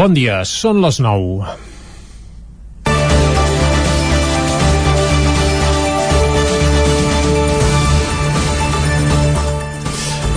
Bon dia, són les 9.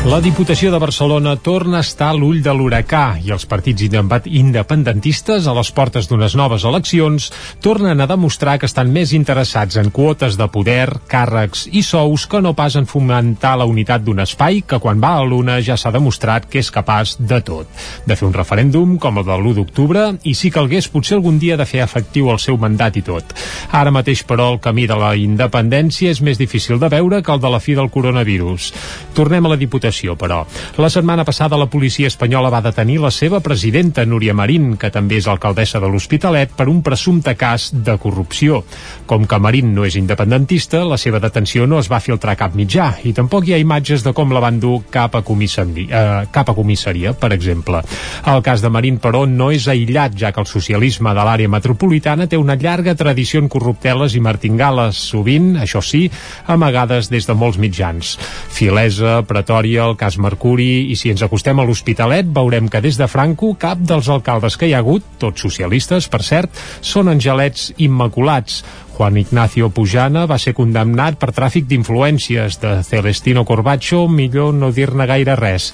La Diputació de Barcelona torna a estar a l'ull de l'huracà i els partits independentistes a les portes d'unes noves eleccions tornen a demostrar que estan més interessats en quotes de poder, càrrecs i sous que no pas en fomentar la unitat d'un espai que quan va a l'una ja s'ha demostrat que és capaç de tot. De fer un referèndum com el de l'1 d'octubre i si calgués potser algun dia de fer efectiu el seu mandat i tot. Ara mateix, però, el camí de la independència és més difícil de veure que el de la fi del coronavirus. Tornem a la Diputació investigació, però. La setmana passada la policia espanyola va detenir la seva presidenta, Núria Marín, que també és alcaldessa de l'Hospitalet, per un presumpte cas de corrupció. Com que Marín no és independentista, la seva detenció no es va filtrar cap mitjà i tampoc hi ha imatges de com la van dur cap a, comissaria, eh, cap a comissaria, per exemple. El cas de Marín, però, no és aïllat, ja que el socialisme de l'àrea metropolitana té una llarga tradició en corrupteles i martingales, sovint, això sí, amagades des de molts mitjans. Filesa, Pretòria, el cas Mercuri i si ens acostem a l'Hospitalet veurem que des de Franco cap dels alcaldes que hi ha hagut, tots socialistes per cert, són angelets immaculats. Juan Ignacio Pujana va ser condemnat per tràfic d'influències de Celestino Corbacho, millor no dir-ne gaire res.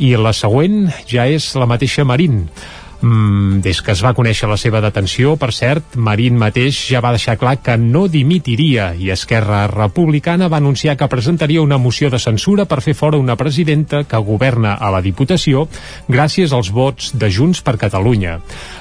I la següent ja és la mateixa Marín. Mm, des que es va conèixer la seva detenció, per cert, Marín mateix ja va deixar clar que no dimitiria i Esquerra Republicana va anunciar que presentaria una moció de censura per fer fora una presidenta que governa a la Diputació gràcies als vots de Junts per Catalunya.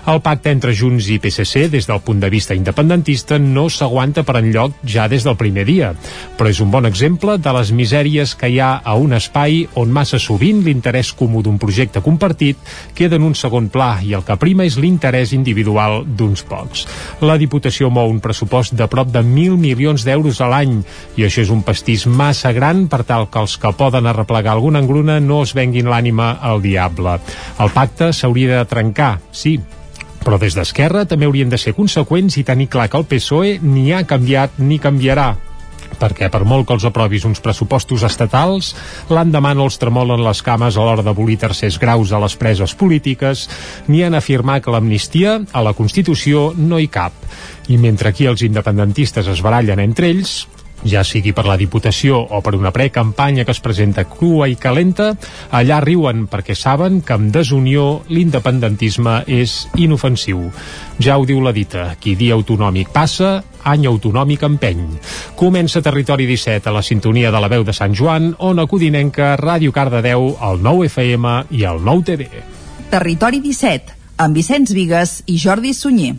El pacte entre Junts i PSC, des del punt de vista independentista, no s'aguanta per enlloc ja des del primer dia, però és un bon exemple de les misèries que hi ha a un espai on massa sovint l'interès comú d'un projecte compartit queda en un segon pla i i el que prima és l'interès individual d'uns pocs. La Diputació mou un pressupost de prop de 1.000 milions d'euros a l'any i això és un pastís massa gran per tal que els que poden arreplegar alguna engruna no es venguin l'ànima al diable. El pacte s'hauria de trencar, sí, però des d'Esquerra també haurien de ser conseqüents i tenir clar que el PSOE ni ha canviat ni canviarà perquè per molt que els aprovis uns pressupostos estatals, l'endemà no els tremolen les cames a l'hora d'abolir tercers graus a les preses polítiques, ni en afirmar que l'amnistia a la Constitució no hi cap. I mentre aquí els independentistes es barallen entre ells, ja sigui per la Diputació o per una precampanya que es presenta crua i calenta, allà riuen perquè saben que amb desunió l'independentisme és inofensiu. Ja ho diu la dita, qui dia autonòmic passa, any autonòmic empeny. Comença Territori 17 a la sintonia de la veu de Sant Joan, on acudinenca Ràdio Cardedeu, el 9 FM i el 9 TV. Territori 17, amb Vicenç Vigues i Jordi Sunyer.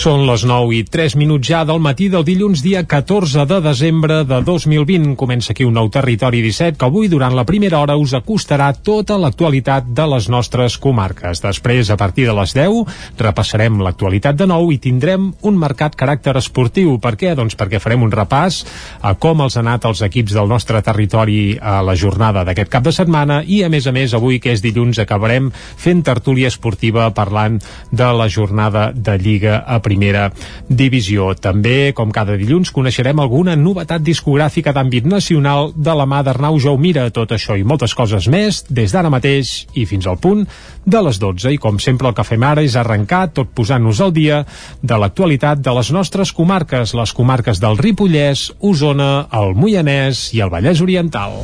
Són les 9 i 3 minuts ja del matí del dilluns dia 14 de desembre de 2020. Comença aquí un nou Territori 17 que avui durant la primera hora us acostarà tota l'actualitat de les nostres comarques. Després, a partir de les 10, repassarem l'actualitat de nou i tindrem un marcat caràcter esportiu. Per què? Doncs perquè farem un repàs a com els han anat els equips del nostre territori a la jornada d'aquest cap de setmana i, a més a més, avui, que és dilluns, acabarem fent tertúlia esportiva parlant de la jornada de Lliga a primera divisió. També, com cada dilluns, coneixerem alguna novetat discogràfica d'àmbit nacional de la mà d'Arnau Jaumira. Tot això i moltes coses més des d'ara mateix i fins al punt de les 12. I com sempre el que fem ara és arrencar tot posant-nos al dia de l'actualitat de les nostres comarques, les comarques del Ripollès, Osona, el Moianès i el Vallès Oriental.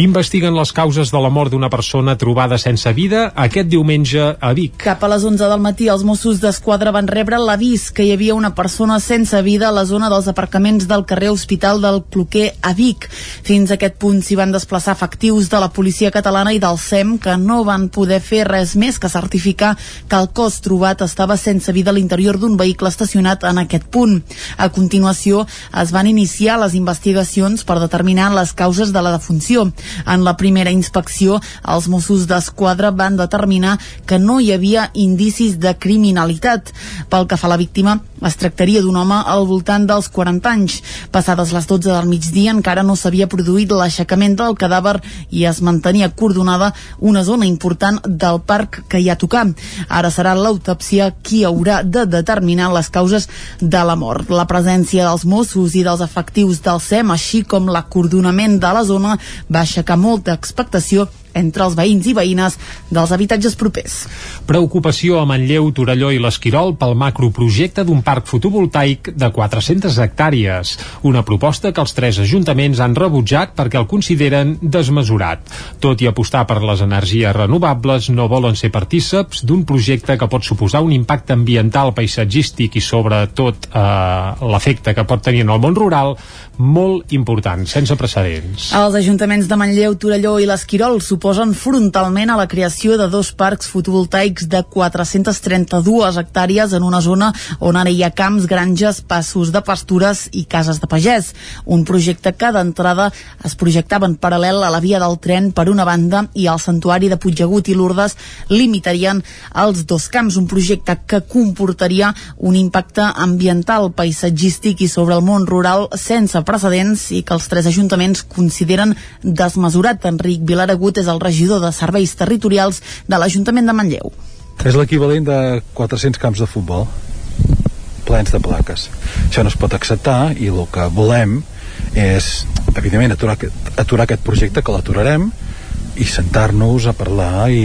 Investiguen les causes de la mort d'una persona trobada sense vida aquest diumenge a Vic. Cap a les 11 del matí, els Mossos d'Esquadra van rebre l'avís que hi havia una persona sense vida a la zona dels aparcaments del carrer Hospital del Cloquer a Vic. Fins a aquest punt s'hi van desplaçar efectius de la policia catalana i del SEM que no van poder fer res més que certificar que el cos trobat estava sense vida a l'interior d'un vehicle estacionat en aquest punt. A continuació, es van iniciar les investigacions per determinar les causes de la defunció. En la primera inspecció, els Mossos d'Esquadra van determinar que no hi havia indicis de criminalitat. Pel que fa a la víctima, Es tractaria d'un home al voltant dels 40 anys. Passades les 12 del migdia encara no s'havia produït l'aixecament del cadàver i es mantenia coordonada una zona important del parc que hi ha a tocar. Ara serà l'autòpsia qui haurà de determinar les causes de la mort. La presència dels Mossos i dels efectius del SEM, així com l'acordonament de la zona, va aixecar molta expectació entre els veïns i veïnes dels habitatges propers. Preocupació a Manlleu, Torelló i l'Esquirol pel macroprojecte d'un parc fotovoltaic de 400 hectàrees. Una proposta que els tres ajuntaments han rebutjat perquè el consideren desmesurat. Tot i apostar per les energies renovables, no volen ser partíceps d'un projecte que pot suposar un impacte ambiental, paisatgístic i sobretot eh, l'efecte que pot tenir en el món rural molt important, sense precedents. Els ajuntaments de Manlleu, Torelló i l'Esquirol s'oposen frontalment a la creació de dos parcs fotovoltaics de 432 hectàrees en una zona on ara hi ha camps, granges, passos de pastures i cases de pagès. Un projecte que d'entrada es projectava en paral·lel a la via del tren per una banda i al santuari de Puigdegut i Lourdes limitarien els dos camps, un projecte que comportaria un impacte ambiental, paisatgístic i sobre el món rural sense precedents i que els tres ajuntaments consideren desmesurat. Enric Vilaragut és el regidor de Serveis Territorials de l'Ajuntament de Manlleu. És l'equivalent de 400 camps de futbol plens de plaques. Això no es pot acceptar i el que volem és, evidentment, aturar, aturar aquest projecte, que l'aturarem, i sentar-nos a parlar i,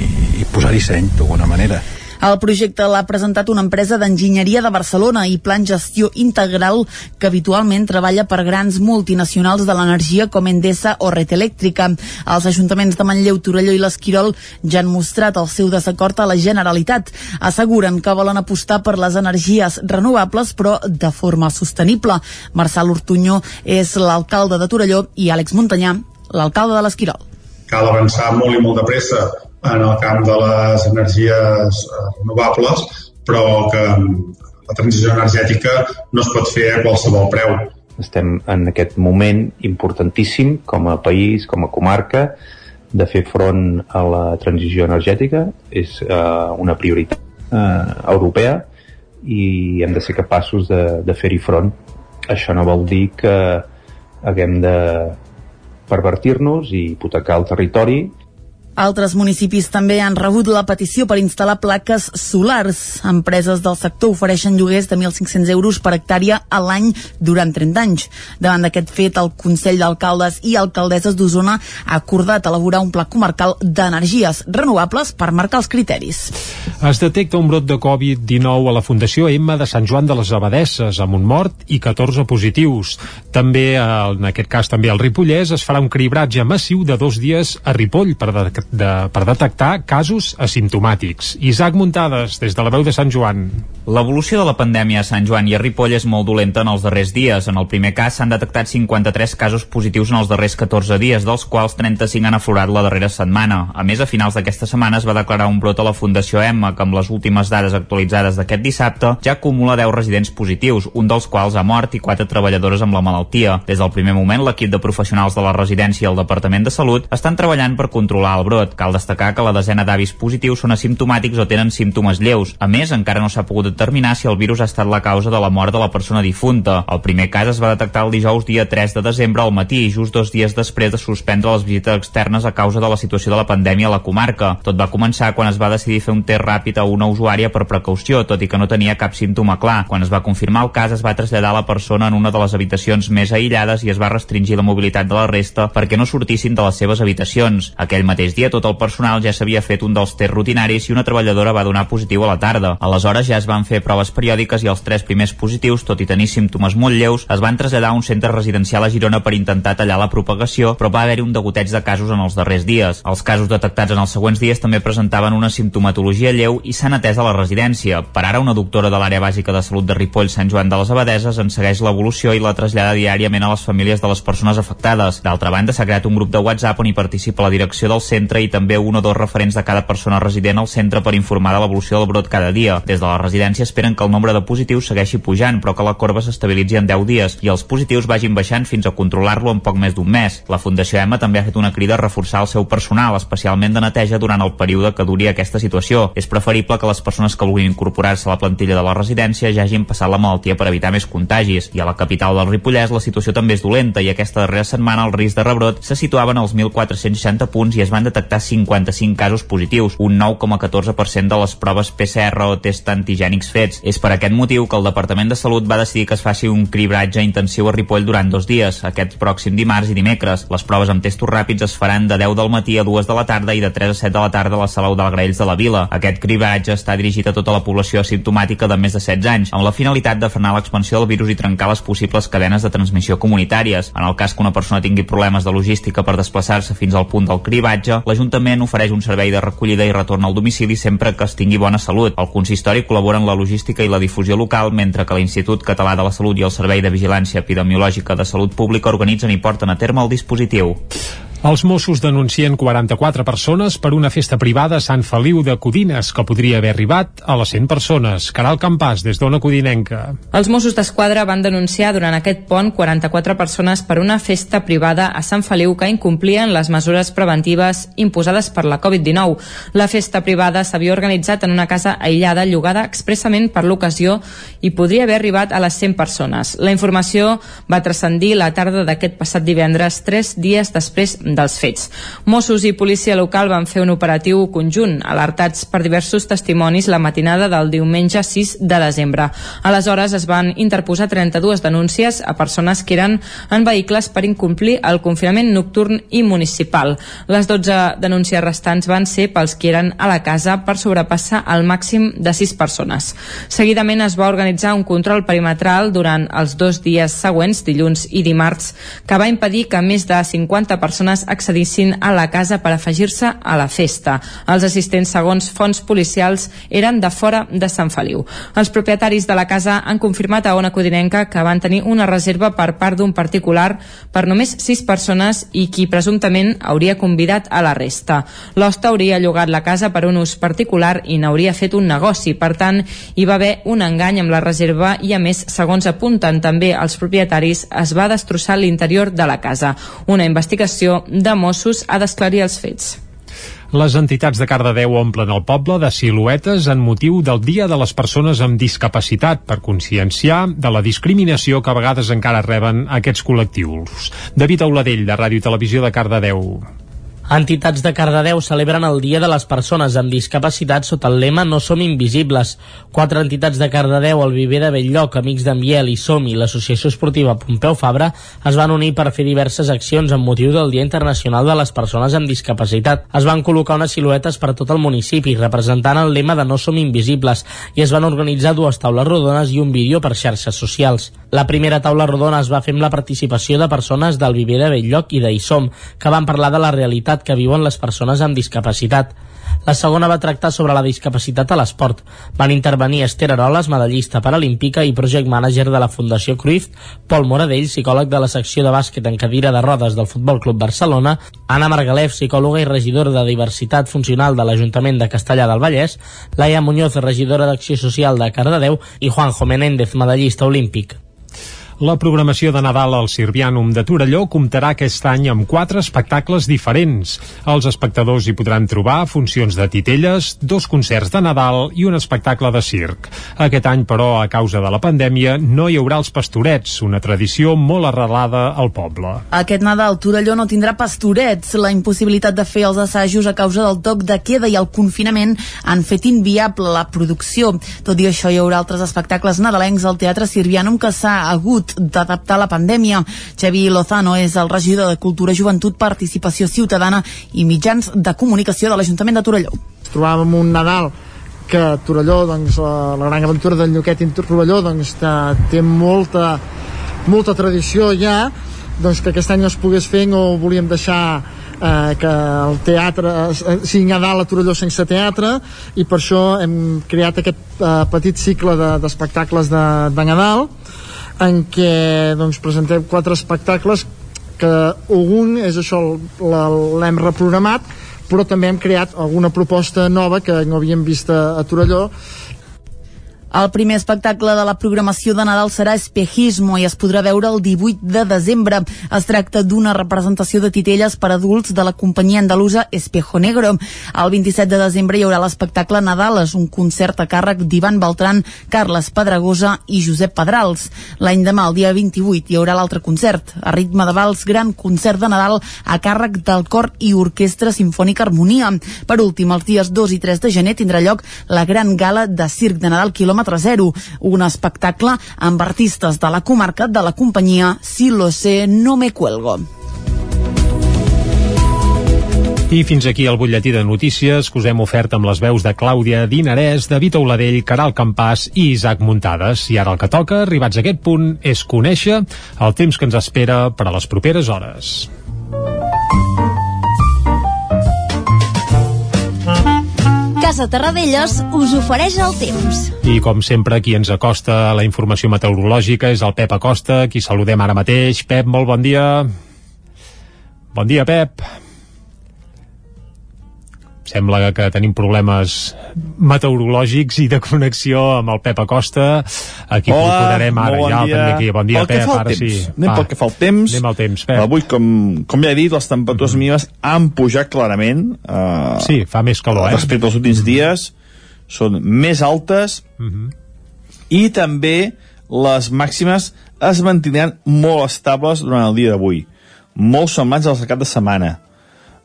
i, i posar-hi seny d'alguna manera. El projecte l'ha presentat una empresa d'enginyeria de Barcelona i Plan Gestió Integral que habitualment treballa per grans multinacionals de l'energia com Endesa o Red Elèctrica. Els ajuntaments de Manlleu, Torelló i l'Esquirol ja han mostrat el seu desacord a la Generalitat. Asseguren que volen apostar per les energies renovables però de forma sostenible. Marçal Ortuño és l'alcalde de Torelló i Àlex Montanyà, l'alcalde de l'Esquirol. Cal avançar molt i molt de pressa en el camp de les energies eh, renovables, però que la transició energètica no es pot fer a qualsevol preu. Estem en aquest moment importantíssim com a país, com a comarca, de fer front a la transició energètica. És uh, una prioritat uh, europea i hem de ser capaços de, de fer-hi front. Això no vol dir que haguem de pervertir-nos i hipotecar el territori altres municipis també han rebut la petició per instal·lar plaques solars. Empreses del sector ofereixen lloguers de 1.500 euros per hectàrea a l'any durant 30 anys. Davant d'aquest fet, el Consell d'Alcaldes i Alcaldesses d'Osona ha acordat elaborar un pla comarcal d'energies renovables per marcar els criteris. Es detecta un brot de Covid-19 a la Fundació Emma de Sant Joan de les Abadesses, amb un mort i 14 positius. També, en aquest cas també al Ripollès, es farà un cribratge massiu de dos dies a Ripoll per de, per detectar casos asimptomàtics. Isaac Muntades, des de la veu de Sant Joan. L'evolució de la pandèmia a Sant Joan i a Ripoll és molt dolenta en els darrers dies. En el primer cas s'han detectat 53 casos positius en els darrers 14 dies, dels quals 35 han aflorat la darrera setmana. A més, a finals d'aquesta setmana es va declarar un brot a la Fundació Emma, que amb les últimes dades actualitzades d'aquest dissabte ja acumula 10 residents positius, un dels quals ha mort i 4 treballadores amb la malaltia. Des del primer moment, l'equip de professionals de la residència i el Departament de Salut estan treballant per controlar el brot brot. Cal destacar que la desena d'avis positius són asimptomàtics o tenen símptomes lleus. A més, encara no s'ha pogut determinar si el virus ha estat la causa de la mort de la persona difunta. El primer cas es va detectar el dijous dia 3 de desembre al matí, just dos dies després de suspendre les visites externes a causa de la situació de la pandèmia a la comarca. Tot va començar quan es va decidir fer un test ràpid a una usuària per precaució, tot i que no tenia cap símptoma clar. Quan es va confirmar el cas, es va traslladar la persona en una de les habitacions més aïllades i es va restringir la mobilitat de la resta perquè no sortissin de les seves habitacions. Aquell mateix dia tot el personal ja s'havia fet un dels tests rutinaris i una treballadora va donar positiu a la tarda. Aleshores ja es van fer proves periòdiques i els tres primers positius, tot i tenir símptomes molt lleus, es van traslladar a un centre residencial a Girona per intentar tallar la propagació, però va haver-hi un degoteig de casos en els darrers dies. Els casos detectats en els següents dies també presentaven una simptomatologia lleu i s'han atès a la residència. Per ara, una doctora de l'àrea bàsica de salut de Ripoll, Sant Joan de les Abadeses, en segueix l'evolució i la trasllada diàriament a les famílies de les persones afectades. D'altra banda, s'ha creat un grup de WhatsApp on hi participa la direcció del centre centre i també un o dos referents de cada persona resident al centre per informar de l'evolució del brot cada dia. Des de la residència esperen que el nombre de positius segueixi pujant, però que la corba s'estabilitzi en 10 dies i els positius vagin baixant fins a controlar-lo en poc més d'un mes. La Fundació EMA també ha fet una crida a reforçar el seu personal, especialment de neteja durant el període que duri aquesta situació. És preferible que les persones que vulguin incorporar-se a la plantilla de la residència ja hagin passat la malaltia per evitar més contagis. I a la capital del Ripollès la situació també és dolenta i aquesta darrera setmana el risc de rebrot se situava en els 1.460 punts i es van detectar 55 casos positius, un 9,14% de les proves PCR o test antigènics fets. És per aquest motiu que el Departament de Salut va decidir que es faci un cribratge intensiu a Ripoll durant dos dies, aquest pròxim dimarts i dimecres. Les proves amb testos ràpids es faran de 10 del matí a 2 de la tarda i de 3 a 7 de la tarda a la Salau del Graells de la Vila. Aquest cribratge està dirigit a tota la població asimptomàtica de més de 16 anys, amb la finalitat de frenar l'expansió del virus i trencar les possibles cadenes de transmissió comunitàries. En el cas que una persona tingui problemes de logística per desplaçar-se fins al punt del cribatge, l'Ajuntament ofereix un servei de recollida i retorn al domicili sempre que es tingui bona salut. El consistori col·labora en la logística i la difusió local, mentre que l'Institut Català de la Salut i el Servei de Vigilància Epidemiològica de Salut Pública organitzen i porten a terme el dispositiu. Els Mossos denuncien 44 persones per una festa privada a Sant Feliu de Codines, que podria haver arribat a les 100 persones. Caral Campàs, des d'Ona Codinenca. Els Mossos d'Esquadra van denunciar durant aquest pont 44 persones per una festa privada a Sant Feliu que incomplien les mesures preventives imposades per la Covid-19. La festa privada s'havia organitzat en una casa aïllada llogada expressament per l'ocasió i podria haver arribat a les 100 persones. La informació va transcendir la tarda d'aquest passat divendres, tres dies després dels fets. Mossos i policia local van fer un operatiu conjunt, alertats per diversos testimonis la matinada del diumenge 6 de desembre. Aleshores es van interposar 32 denúncies a persones que eren en vehicles per incomplir el confinament nocturn i municipal. Les 12 denúncies restants van ser pels que eren a la casa per sobrepassar el màxim de 6 persones. Seguidament es va organitzar un control perimetral durant els dos dies següents, dilluns i dimarts, que va impedir que més de 50 persones accedissin a la casa per afegir-se a la festa. Els assistents, segons fonts policials, eren de fora de Sant Feliu. Els propietaris de la casa han confirmat a Ona Codinenca que van tenir una reserva per part d'un particular per només 6 persones i qui presumptament hauria convidat a la resta. L'hoste hauria llogat la casa per un ús particular i n'hauria fet un negoci. Per tant, hi va haver un engany amb la reserva i, a més, segons apunten també els propietaris, es va destrossar l'interior de la casa. Una investigació de Mossos ha d'esclarir els fets. Les entitats de Cardedeu omplen el poble de siluetes en motiu del Dia de les Persones amb Discapacitat per conscienciar de la discriminació que a vegades encara reben aquests col·lectius. David Auladell, de Ràdio i Televisió de Cardedeu. Entitats de Cardedeu celebren el Dia de les Persones amb Discapacitat sota el lema No som invisibles. Quatre entitats de Cardedeu, el Viver de Belllloc, Amics d'en Biel i Som i l'Associació Esportiva Pompeu Fabra es van unir per fer diverses accions amb motiu del Dia Internacional de les Persones amb Discapacitat. Es van col·locar unes siluetes per tot el municipi representant el lema de No som invisibles i es van organitzar dues taules rodones i un vídeo per xarxes socials. La primera taula rodona es va fer amb la participació de persones del Viver de Belllloc i d'Isom, que van parlar de la realitat que viuen les persones amb discapacitat. La segona va tractar sobre la discapacitat a l'esport. Van intervenir Esther Aroles, medallista paralímpica i project manager de la Fundació Cruyff, Pol Moradell, psicòleg de la secció de bàsquet en cadira de rodes del Futbol Club Barcelona, Anna Margalef, psicòloga i regidora de diversitat funcional de l'Ajuntament de Castellà del Vallès, Laia Muñoz, regidora d'Acció Social de Cardedeu i Juanjo Menéndez, medallista olímpic. La programació de Nadal al Sirvianum de Torelló comptarà aquest any amb quatre espectacles diferents. Els espectadors hi podran trobar funcions de titelles, dos concerts de Nadal i un espectacle de circ. Aquest any, però, a causa de la pandèmia, no hi haurà els pastorets, una tradició molt arrelada al poble. Aquest Nadal Torelló no tindrà pastorets. La impossibilitat de fer els assajos a causa del toc de queda i el confinament han fet inviable la producció. Tot i això, hi haurà altres espectacles nadalencs al Teatre Sirvianum que s'ha hagut d'adaptar a la pandèmia. Xavi Lozano és el regidor de Cultura, Joventut, Participació Ciutadana i Mitjans de Comunicació de l'Ajuntament de Torelló. Ens trobàvem un Nadal que Torelló, doncs, la, la gran aventura del Lloquet i Torelló doncs, té molta, molta tradició ja, doncs que aquest any es pogués fer no volíem deixar eh, que el teatre eh, sigui Nadal a Torelló sense teatre i per això hem creat aquest eh, petit cicle d'espectacles de, de, de Nadal en què doncs, presentem quatre espectacles que un és això l'hem reprogramat però també hem creat alguna proposta nova que no havíem vist a, Torelló el primer espectacle de la programació de Nadal serà Espejismo i es podrà veure el 18 de desembre. Es tracta d'una representació de titelles per adults de la companyia andalusa Espejo Negro. El 27 de desembre hi haurà l'espectacle Nadales, un concert a càrrec d'Ivan Beltran, Carles Pedregosa i Josep Pedrals. L'any demà, el dia 28, hi haurà l'altre concert, a ritme de vals, gran concert de Nadal a càrrec del cor i orquestra Sinfònica Harmonia. Per últim, els dies 2 i 3 de gener tindrà lloc la gran gala de Circ de Nadal quilòmetre quilòmetre zero, un espectacle amb artistes de la comarca de la companyia Si lo sé, no me cuelgo. I fins aquí el butlletí de notícies que us hem ofert amb les veus de Clàudia Dinarès, David Auladell, Caral Campàs i Isaac Muntades. I ara el que toca, arribats a aquest punt, és conèixer el temps que ens espera per a les properes hores. Casa Terradellos us ofereix el temps. I com sempre, qui ens acosta a la informació meteorològica és el Pep Acosta, qui saludem ara mateix. Pep, molt bon dia. Bon dia, Pep. Sembla que tenim problemes meteorològics i de connexió amb el Pep Acosta. Aquí Hola, procurarem ara bon ja el dia. aquí. Bon dia, Pel que Pep. al Ara temps, sí. Anem pel que fa al temps. Anem al temps, Pep. Avui, com, com ja he dit, les temperatures Mhm. mínimes han pujat clarament. Uh, Sí, fa més calor, eh? Respecte als últims dies, són més altes Mhm. i també les màximes es mantindran molt estables durant el dia d'avui. Molt semblants als del cap de setmana.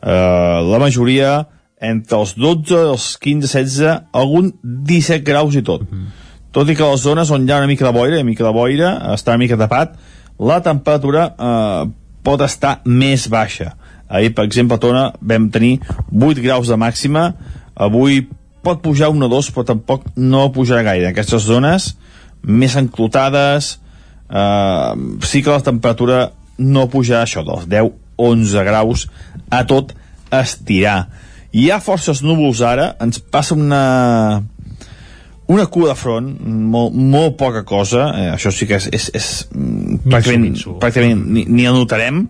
Uh, la majoria entre els 12, els 15, 16, algun 17 graus i tot. Tot i que les zones on hi ha una mica de boira, una mica de boira, està una mica tapat, la temperatura eh, pot estar més baixa. Ahir, per exemple, a Tona vam tenir 8 graus de màxima, avui pot pujar un o dos, però tampoc no pujarà gaire. Aquestes zones, més enclotades, eh, sí que la temperatura no pujarà això, dels 10-11 graus a tot estirar. Hi ha forces núvols ara, ens passa una, una cua de front, molt, molt poca cosa, eh, això sí que és, és, és mm, pràcticament, pràcticament ni, ni el notarem,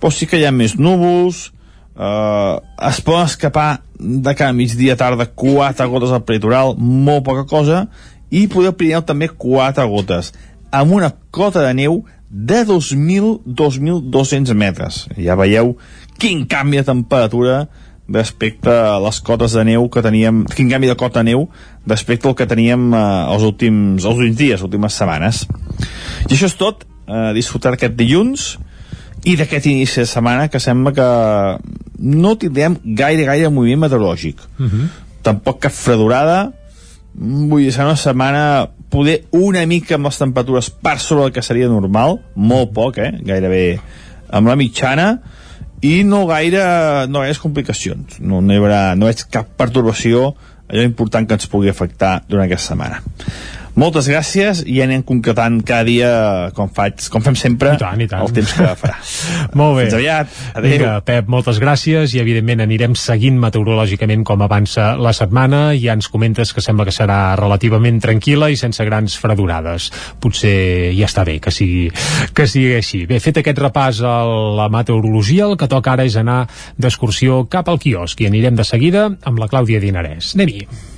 però sí que hi ha més núvols, eh, es poden escapar de cada migdia tarda quatre gotes al peritoral, molt poca cosa, i poder Pirineu també quatre gotes, amb una cota de neu de 2.000-2.200 metres. Ja veieu quin canvi de temperatura respecte a les cotes de neu que teníem, quin canvi de cota de neu respecte al que teníem eh, els, últims, els últims dies, les últimes setmanes. I això és tot, eh, disfrutar aquest dilluns i d'aquest inici de setmana que sembla que no tindrem gaire, gaire moviment meteorològic. Tampoc cap fredurada, vull dir, serà una setmana poder una mica amb les temperatures per sobre el que seria normal, molt poc, eh? gairebé amb la mitjana, i no gaire, no gaire complicacions. No, no hi haurà, no veig cap pertorbació allò important que ens pugui afectar durant aquesta setmana. Moltes gràcies i anem concretant cada dia, com, faig, com fem sempre, I tant, i tant. el temps que farà. Molt bé. Fins aviat. Adéu. Vinga, Pep, moltes gràcies i evidentment anirem seguint meteorològicament com avança la setmana i ja ens comentes que sembla que serà relativament tranquil·la i sense grans fredurades. Potser ja està bé que sigui, que sigui així. Bé, fet aquest repàs a la meteorologia, el que toca ara és anar d'excursió cap al quiosc i anirem de seguida amb la Clàudia Dinarès. Anem-hi.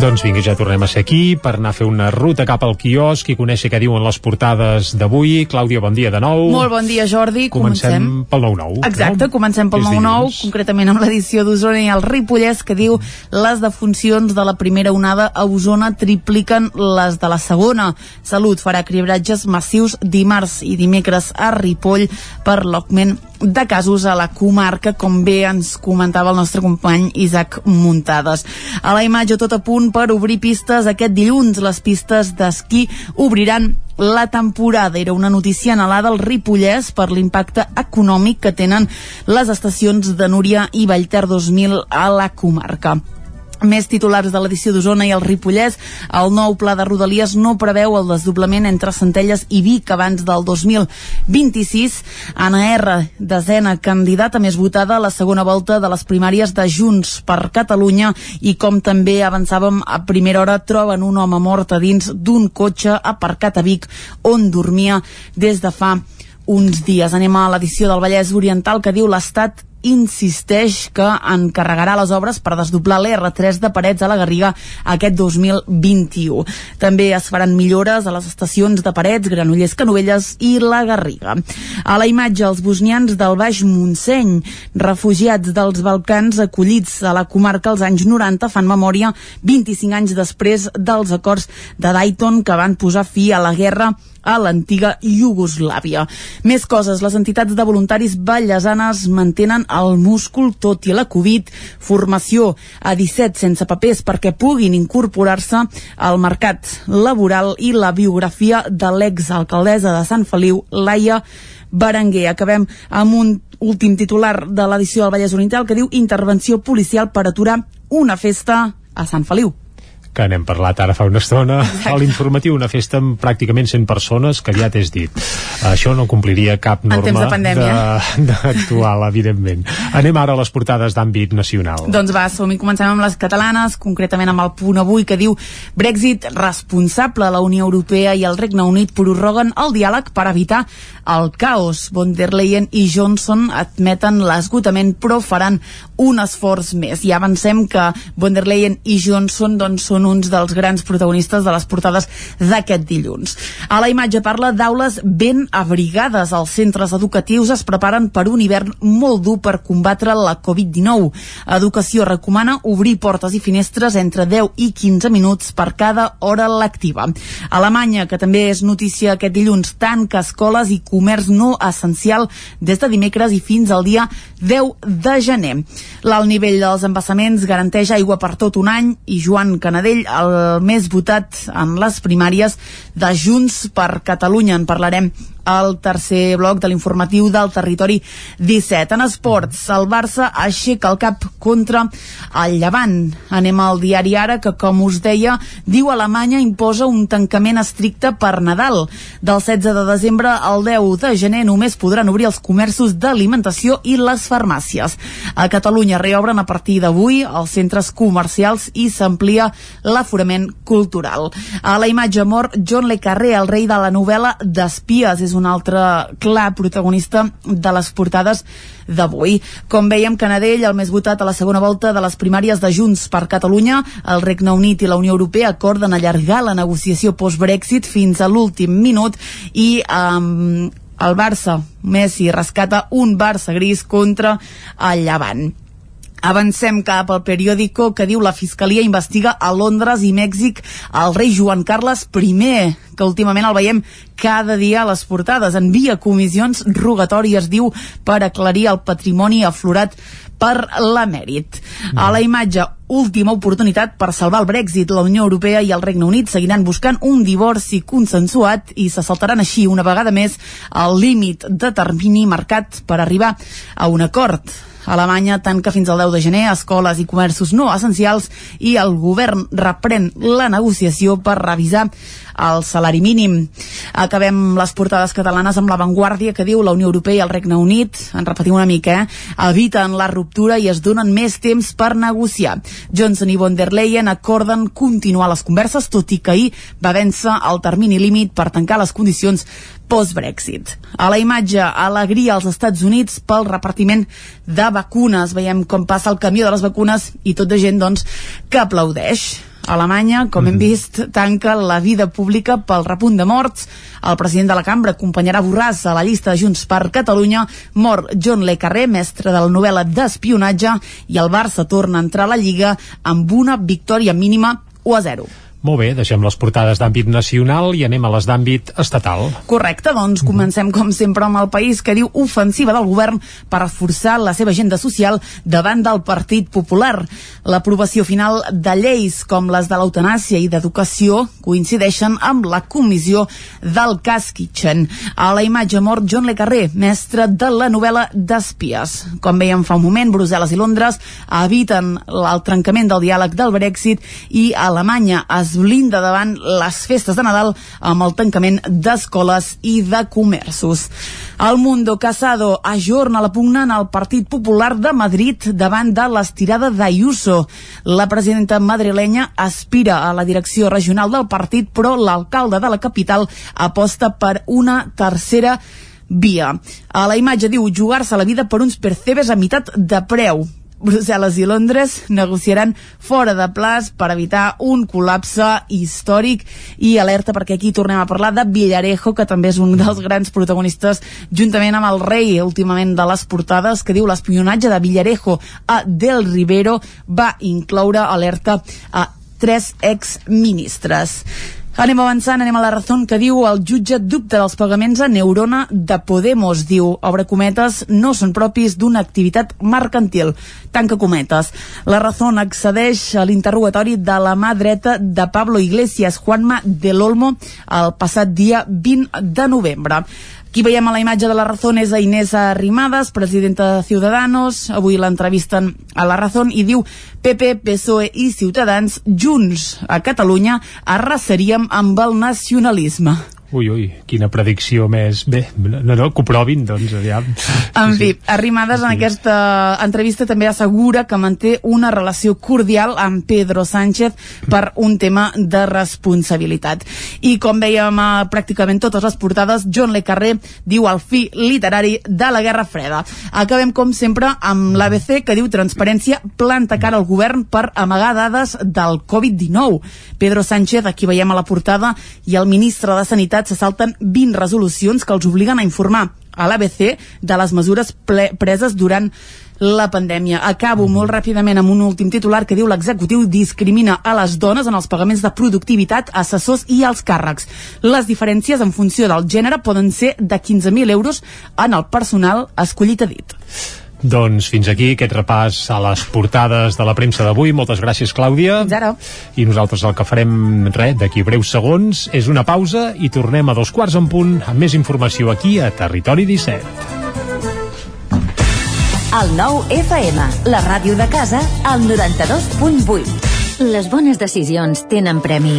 Doncs vinga, ja tornem a ser aquí per anar a fer una ruta cap al quiosc i conèixer què diuen les portades d'avui. Clàudia, bon dia de nou. Molt bon dia, Jordi. Comencem, pel 9-9. Exacte, no? comencem pel És 9-9, dilluns. concretament amb l'edició d'Osona i el Ripollès, que diu les defuncions de la primera onada a Osona tripliquen les de la segona. Salut farà cribratges massius dimarts i dimecres a Ripoll per l'augment de casos a la comarca, com bé ens comentava el nostre company Isaac Muntades. A la imatge tot a punt per obrir pistes aquest dilluns. Les pistes d'esquí obriran la temporada. Era una notícia anhelada al Ripollès per l'impacte econòmic que tenen les estacions de Núria i Vallter 2000 a la comarca. Més titulars de l'edició d'Osona i el Ripollès. El nou pla de Rodalies no preveu el desdoblament entre Centelles i Vic abans del 2026. Anna R, desena candidata més votada a la segona volta de les primàries de Junts per Catalunya i com també avançàvem a primera hora troben un home mort a dins d'un cotxe aparcat a Vic on dormia des de fa uns dies. Anem a l'edició del Vallès Oriental que diu l'Estat insisteix que encarregarà les obres per desdoblar l'R3 de Parets a la Garriga aquest 2021. També es faran millores a les estacions de Parets, Granollers, Canovelles i la Garriga. A la imatge, els bosnians del Baix Montseny, refugiats dels Balcans acollits a la comarca als anys 90, fan memòria 25 anys després dels acords de Dayton que van posar fi a la guerra a l'antiga Iugoslàvia. Més coses, les entitats de voluntaris ballesanes mantenen el múscul tot i la Covid, formació a 17 sense papers perquè puguin incorporar-se al mercat laboral i la biografia de l'exalcaldessa de Sant Feliu, Laia Berenguer. Acabem amb un últim titular de l'edició del Vallès Oriental que diu intervenció policial per aturar una festa a Sant Feliu que n'hem parlat ara fa una estona. Exacte. a l'informatiu, una festa amb pràcticament 100 persones que ja t'has dit. Això no compliria cap norma d'actual, evidentment. Anem ara a les portades d'àmbit nacional. Doncs va, som i comencem amb les catalanes concretament amb el punt avui que diu Brexit responsable. La Unió Europea i el Regne Unit prorroguen el diàleg per evitar el caos. Von der Leyen i Johnson admeten l'esgotament però faran un esforç més. I avancem que von der Leyen i Johnson doncs, són uns dels grans protagonistes de les portades d'aquest dilluns. A la imatge parla d'aules ben abrigades. Els centres educatius es preparen per un hivern molt dur per combatre la Covid-19. Educació recomana obrir portes i finestres entre 10 i 15 minuts per cada hora lectiva. Alemanya, que també és notícia aquest dilluns, tanca escoles i comerç no essencial des de dimecres i fins al dia 10 de gener. L'alt nivell dels embassaments garanteix aigua per tot un any i Joan Canadell, el més votat en les primàries de Junts per Catalunya. En parlarem al tercer bloc de l'informatiu del territori 17. En esports, el Barça aixeca el cap contra el Llevant. Anem al diari Ara, que com us deia, diu Alemanya imposa un tancament estricte per Nadal. Del 16 de desembre al 10 de gener només podran obrir els comerços d'alimentació i les farmàcies. A Catalunya reobren a partir d'avui els centres comercials i s'amplia l'aforament cultural. A la imatge mor John Le Carré, el rei de la novel·la d'espies. És un altre clar protagonista de les portades d'avui. Com veiem, Canadell, el més votat a la segona volta de les primàries de Junts per Catalunya, el Regne Unit i la Unió Europea acorden allargar la negociació post-Brexit fins a l'últim minut i um, el Barça, Messi, rescata un Barça gris contra el Llevant. Avancem cap al periòdico que diu la Fiscalia investiga a Londres i Mèxic el rei Joan Carles I, que últimament el veiem cada dia a les portades. Envia comissions rogatòries, diu, per aclarir el patrimoni aflorat per l'emèrit. A la imatge, última oportunitat per salvar el Brexit. La Unió Europea i el Regne Unit seguiran buscant un divorci consensuat i se saltaran així una vegada més el límit de termini marcat per arribar a un acord. Alemanya tanca fins al 10 de gener escoles i comerços no essencials i el govern reprèn la negociació per revisar el salari mínim. Acabem les portades catalanes amb l'avantguàrdia que diu la Unió Europea i el Regne Unit, en repetim una mica, eh, eviten la ruptura i es donen més temps per negociar. Johnson i von der Leyen acorden continuar les converses, tot i que ahir va vèncer el termini límit per tancar les condicions post-Brexit. A la imatge, alegria als Estats Units pel repartiment de vacunes. Veiem com passa el camió de les vacunes i tot de gent doncs, que aplaudeix. Alemanya, com hem vist, tanca la vida pública pel repunt de morts. El president de la cambra acompanyarà Borràs a la llista de Junts per Catalunya. Mor John Le Carré, mestre de la novel·la d'espionatge, i el Barça torna a entrar a la Lliga amb una victòria mínima 1 a 0. Molt bé, deixem les portades d'àmbit nacional i anem a les d'àmbit estatal. Correcte, doncs comencem com sempre amb el país que diu ofensiva del govern per reforçar la seva agenda social davant del Partit Popular. L'aprovació final de lleis com les de l'eutanàsia i d'educació coincideixen amb la comissió del cas Kitchen. A la imatge mort John Le Carré, mestre de la novel·la d'espies. Com veiem fa un moment, Brussel·les i Londres eviten el trencament del diàleg del Brexit i Alemanya es es blinda davant les festes de Nadal amb el tancament d'escoles i de comerços. El Mundo Casado ajorna la pugna en el Partit Popular de Madrid davant de l'estirada d'Ayuso. La presidenta madrilenya aspira a la direcció regional del partit, però l'alcalde de la capital aposta per una tercera via. A la imatge diu jugar-se la vida per uns percebes a meitat de preu. Brussel·les i Londres negociaran fora de plaç per evitar un col·lapse històric i alerta perquè aquí tornem a parlar de Villarejo, que també és un dels grans protagonistes juntament amb el rei últimament de les portades que diu l'espionatge de Villarejo a Del Rivero va incloure alerta a tres exministres. Anem avançant, anem a la raó que diu el jutge dubta dels pagaments a Neurona de Podemos. Diu, obre cometes, no són propis d'una activitat mercantil. Tanca cometes. La raó accedeix a l'interrogatori de la mà dreta de Pablo Iglesias, Juanma del Olmo, el passat dia 20 de novembre. Qui veiem a la imatge de la Razón és a Inés Arrimadas, presidenta de Ciudadanos. Avui l'entrevisten a la Razón i diu PP, PSOE i Ciutadans junts a Catalunya arrasaríem amb el nacionalisme. Ui, ui, quina predicció més... Bé, no, no, que ho provin, doncs, aviam. En fi, Arrimadas sí. en aquesta entrevista també assegura que manté una relació cordial amb Pedro Sánchez per un tema de responsabilitat. I com veiem a pràcticament totes les portades, John Le Carré diu el fi literari de la Guerra Freda. Acabem, com sempre, amb l'ABC, que diu transparència planta cara al govern per amagar dades del Covid-19. Pedro Sánchez, aquí veiem a la portada, i el ministre de Sanitat Generalitat se salten 20 resolucions que els obliguen a informar a l'ABC de les mesures preses durant la pandèmia. Acabo molt ràpidament amb un últim titular que diu l'executiu discrimina a les dones en els pagaments de productivitat, assessors i els càrrecs. Les diferències en funció del gènere poden ser de 15.000 euros en el personal escollit a dit. Doncs fins aquí aquest repàs a les portades de la premsa d'avui. Moltes gràcies, Clàudia. Fins ara. I nosaltres el que farem, res, d'aquí breus segons, és una pausa i tornem a dos quarts en punt amb més informació aquí a Territori 17. El nou FM, la ràdio de casa, al 92.8. Les bones decisions tenen premi.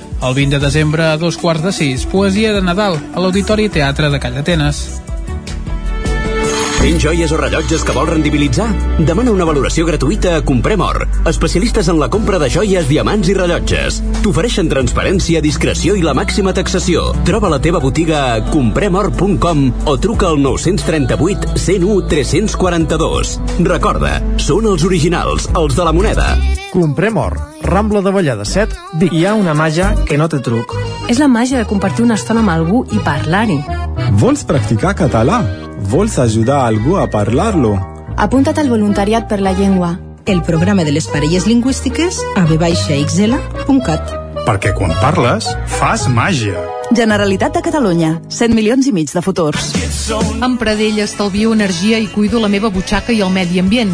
El 20 de desembre a dos quarts de sis, Poesia de Nadal a l'Auditori Teatre de Callatenes. Tens joies o rellotges que vols rendibilitzar? Demana una valoració gratuïta a Comprem Or, especialistes en la compra de joies, diamants i rellotges. T'ofereixen transparència, discreció i la màxima taxació. Troba la teva botiga a compremor.com o truca al 938 101 342. Recorda, són els originals, els de la moneda. Comprem or. Rambla de Vallada 7, Vic. Hi ha una màgia que no té truc. És la màgia de compartir una estona amb algú i parlar-hi. Vols practicar català? Vols ajudar algú a parlar-lo? Apunta't al voluntariat per la llengua. El programa de les parelles lingüístiques a vxl.cat. Perquè quan parles, fas màgia. Generalitat de Catalunya. 100 milions i mig de futurs. Amb Pradell estalvio energia i cuido la meva butxaca i el medi ambient.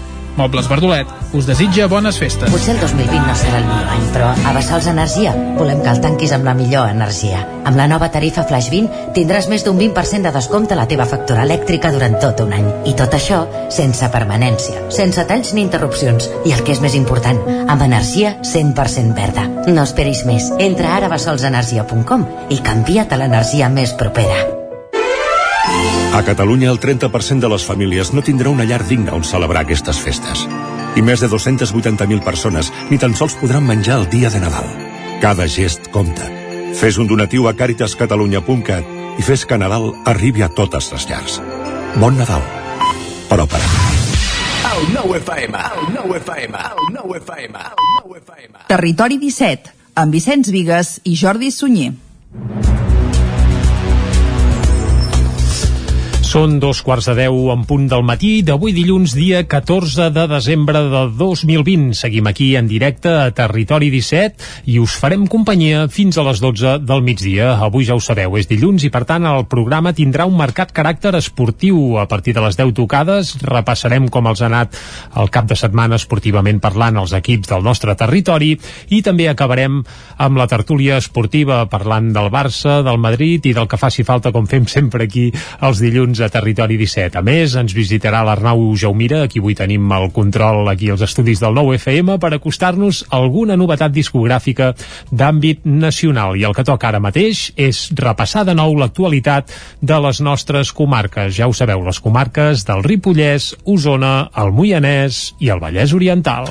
Mobles Verdolet us desitja bones festes. Potser el 2020 no serà el millor any, però a Bassals Energia volem que el tanquis amb la millor energia. Amb la nova tarifa Flash 20 tindràs més d'un 20% de descompte a la teva factura elèctrica durant tot un any. I tot això sense permanència, sense talls ni interrupcions. I el que és més important, amb energia 100% verda. No esperis més. Entra ara a bassolsenergia.com i canvia't a l'energia més propera. A Catalunya, el 30% de les famílies no tindrà una llar digna on celebrar aquestes festes. I més de 280.000 persones ni tan sols podran menjar el dia de Nadal. Cada gest compta. Fes un donatiu a caritascatalunya.cat i fes que Nadal arribi a totes les llars. Bon Nadal. Però per a El nou FM, el nou FM, el nou FM, el nou FM. Territori 17, amb Vicenç Vigues i Jordi Sunyer. Són dos quarts de deu en punt del matí d'avui dilluns, dia 14 de desembre de 2020. Seguim aquí en directe a Territori 17 i us farem companyia fins a les 12 del migdia. Avui ja ho sabeu, és dilluns i per tant el programa tindrà un marcat caràcter esportiu. A partir de les 10 tocades repassarem com els ha anat el cap de setmana esportivament parlant els equips del nostre territori i també acabarem amb la tertúlia esportiva parlant del Barça, del Madrid i del que faci falta com fem sempre aquí els dilluns a Territori 17. A més, ens visitarà l'Arnau Jaumira, aquí avui tenim el control aquí als estudis del nou FM per acostar-nos alguna novetat discogràfica d'àmbit nacional. I el que toca ara mateix és repassar de nou l'actualitat de les nostres comarques. Ja ho sabeu, les comarques del Ripollès, Osona, el Moianès i el Vallès Oriental.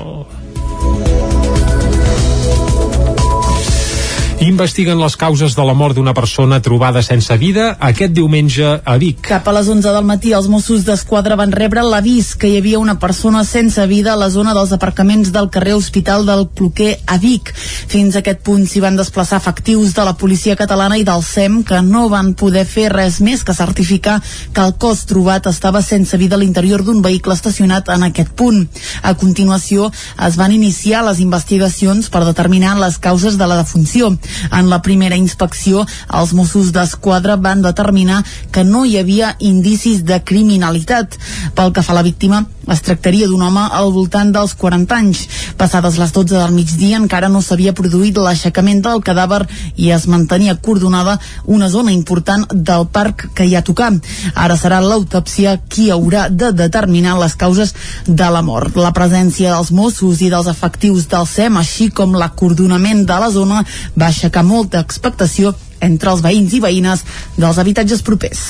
Investiguen les causes de la mort d'una persona trobada sense vida aquest diumenge a Vic. Cap a les 11 del matí, els Mossos d'Esquadra van rebre l'avís que hi havia una persona sense vida a la zona dels aparcaments del carrer Hospital del Cloquer a Vic. Fins a aquest punt s'hi van desplaçar efectius de la policia catalana i del SEM que no van poder fer res més que certificar que el cos trobat estava sense vida a l'interior d'un vehicle estacionat en aquest punt. A continuació, es van iniciar les investigacions per determinar les causes de la defunció. En la primera inspecció, els Mossos d'Esquadra van determinar que no hi havia indicis de criminalitat. Pel que fa a la víctima, es tractaria d'un home al voltant dels 40 anys. Passades les 12 del migdia encara no s'havia produït l'aixecament del cadàver i es mantenia cordonada una zona important del parc que hi ha a tocar. Ara serà l'autòpsia qui haurà de determinar les causes de la mort. La presència dels Mossos i dels efectius del SEM, així com l'acordonament de la zona, va aixecar molta expectació entre els veïns i veïnes dels habitatges propers.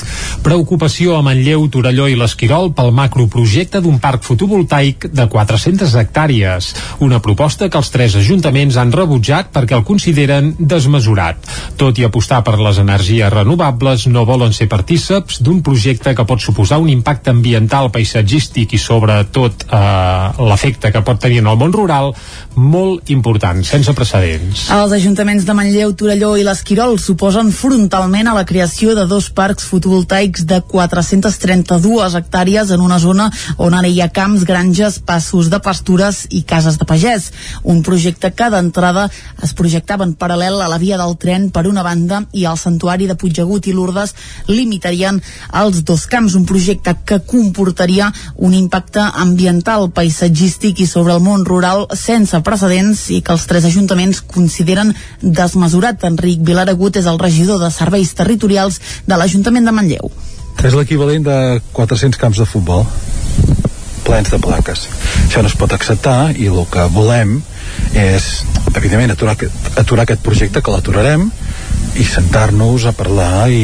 Preocupació a Manlleu, Torelló i l'Esquirol pel macroprojecte d'un parc fotovoltaic de 400 hectàrees. Una proposta que els tres ajuntaments han rebutjat perquè el consideren desmesurat. Tot i apostar per les energies renovables, no volen ser partíceps d'un projecte que pot suposar un impacte ambiental, paisatgístic i sobretot eh, l'efecte que pot tenir en el món rural molt important, sense precedents. Els ajuntaments de Manlleu, Torelló i l'Esquirol suposen frontalment a la creació de dos parcs fotovoltaics de 432 hectàrees en una zona on ara hi ha camps, granges, passos de pastures i cases de pagès. Un projecte que d'entrada es projectava en paral·lel a la via del tren per una banda i al santuari de Puigdegut i Lourdes limitarien els dos camps, un projecte que comportaria un impacte ambiental, paisatgístic i sobre el món rural sense precedents i que els tres ajuntaments consideren desmesurat. Enric Vilaragut és el regidor de Serveis Territorials de l'Ajuntament de Manlleu. És l'equivalent de 400 camps de futbol plens de plaques. Això no es pot acceptar i el que volem és, evidentment, aturar aturar aquest projecte, que l'aturarem, i sentar-nos a parlar i,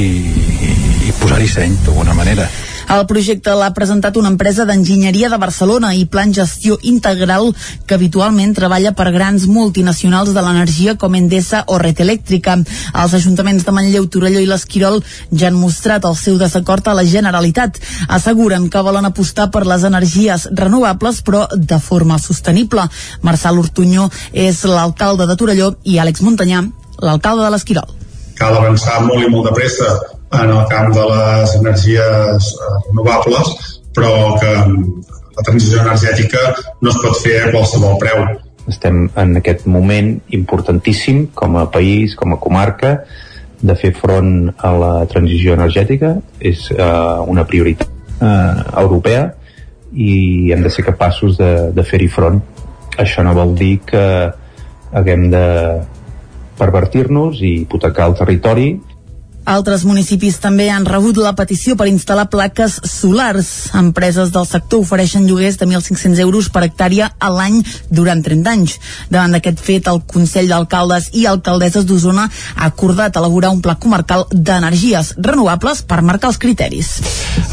i, i posar-hi seny d'alguna manera. El projecte l'ha presentat una empresa d'enginyeria de Barcelona i plan gestió integral que habitualment treballa per grans multinacionals de l'energia com Endesa o Red Elèctrica. Els ajuntaments de Manlleu, Torelló i l'Esquirol ja han mostrat el seu desacord a la Generalitat. Asseguren que volen apostar per les energies renovables però de forma sostenible. Marçal Ortuño és l'alcalde de Torelló i Àlex Montanyà, l'alcalde de l'Esquirol. Cal avançar molt i molt de pressa en el camp de les energies eh, renovables, però que la transició energètica no es pot fer a qualsevol preu. Estem en aquest moment importantíssim com a país, com a comarca, de fer front a la transició energètica és eh, una prioritat eh, europea i hem de ser capaços de, de fer-hi front això no vol dir que haguem de pervertir-nos i hipotecar el territori altres municipis també han rebut la petició per instal·lar plaques solars. Empreses del sector ofereixen lloguers de 1.500 euros per hectàrea a l'any durant 30 anys. Davant d'aquest fet, el Consell d'Alcaldes i Alcaldesses d'Osona ha acordat elaborar un pla comarcal d'energies renovables per marcar els criteris.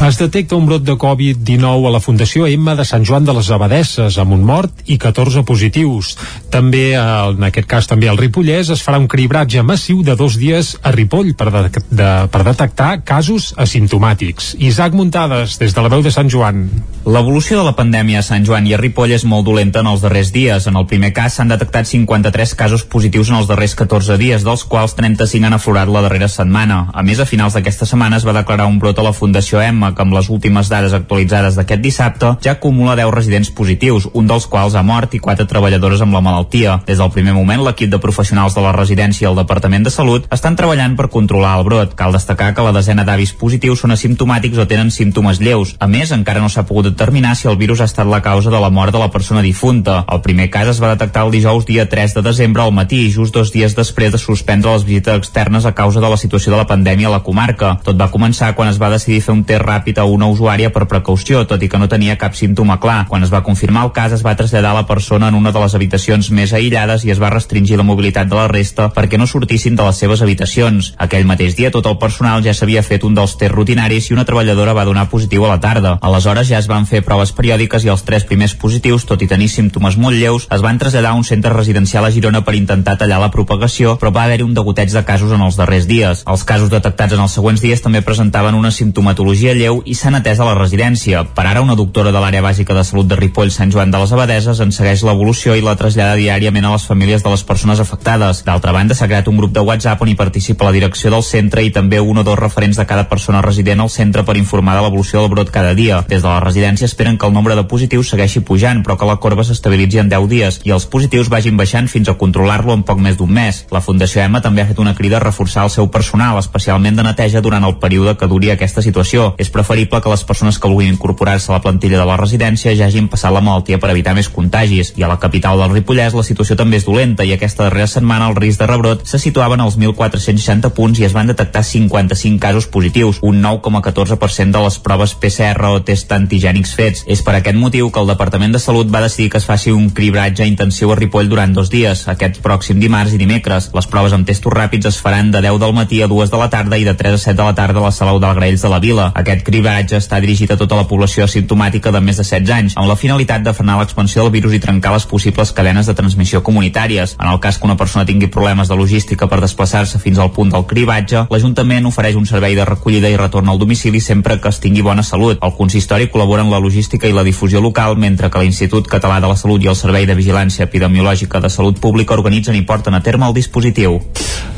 Es detecta un brot de Covid-19 a la Fundació Emma de Sant Joan de les Abadesses, amb un mort i 14 positius. També, en aquest cas també al Ripollès, es farà un cribratge massiu de dos dies a Ripoll per de de, per detectar casos asimptomàtics. Isaac Muntades, des de la veu de Sant Joan. L'evolució de la pandèmia a Sant Joan i a Ripoll és molt dolenta en els darrers dies. En el primer cas s'han detectat 53 casos positius en els darrers 14 dies, dels quals 35 han aflorat la darrera setmana. A més, a finals d'aquesta setmana es va declarar un brot a la Fundació Emma, que amb les últimes dades actualitzades d'aquest dissabte ja acumula 10 residents positius, un dels quals ha mort i 4 treballadores amb la malaltia. Des del primer moment, l'equip de professionals de la residència i el Departament de Salut estan treballant per controlar el brot brot. Cal destacar que la desena d'avis positius són asimptomàtics o tenen símptomes lleus. A més, encara no s'ha pogut determinar si el virus ha estat la causa de la mort de la persona difunta. El primer cas es va detectar el dijous dia 3 de desembre al matí, just dos dies després de suspendre les visites externes a causa de la situació de la pandèmia a la comarca. Tot va començar quan es va decidir fer un test ràpid a una usuària per precaució, tot i que no tenia cap símptoma clar. Quan es va confirmar el cas, es va traslladar la persona en una de les habitacions més aïllades i es va restringir la mobilitat de la resta perquè no sortissin de les seves habitacions. Aquell mateix dia tot el personal ja s'havia fet un dels tests rutinaris i una treballadora va donar positiu a la tarda. Aleshores ja es van fer proves periòdiques i els tres primers positius, tot i tenir símptomes molt lleus, es van traslladar a un centre residencial a Girona per intentar tallar la propagació, però va haver-hi un degoteig de casos en els darrers dies. Els casos detectats en els següents dies també presentaven una simptomatologia lleu i s'han atès a la residència. Per ara, una doctora de l'àrea bàsica de salut de Ripoll, Sant Joan de les Abadeses, en segueix l'evolució i la trasllada diàriament a les famílies de les persones afectades. D'altra banda, s'ha creat un grup de WhatsApp on hi participa la direcció del centre i també un o dos referents de cada persona resident al centre per informar de l'evolució del brot cada dia. Des de la residència esperen que el nombre de positius segueixi pujant, però que la corba s'estabilitzi en 10 dies i els positius vagin baixant fins a controlar-lo en poc més d'un mes. La Fundació EMA també ha fet una crida a reforçar el seu personal, especialment de neteja durant el període que duri aquesta situació. És preferible que les persones que vulguin incorporar-se a la plantilla de la residència ja hagin passat la malaltia per evitar més contagis. I a la capital del Ripollès la situació també és dolenta i aquesta darrera setmana el risc de rebrot se situaven als 1.460 punts i es van detectar 55 casos positius, un 9,14% de les proves PCR o test antigènics fets. És per aquest motiu que el Departament de Salut va decidir que es faci un cribratge intensiu a Ripoll durant dos dies, aquest pròxim dimarts i dimecres. Les proves amb testos ràpids es faran de 10 del matí a 2 de la tarda i de 3 a 7 de la tarda a la sala Graells de la Vila. Aquest cribratge està dirigit a tota la població asimptomàtica de més de 16 anys, amb la finalitat de frenar l'expansió del virus i trencar les possibles cadenes de transmissió comunitàries. En el cas que una persona tingui problemes de logística per desplaçar-se fins al punt del cribatge, l'Ajuntament ofereix un servei de recollida i retorn al domicili sempre que es tingui bona salut. El consistori col·labora en la logística i la difusió local, mentre que l'Institut Català de la Salut i el Servei de Vigilància Epidemiològica de Salut Pública organitzen i porten a terme el dispositiu.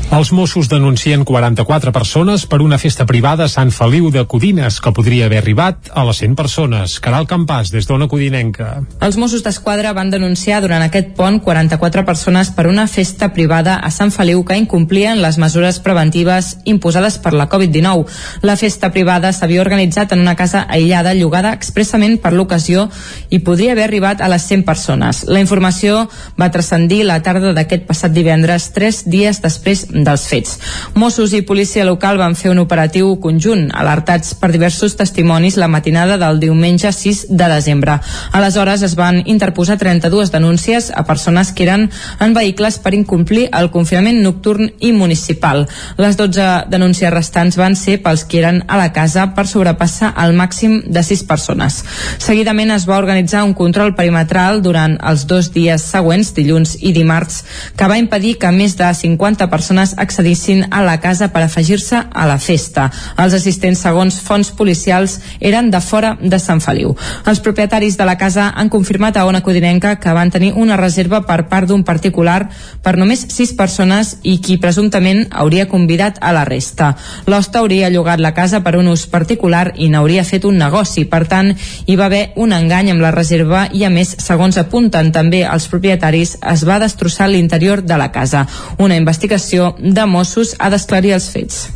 Els Mossos denuncien 44 persones per una festa privada a Sant Feliu de Codines que podria haver arribat a les 100 persones. Caral Campàs, des d'Ona Codinenca. Els Mossos d'Esquadra van denunciar durant aquest pont 44 persones per una festa privada a Sant Feliu que incomplien les mesures preventives imposades per la Covid-19. La festa privada s'havia organitzat en una casa aïllada llogada expressament per l'ocasió i podria haver arribat a les 100 persones. La informació va transcendir la tarda d'aquest passat divendres, tres dies després dels fets. Mossos i policia local van fer un operatiu conjunt, alertats per diversos testimonis la matinada del diumenge 6 de desembre. Aleshores es van interposar 32 denúncies a persones que eren en vehicles per incomplir el confinament nocturn i municipal. Les 12 denúncies restants van ser pels que eren a la casa per sobrepassar el màxim de 6 persones. Seguidament es va organitzar un control perimetral durant els dos dies següents, dilluns i dimarts, que va impedir que més de 50 persones accedissin a la casa per afegir-se a la festa. Els assistents, segons fonts policials, eren de fora de Sant Feliu. Els propietaris de la casa han confirmat a Ona Codinenca que van tenir una reserva per part d'un particular per només 6 persones i qui presumptament hauria convidat a la resta. L'hoste hauria llogat la casa per un ús particular i n'hauria fet un negoci. Per tant, hi va haver un engany amb la reserva i, a més, segons apunten també els propietaris, es va destrossar l'interior de la casa. Una investigació de Mossos ha d'esclarir els fets.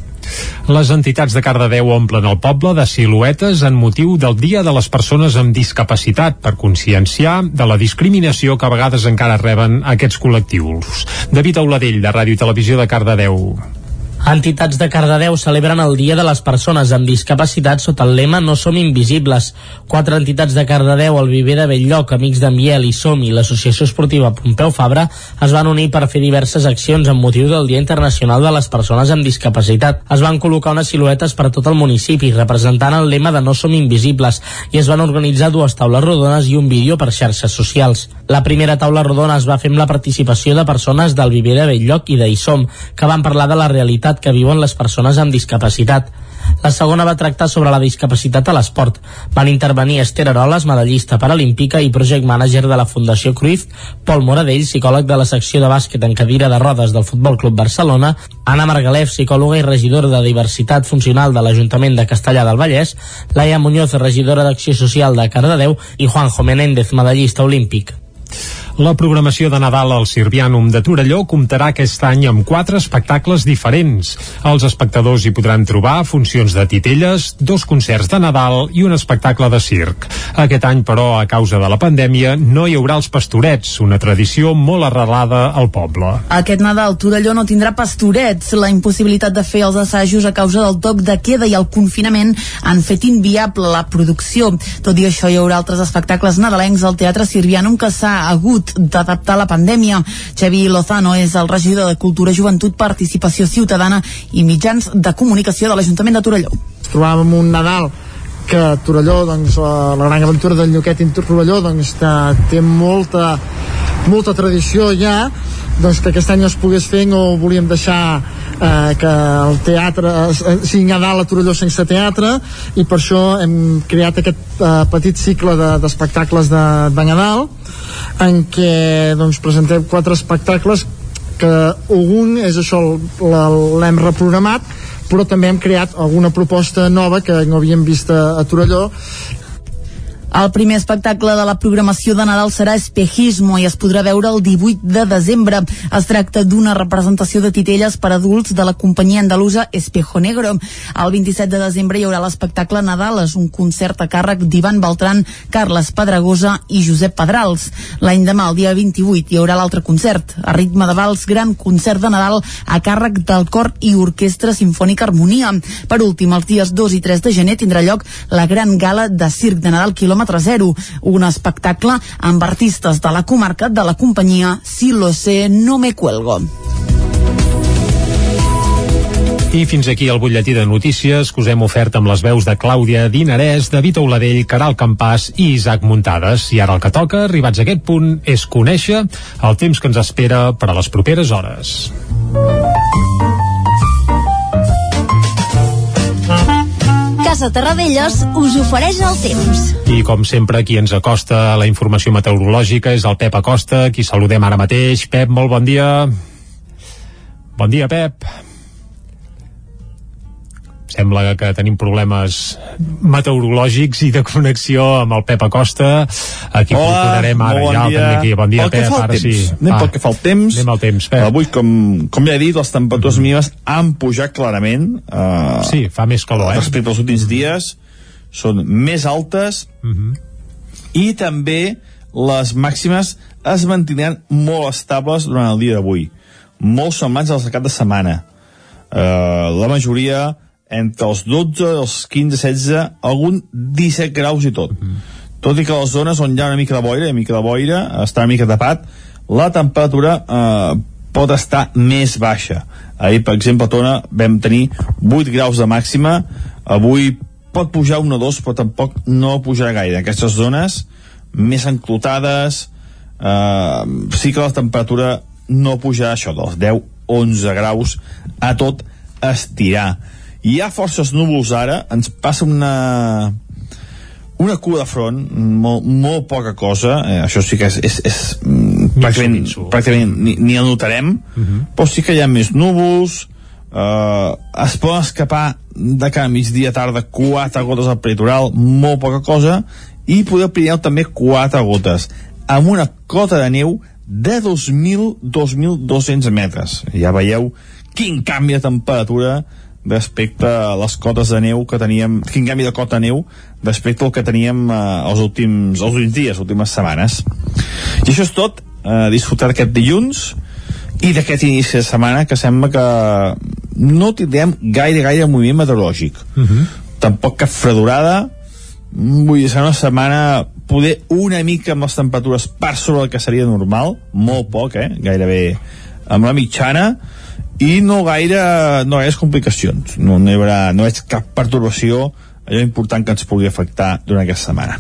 Les entitats de Cardedeu omplen el poble de siluetes en motiu del Dia de les Persones amb Discapacitat per conscienciar de la discriminació que a vegades encara reben aquests col·lectius. David Auladell, de Ràdio i Televisió de Cardedeu. Entitats de Cardedeu celebren el Dia de les Persones amb Discapacitat sota el lema No som invisibles. Quatre entitats de Cardedeu, el Viver de Belllloc, Amics d'en Biel i Som i l'Associació Esportiva Pompeu Fabra es van unir per fer diverses accions amb motiu del Dia Internacional de les Persones amb Discapacitat. Es van col·locar unes siluetes per tot el municipi representant el lema de No som invisibles i es van organitzar dues taules rodones i un vídeo per xarxes socials. La primera taula rodona es va fer amb la participació de persones del Viver de Belllloc i d'Isom, que van parlar de la realitat realitat que viuen les persones amb discapacitat. La segona va tractar sobre la discapacitat a l'esport. Van intervenir Esther Aroles, medallista paralímpica i project manager de la Fundació Cruyff, Pol Moradell, psicòleg de la secció de bàsquet en cadira de rodes del Futbol Club Barcelona, Anna Margalef, psicòloga i regidora de diversitat funcional de l'Ajuntament de Castellà del Vallès, Laia Muñoz, regidora d'Acció Social de Cardedeu i Juanjo Menéndez, medallista olímpic. La programació de Nadal al Sirvianum de Torelló comptarà aquest any amb quatre espectacles diferents. Els espectadors hi podran trobar funcions de titelles, dos concerts de Nadal i un espectacle de circ. Aquest any, però, a causa de la pandèmia, no hi haurà els pastorets, una tradició molt arrelada al poble. Aquest Nadal Torelló no tindrà pastorets. La impossibilitat de fer els assajos a causa del toc de queda i el confinament han fet inviable la producció. Tot i això, hi haurà altres espectacles nadalencs al Teatre Sirvianum que s'ha hagut d'adaptar la pandèmia. Xavi Lozano és el regidor de Cultura, Joventut, Participació Ciutadana i Mitjans de Comunicació de l'Ajuntament de Torelló. Ens trobàvem un Nadal que Torelló, doncs, la, la gran aventura del Lloquet i Torelló doncs, té molta, molta tradició ja doncs que aquest any es pogués fer no volíem deixar eh, que el teatre eh, sigui Nadal a Torelló sense teatre i per això hem creat aquest eh, petit cicle d'espectacles de, de, de Nadal en què doncs, presentem quatre espectacles que un és això l'hem reprogramat però també hem creat alguna proposta nova que no havíem vist a, a Torelló el primer espectacle de la programació de Nadal serà Espejismo i es podrà veure el 18 de desembre. Es tracta d'una representació de titelles per adults de la companyia andalusa Espejo Negro. El 27 de desembre hi haurà l'espectacle Nadal, és un concert a càrrec d'Ivan Beltran, Carles Pedragosa i Josep Pedrals. L'any demà, el dia 28, hi haurà l'altre concert, a ritme de vals, gran concert de Nadal a càrrec del cor i orquestra Sinfònica Harmonia. Per últim, els dies 2 i 3 de gener tindrà lloc la gran gala de circ de Nadal quilòmetre quilòmetre zero, un espectacle amb artistes de la comarca de la companyia Si lo sé, no me cuelgo. I fins aquí el butlletí de notícies que us hem ofert amb les veus de Clàudia Dinarès, David Auladell, Caral Campàs i Isaac Muntades. I ara el que toca, arribats a aquest punt, és conèixer el temps que ens espera per a les properes hores. Casa Terradellos us ofereix el temps. I com sempre, qui ens acosta la informació meteorològica és el Pep Acosta, qui saludem ara mateix. Pep, molt bon dia. Bon dia, Pep sembla que tenim problemes meteorològics i de connexió amb el Pep Acosta aquí Hola, procurarem ara bon ja el tenim aquí bon dia pel Pep, ara temps. sí anem pel que fa al temps anem al temps Pep. avui com, com ja he dit les temperatures mm -hmm. mínimes han pujat clarament uh, sí, fa més calor eh? respecte als últims dies són més altes mm -hmm. i també les màximes es mantindran molt estables durant el dia d'avui molt semblants als de cap de setmana uh, la majoria entre els 12, els 15, 16, algun 17 graus i tot. Mm. Tot i que les zones on hi ha una mica de boira, una mica de boira, està una mica tapat, la temperatura eh, pot estar més baixa. Ahir, per exemple, a Tona vam tenir 8 graus de màxima, avui pot pujar un o dos, però tampoc no pujarà gaire. Aquestes zones més enclotades, eh, sí que la temperatura no pujarà això dels 10-11 graus a tot estirar hi ha forces núvols ara, ens passa una una cua de front, molt, molt poca cosa, eh, això sí que és, és, és mm, pràcticament, pràcticament ni, ni el notarem, uh -huh. però sí que hi ha més núvols, eh, es poden escapar de cada migdia tarda quatre gotes al peritoral, molt poca cosa, i poder Pirineu també quatre gotes, amb una cota de neu de 2.000-2.200 metres. Ja veieu quin canvi de temperatura respecte a les cotes de neu que teníem, quin canvi de cota de neu respecte al que teníem eh, els, últims, els últims dies, les últimes setmanes. I això és tot, eh, disfrutar aquest dilluns i d'aquest inici de setmana que sembla que no tindrem gaire, gaire moviment meteorològic. Uh -huh. Tampoc cap fredurada, vull dir, serà una setmana poder una mica amb les temperatures per sobre el que seria normal, molt poc, eh? gairebé amb la mitjana, i no gaire, no gaire complicacions, no, no hi haurà, no veig cap perturbació allò important que ens pugui afectar durant aquesta setmana.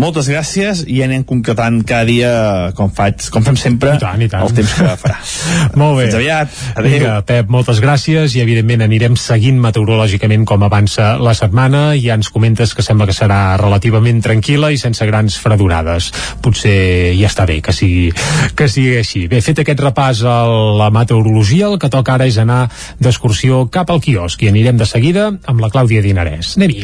Moltes gràcies i anem concretant cada dia com faig, com fem sempre I tant, i tant. el temps que farà. Molt bé. Fins aviat. Adéu. Vinga, Pep, moltes gràcies i evidentment anirem seguint meteorològicament com avança la setmana i ja ens comentes que sembla que serà relativament tranquil·la i sense grans fredurades. Potser ja està bé que sigui, que sigui així. Bé, fet aquest repàs a la meteorologia, el que toca ara és anar d'excursió cap al quiosc i anirem de seguida amb la Clàudia Dinarès. Anem-hi.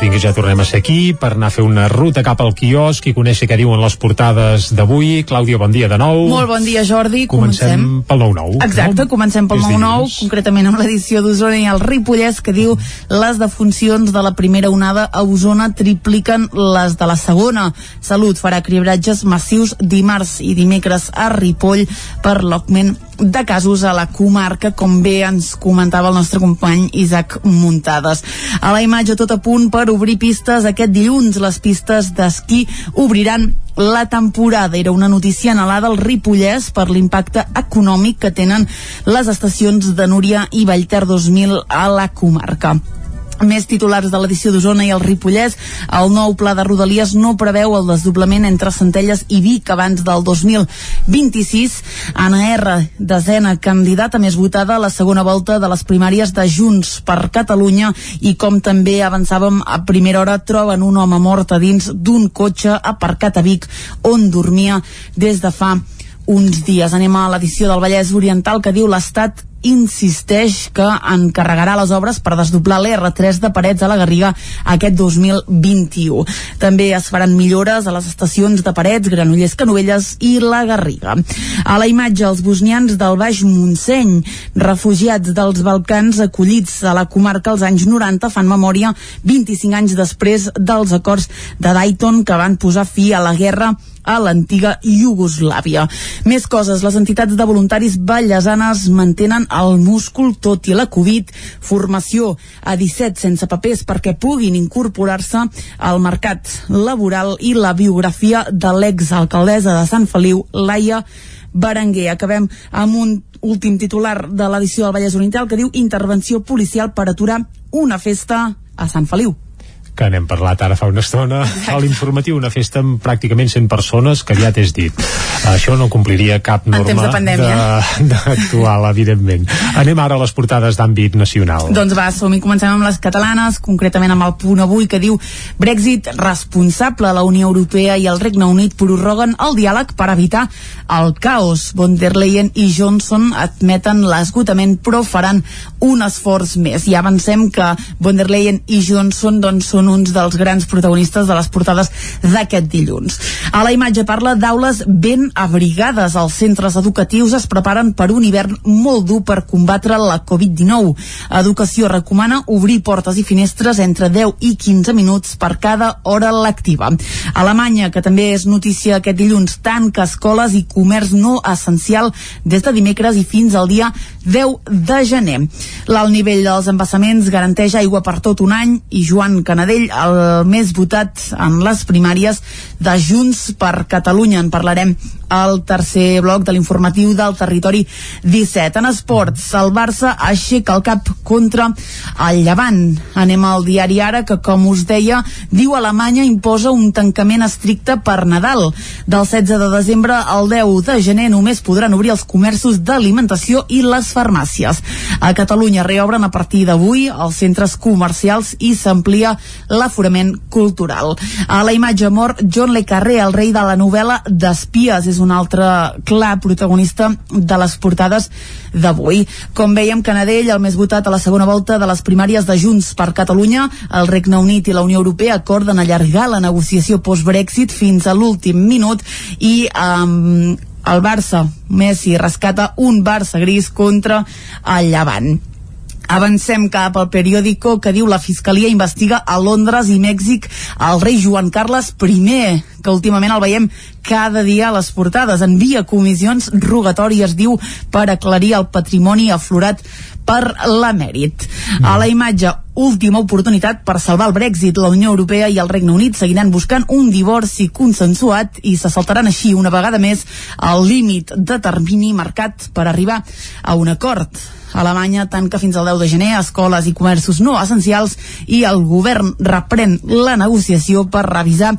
Doncs vinga, ja tornem a ser aquí per anar a fer una ruta cap al quiosc i conèixer què diuen les portades d'avui. Clàudia, bon dia de nou. Molt bon dia, Jordi. Comencem, pel 9-9. Exacte, no? comencem pel És 9-9, dilluns. concretament amb l'edició d'Osona i el Ripollès, que diu les defuncions de la primera onada a Osona tripliquen les de la segona. Salut farà cribratges massius dimarts i dimecres a Ripoll per l'augment de casos a la comarca, com bé ens comentava el nostre company Isaac Muntades. A la imatge tot a punt per obrir pistes aquest dilluns. Les pistes d'esquí obriran la temporada. Era una notícia anhelada al Ripollès per l'impacte econòmic que tenen les estacions de Núria i Vallter 2000 a la comarca. Més titulars de l'edició d'Osona i el Ripollès. El nou pla de Rodalies no preveu el desdoblament entre Centelles i Vic abans del 2026. Anna R, desena candidata més votada a la segona volta de les primàries de Junts per Catalunya i com també avançàvem a primera hora troben un home mort a dins d'un cotxe aparcat a Vic on dormia des de fa uns dies. Anem a l'edició del Vallès Oriental que diu l'Estat insisteix que encarregarà les obres per desdoblar l'R3 de Parets a la Garriga aquest 2021. També es faran millores a les estacions de Parets, Granollers, Canovelles i la Garriga. A la imatge, els bosnians del Baix Montseny, refugiats dels Balcans acollits a la comarca als anys 90, fan memòria 25 anys després dels acords de Dayton que van posar fi a la guerra a l'antiga Iugoslàvia. Més coses, les entitats de voluntaris ballesanes mantenen el múscul tot i la Covid, formació a 17 sense papers perquè puguin incorporar-se al mercat laboral i la biografia de l'exalcaldessa de Sant Feliu, Laia Berenguer. Acabem amb un últim titular de l'edició del Vallès Oriental que diu intervenció policial per aturar una festa a Sant Feliu que n'hem parlat ara fa una estona a l'informatiu, una festa amb pràcticament 100 persones que aviat és dit això no compliria cap norma d'actual, evidentment anem ara a les portades d'àmbit nacional Doncs va, som i comencem amb les catalanes, concretament amb el punt avui que diu Brexit responsable. La Unió Europea i el Regne Unit prorroguen el diàleg per evitar el caos. Von der Leyen i Johnson admeten l'esgotament però faran un esforç més. I avancem que Von der Leyen i Johnson doncs, són uns dels grans protagonistes de les portades d'aquest dilluns. A la imatge parla d'aules ben abrigades. Els centres educatius es preparen per un hivern molt dur per combatre la Covid-19. Educació recomana obrir portes i finestres entre 10 i 15 minuts per cada hora lectiva. Alemanya, que també és notícia aquest dilluns, tanca escoles i comerç no essencial des de dimecres i fins al dia 10 de gener. L'alt nivell dels embassaments garanteix aigua per tot un any i Joan Canadell, el més votat en les primàries de Junts per Catalunya. En parlarem al tercer bloc de l'informatiu del territori 17. En esports, el Barça aixeca el cap contra el Llevant. Anem al diari Ara, que com us deia, diu Alemanya imposa un tancament estricte per Nadal. Del 16 de desembre al 10 de gener només podran obrir els comerços d'alimentació i les farmàcies. A Catalunya reobren a partir d'avui els centres comercials i s'amplia l'aforament cultural. A la imatge mor John Le Carré, el rei de la novel·la d'Espies, és un altre clar protagonista de les portades d'avui. Com veiem, Canadell, el més votat a la segona volta de les primàries de Junts per Catalunya, el Regne Unit i la Unió Europea acorden allargar la negociació post-Brexit fins a l'últim minut i um, el Barça, Messi, rescata un Barça gris contra el Llevant. Avancem cap al periòdico que diu la Fiscalia investiga a Londres i Mèxic el rei Joan Carles I, que últimament el veiem cada dia a les portades. Envia comissions rogatòries, diu, per aclarir el patrimoni aflorat per l'emèrit. A la imatge, última oportunitat per salvar el Brexit. La Unió Europea i el Regne Unit seguiran buscant un divorci consensuat i se saltaran així una vegada més el límit de termini marcat per arribar a un acord. Alemanya tanca fins al 10 de gener escoles i comerços no essencials i el govern reprèn la negociació per revisar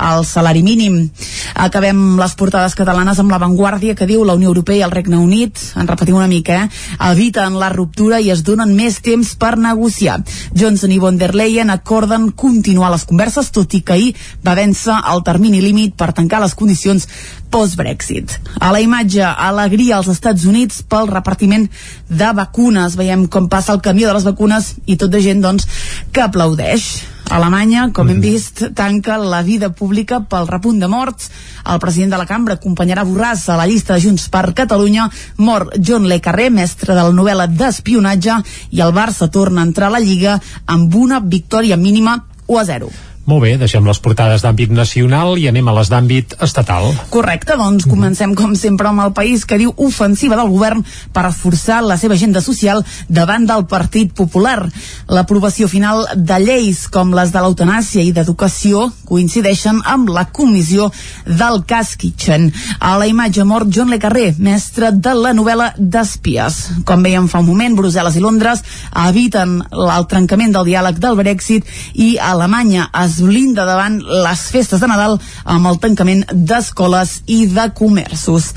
el salari mínim. Acabem les portades catalanes amb l'avantguàrdia que diu la Unió Europea i el Regne Unit, en repetim una mica, eh, eviten la ruptura i es donen més temps per negociar. Johnson i von der Leyen acorden continuar les converses, tot i que ahir va vèncer el termini límit per tancar les condicions post-Brexit. A la imatge, alegria als Estats Units pel repartiment de vacunes. Veiem com passa el camió de les vacunes i tot de gent, doncs, que aplaudeix. Alemanya, com hem vist, tanca la vida pública pel repunt de morts. El president de la cambra acompanyarà Borràs a la llista de Junts per Catalunya. Mor John Le Carré, mestre de la novel·la d'espionatge, i el Barça torna a entrar a la Lliga amb una victòria mínima 1 a 0. Molt bé, deixem les portades d'àmbit nacional i anem a les d'àmbit estatal. Correcte, doncs comencem com sempre amb el país que diu ofensiva del govern per reforçar la seva agenda social davant del Partit Popular. L'aprovació final de lleis com les de l'eutanàsia i d'educació coincideixen amb la comissió del cas Kitchen. A la imatge mort John Le Carré, mestre de la novel·la d'espies. Com veiem fa un moment, Brussel·les i Londres eviten el trencament del diàleg del Brexit i Alemanya es es blinda davant les festes de Nadal amb el tancament d'escoles i de comerços.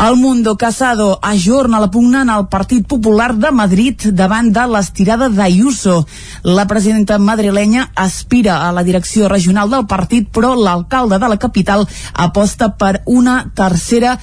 El Mundo Casado ajorna la pugna en el Partit Popular de Madrid davant de l'estirada d'Ayuso. La presidenta madrilenya aspira a la direcció regional del partit, però l'alcalde de la capital aposta per una tercera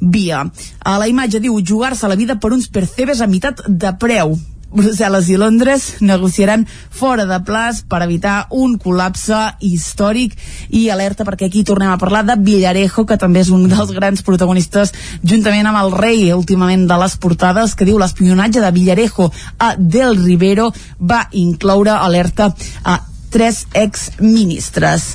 via. A la imatge diu jugar-se la vida per uns percebes a meitat de preu. Brussel·les i Londres negociaran fora de plaç per evitar un col·lapse històric. I alerta perquè aquí tornem a parlar de Villarejo, que també és un dels grans protagonistes juntament amb el rei últimament de les portades que diu l'espionatge de Villarejo a Del Rivero va incloure alerta a tres exministres.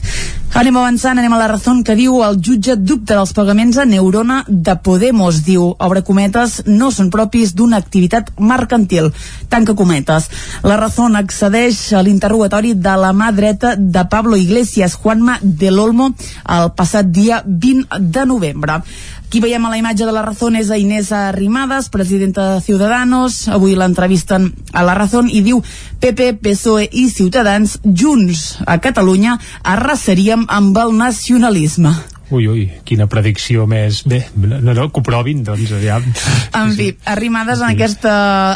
Anem avançant, anem a la raó que diu el jutge dubta dels pagaments a Neurona de Podemos. Diu, obre cometes, no són propis d'una activitat mercantil. Tanca cometes. La raó accedeix a l'interrogatori de la mà dreta de Pablo Iglesias, Juanma del Olmo, el passat dia 20 de novembre. Aquí veiem a la imatge de la Razón és a Inés Arrimadas, presidenta de Ciudadanos. Avui l'entrevisten a la Razón i diu PP, PSOE i Ciutadans junts a Catalunya arrasaríem amb el nacionalisme. Ui, ui, quina predicció més... Bé, no, no, que ho provin, doncs, aviam. En fi, Arrimadas en aquesta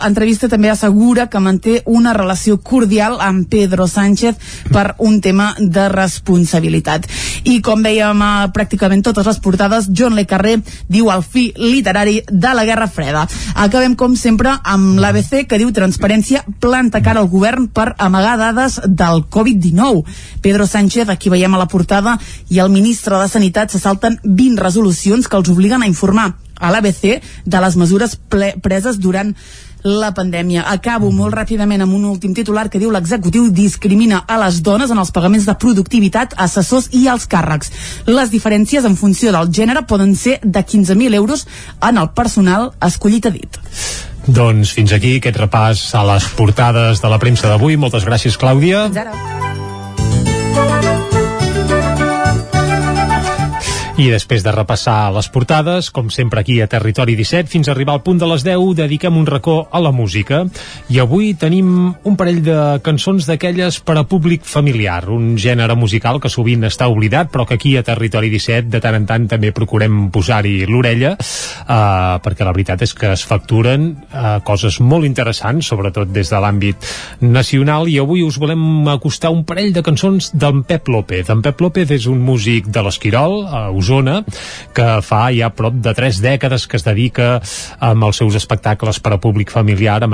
entrevista també assegura que manté una relació cordial amb Pedro Sánchez per un tema de responsabilitat. I com veiem a pràcticament totes les portades, John Le Carré diu el fi literari de la Guerra Freda. Acabem, com sempre, amb l'ABC, que diu transparència planta cara al govern per amagar dades del Covid-19. Pedro Sánchez, aquí veiem a la portada, i el ministre de Sanitat Sanitat se salten 20 resolucions que els obliguen a informar a l'ABC de les mesures preses durant la pandèmia. Acabo molt ràpidament amb un últim titular que diu l'executiu discrimina a les dones en els pagaments de productivitat, assessors i els càrrecs. Les diferències en funció del gènere poden ser de 15.000 euros en el personal escollit a dit. Doncs fins aquí aquest repàs a les portades de la premsa d'avui. Moltes gràcies, Clàudia. Fins ara. I després de repassar les portades, com sempre aquí a Territori 17, fins a arribar al punt de les 10, dediquem un racó a la música. I avui tenim un parell de cançons d'aquelles per a públic familiar, un gènere musical que sovint està oblidat, però que aquí a Territori 17 de tant en tant també procurem posar-hi l'orella, eh, perquè la veritat és que es facturen eh, coses molt interessants, sobretot des de l'àmbit nacional, i avui us volem acostar un parell de cançons d'en Pep López. En Pep López és un músic de l'Esquirol, a Osona, que fa ja prop de tres dècades que es dedica amb els seus espectacles per a públic familiar a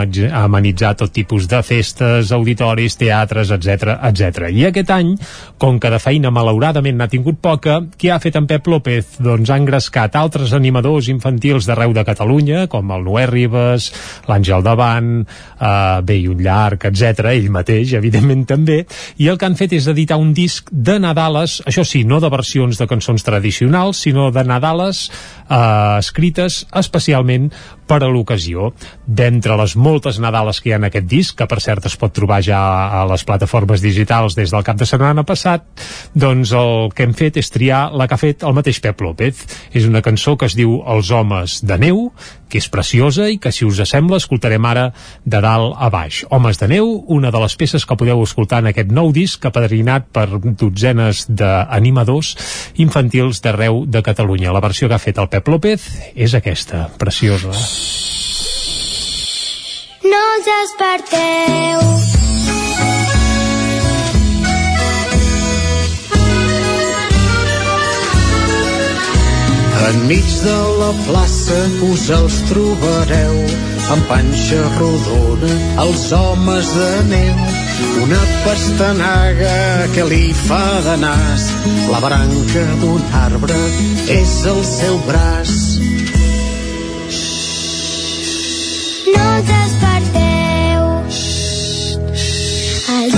amenitzar tot tipus de festes, auditoris, teatres, etc etc. I aquest any, com que de feina malauradament n'ha tingut poca, què ha fet en Pep López? Doncs ha engrescat altres animadors infantils d'arreu de Catalunya, com el Noé Ribes, l'Àngel Davant, eh, bé, i un llarg, etc. ell mateix, evidentment també, i el que han fet és editar un disc de Nadales, això sí, no de versions de cançons tradicionals, tradicionals, sinó de Nadales eh, escrites especialment per a l'ocasió. D'entre les moltes Nadales que hi ha en aquest disc, que per cert es pot trobar ja a les plataformes digitals des del cap de setmana passat, doncs el que hem fet és triar la que ha fet el mateix Pep López. És una cançó que es diu Els homes de neu, que és preciosa i que, si us sembla, escoltarem ara de dalt a baix. Homes de neu, una de les peces que podeu escoltar en aquest nou disc, apadrinat per dotzenes d'animadors infantils d'arreu de Catalunya. La versió que ha fet el Pep López és aquesta, preciosa. No us desperteu. Enmig de la plaça us els trobareu amb panxa rodona els homes de neu una pastanaga que li fa de nas. La branca d'un arbre és el seu braç. No us desperteu. Els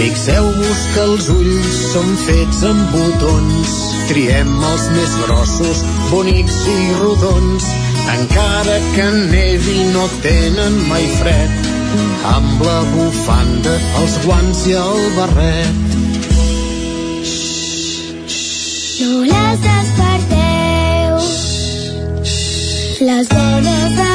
Fixeu-vos que els ulls són fets amb botons. Triem els més grossos, bonics i rodons. Encara que nevi no tenen mai fred. Amb la bufanda, els guants i el barret. No les desperteu. Les dones de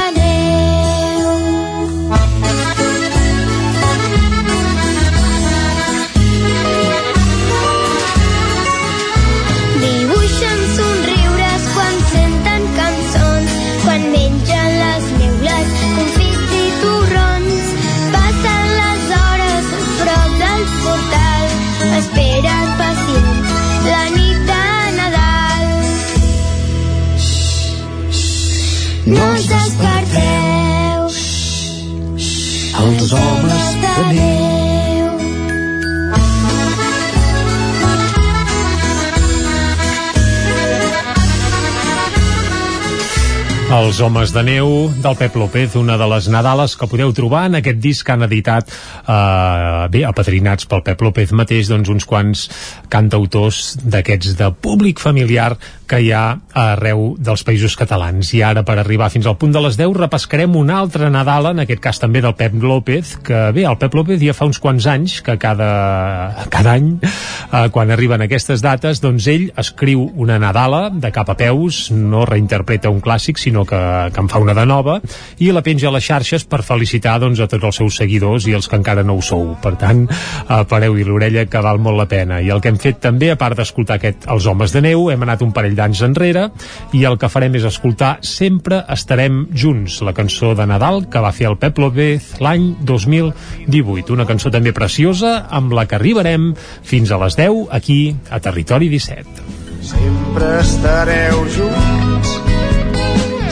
Els homes de neu del Pep López, una de les Nadales que podeu trobar en aquest disc que han editat eh, bé, apadrinats pel Pep López mateix, doncs uns quants cantautors d'aquests de públic familiar que hi ha arreu dels països catalans. I ara, per arribar fins al punt de les 10, repescarem una altra Nadala, en aquest cas també del Pep López, que bé, el Pep López ja fa uns quants anys que cada, cada any, eh, quan arriben aquestes dates, doncs ell escriu una Nadala de cap a peus, no reinterpreta un clàssic, sinó que, que en fa una de nova, i la penja a les xarxes per felicitar doncs, a tots els seus seguidors i els que encara no ho sou. Per tant, eh, pareu-hi l'orella que val molt la pena. I el que hem fet també, a part d'escoltar aquest Els homes de neu, hem anat un parell d'anys enrere i el que farem és escoltar Sempre estarem junts, la cançó de Nadal que va fer el Pep López l'any 2018. Una cançó també preciosa amb la que arribarem fins a les 10 aquí a Territori 17. Sempre estareu junts,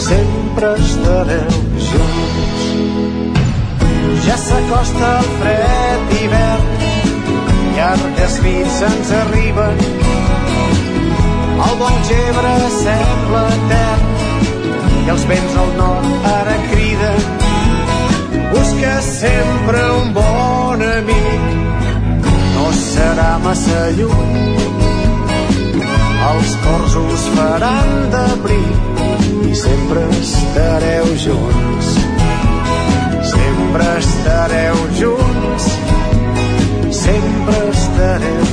sempre estareu junts. Ja s'acosta el fred hivern, llargues nits ens arriben, el bon gebre sembla etern i els vents al nord ara criden. Busca sempre un bon amic, no serà massa lluny. Els cors us faran d'abric i sempre estareu junts. sempre estareu junts, sempre estareu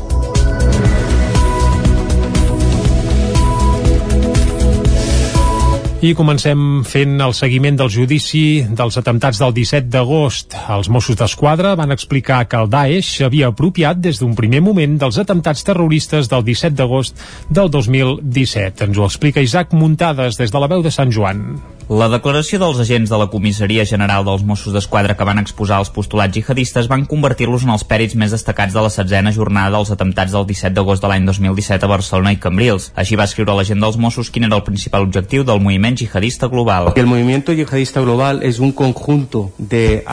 I comencem fent el seguiment del judici dels atemptats del 17 d'agost. Els Mossos d'Esquadra van explicar que el Daesh s'havia apropiat des d'un primer moment dels atemptats terroristes del 17 d'agost del 2017. Ens ho explica Isaac Muntades des de la veu de Sant Joan. La declaració dels agents de la Comissaria General dels Mossos d'Esquadra que van exposar els postulats jihadistes van convertir-los en els pèrits més destacats de la setzena jornada dels atemptats del 17 d'agost de l'any 2017 a Barcelona i Cambrils. Així va escriure l'agent dels Mossos quin era el principal objectiu del moviment yihadista global. El movimiento yihadista global es un conjunto de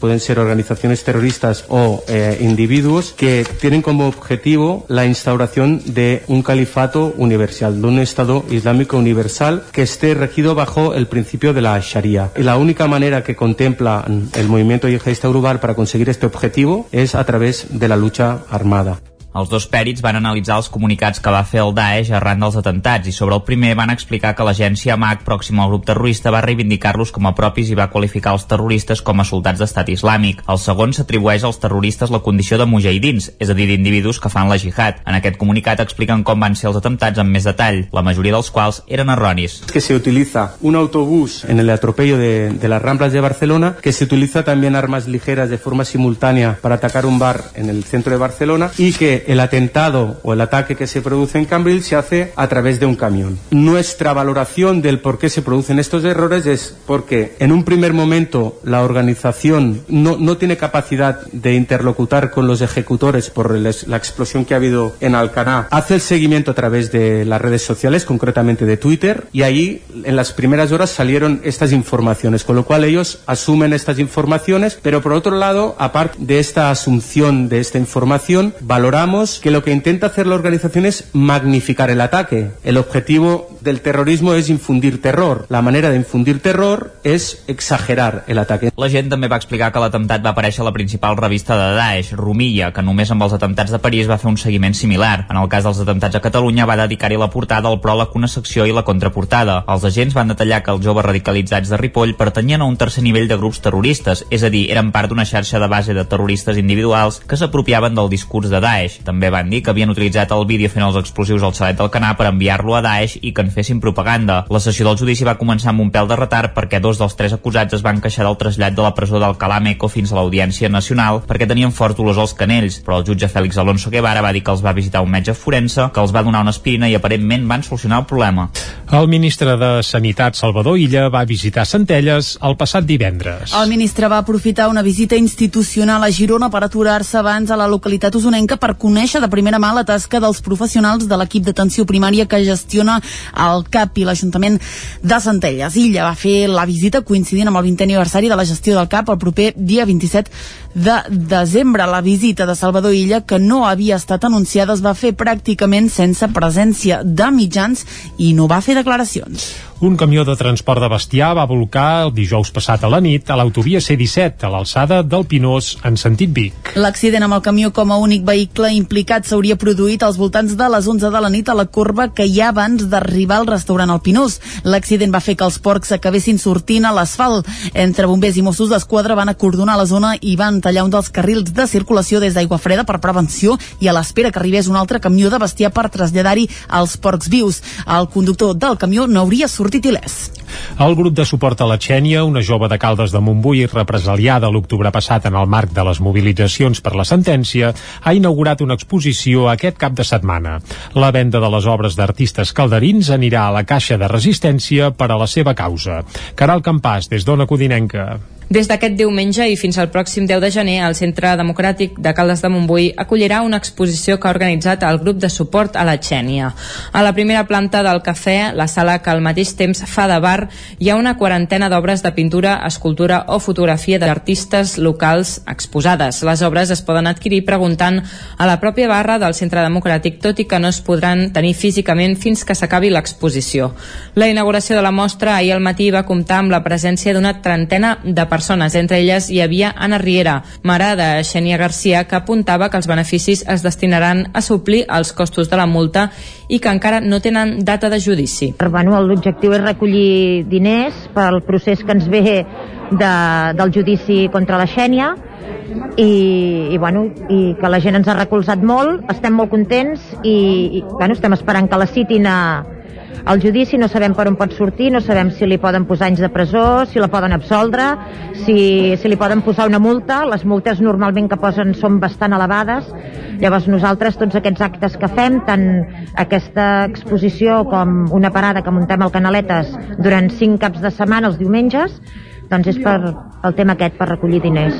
pueden ser organizaciones terroristas o eh, individuos, que tienen como objetivo la instauración de un califato universal, de un Estado islámico universal que esté regido bajo el principio de la Sharia. Y la única manera que contempla el movimiento yihadista global para conseguir este objetivo es a través de la lucha armada. Els dos pèrits van analitzar els comunicats que va fer el Daesh arran dels atentats i sobre el primer van explicar que l'agència MAC pròxima al grup terrorista va reivindicar-los com a propis i va qualificar els terroristes com a soldats d'estat islàmic. El segon s'atribueix als terroristes la condició de mujahidins, és a dir, d'individus que fan la jihad. En aquest comunicat expliquen com van ser els atentats amb més detall, la majoria dels quals eren erronis. Que se utiliza un autobús en el atropello de, de las Ramblas de Barcelona, que se utiliza también armas ligeras de forma simultánea para atacar un bar en el centro de Barcelona y que el atentado o el ataque que se produce en Cambril se hace a través de un camión. Nuestra valoración del por qué se producen estos errores es porque en un primer momento la organización no, no tiene capacidad de interlocutar con los ejecutores por el- la explosión que ha habido en Alcaná. Hace el seguimiento a través de las redes sociales, concretamente de Twitter, y ahí en las primeras horas salieron estas informaciones, con lo cual ellos asumen estas informaciones, pero por otro lado, aparte de esta asunción de esta información, valoramos que lo que intenta hacer la organización es magnificar el ataque. El objetivo del terrorismo es infundir terror. La manera de infundir terror es exagerar el ataque. La gent també va explicar que l'atemptat va aparèixer a la principal revista de Daesh, Rumilla, que només amb els atemptats de París va fer un seguiment similar. En el cas dels atemptats a Catalunya va dedicar-hi la portada, el pròleg, una secció i la contraportada. Els agents van detallar que els joves radicalitzats de Ripoll pertanyien a un tercer nivell de grups terroristes, és a dir, eren part d'una xarxa de base de terroristes individuals que s'apropiaven del discurs de Daesh. També van dir que havien utilitzat el vídeo fent els explosius al xalet del Canà per enviar-lo a Daesh i que en fessin propaganda. La sessió del judici va començar amb un pèl de retard perquè dos dels tres acusats es van queixar del trasllat de la presó d'Alcalá Meco fins a l'Audiència Nacional perquè tenien forts dolors als canells, però el jutge Fèlix Alonso Guevara va dir que els va visitar un metge forense, que els va donar una aspirina i aparentment van solucionar el problema. El ministre de Sanitat, Salvador Illa, va visitar Centelles el passat divendres. El ministre va aprofitar una visita institucional a Girona per aturar-se abans a la localitat usonenca per conèixer de primera mà la tasca dels professionals de l'equip d'atenció primària que gestiona el CAP i l'Ajuntament de Centelles. Illa va fer la visita coincidint amb el 20è aniversari de la gestió del CAP el proper dia 27 de desembre. La visita de Salvador Illa, que no havia estat anunciada, es va fer pràcticament sense presència de mitjans i no va fer declaracions. Un camió de transport de bestiar va volcar el dijous passat a la nit a l'autovia C-17, a l'alçada del Pinós, en sentit Vic. L'accident amb el camió com a únic vehicle implicat s'hauria produït als voltants de les 11 de la nit a la corba que hi ha abans d'arribar al restaurant El Pinós. L'accident va fer que els porcs acabessin sortint a l'asfalt. Entre bombers i Mossos d'Esquadra van acordonar la zona i van tallar un dels carrils de circulació des d'Aigua Freda per prevenció i a l'espera que arribés un altre camió de bestiar per traslladar-hi els porcs vius. El conductor del camió no hauria sortit il·lès. El grup de suport a la Xènia, una jove de Caldes de Montbui represaliada l'octubre passat en el marc de les mobilitzacions per la sentència, ha inaugurat una exposició aquest cap de setmana. La venda de les obres d'artistes calderins anirà a la Caixa de Resistència per a la seva causa. Caral Campàs, des d'Ona Codinenca. Des d'aquest diumenge i fins al pròxim 10 de gener, el Centre Democràtic de Caldes de Montbui acollirà una exposició que ha organitzat el grup de suport a la Xènia. A la primera planta del cafè, la sala que al mateix temps fa de bar, hi ha una quarantena d'obres de pintura, escultura o fotografia d'artistes locals exposades. Les obres es poden adquirir preguntant a la pròpia barra del Centre Democràtic, tot i que no es podran tenir físicament fins que s'acabi l'exposició. La inauguració de la mostra ahir al matí va comptar amb la presència d'una trentena de persones persones. Entre elles hi havia Anna Riera, mare de Xènia Garcia, que apuntava que els beneficis es destinaran a suplir els costos de la multa i que encara no tenen data de judici. Bueno, L'objectiu és recollir diners pel procés que ens ve de, del judici contra la Xènia i, i, bueno, i que la gent ens ha recolzat molt, estem molt contents i, i bueno, estem esperant que la citin a, el judici no sabem per on pot sortir, no sabem si li poden posar anys de presó, si la poden absoldre, si, si li poden posar una multa. Les multes normalment que posen són bastant elevades. Llavors nosaltres tots aquests actes que fem, tant aquesta exposició com una parada que muntem al Canaletes durant cinc caps de setmana els diumenges, doncs és per el tema aquest, per recollir diners.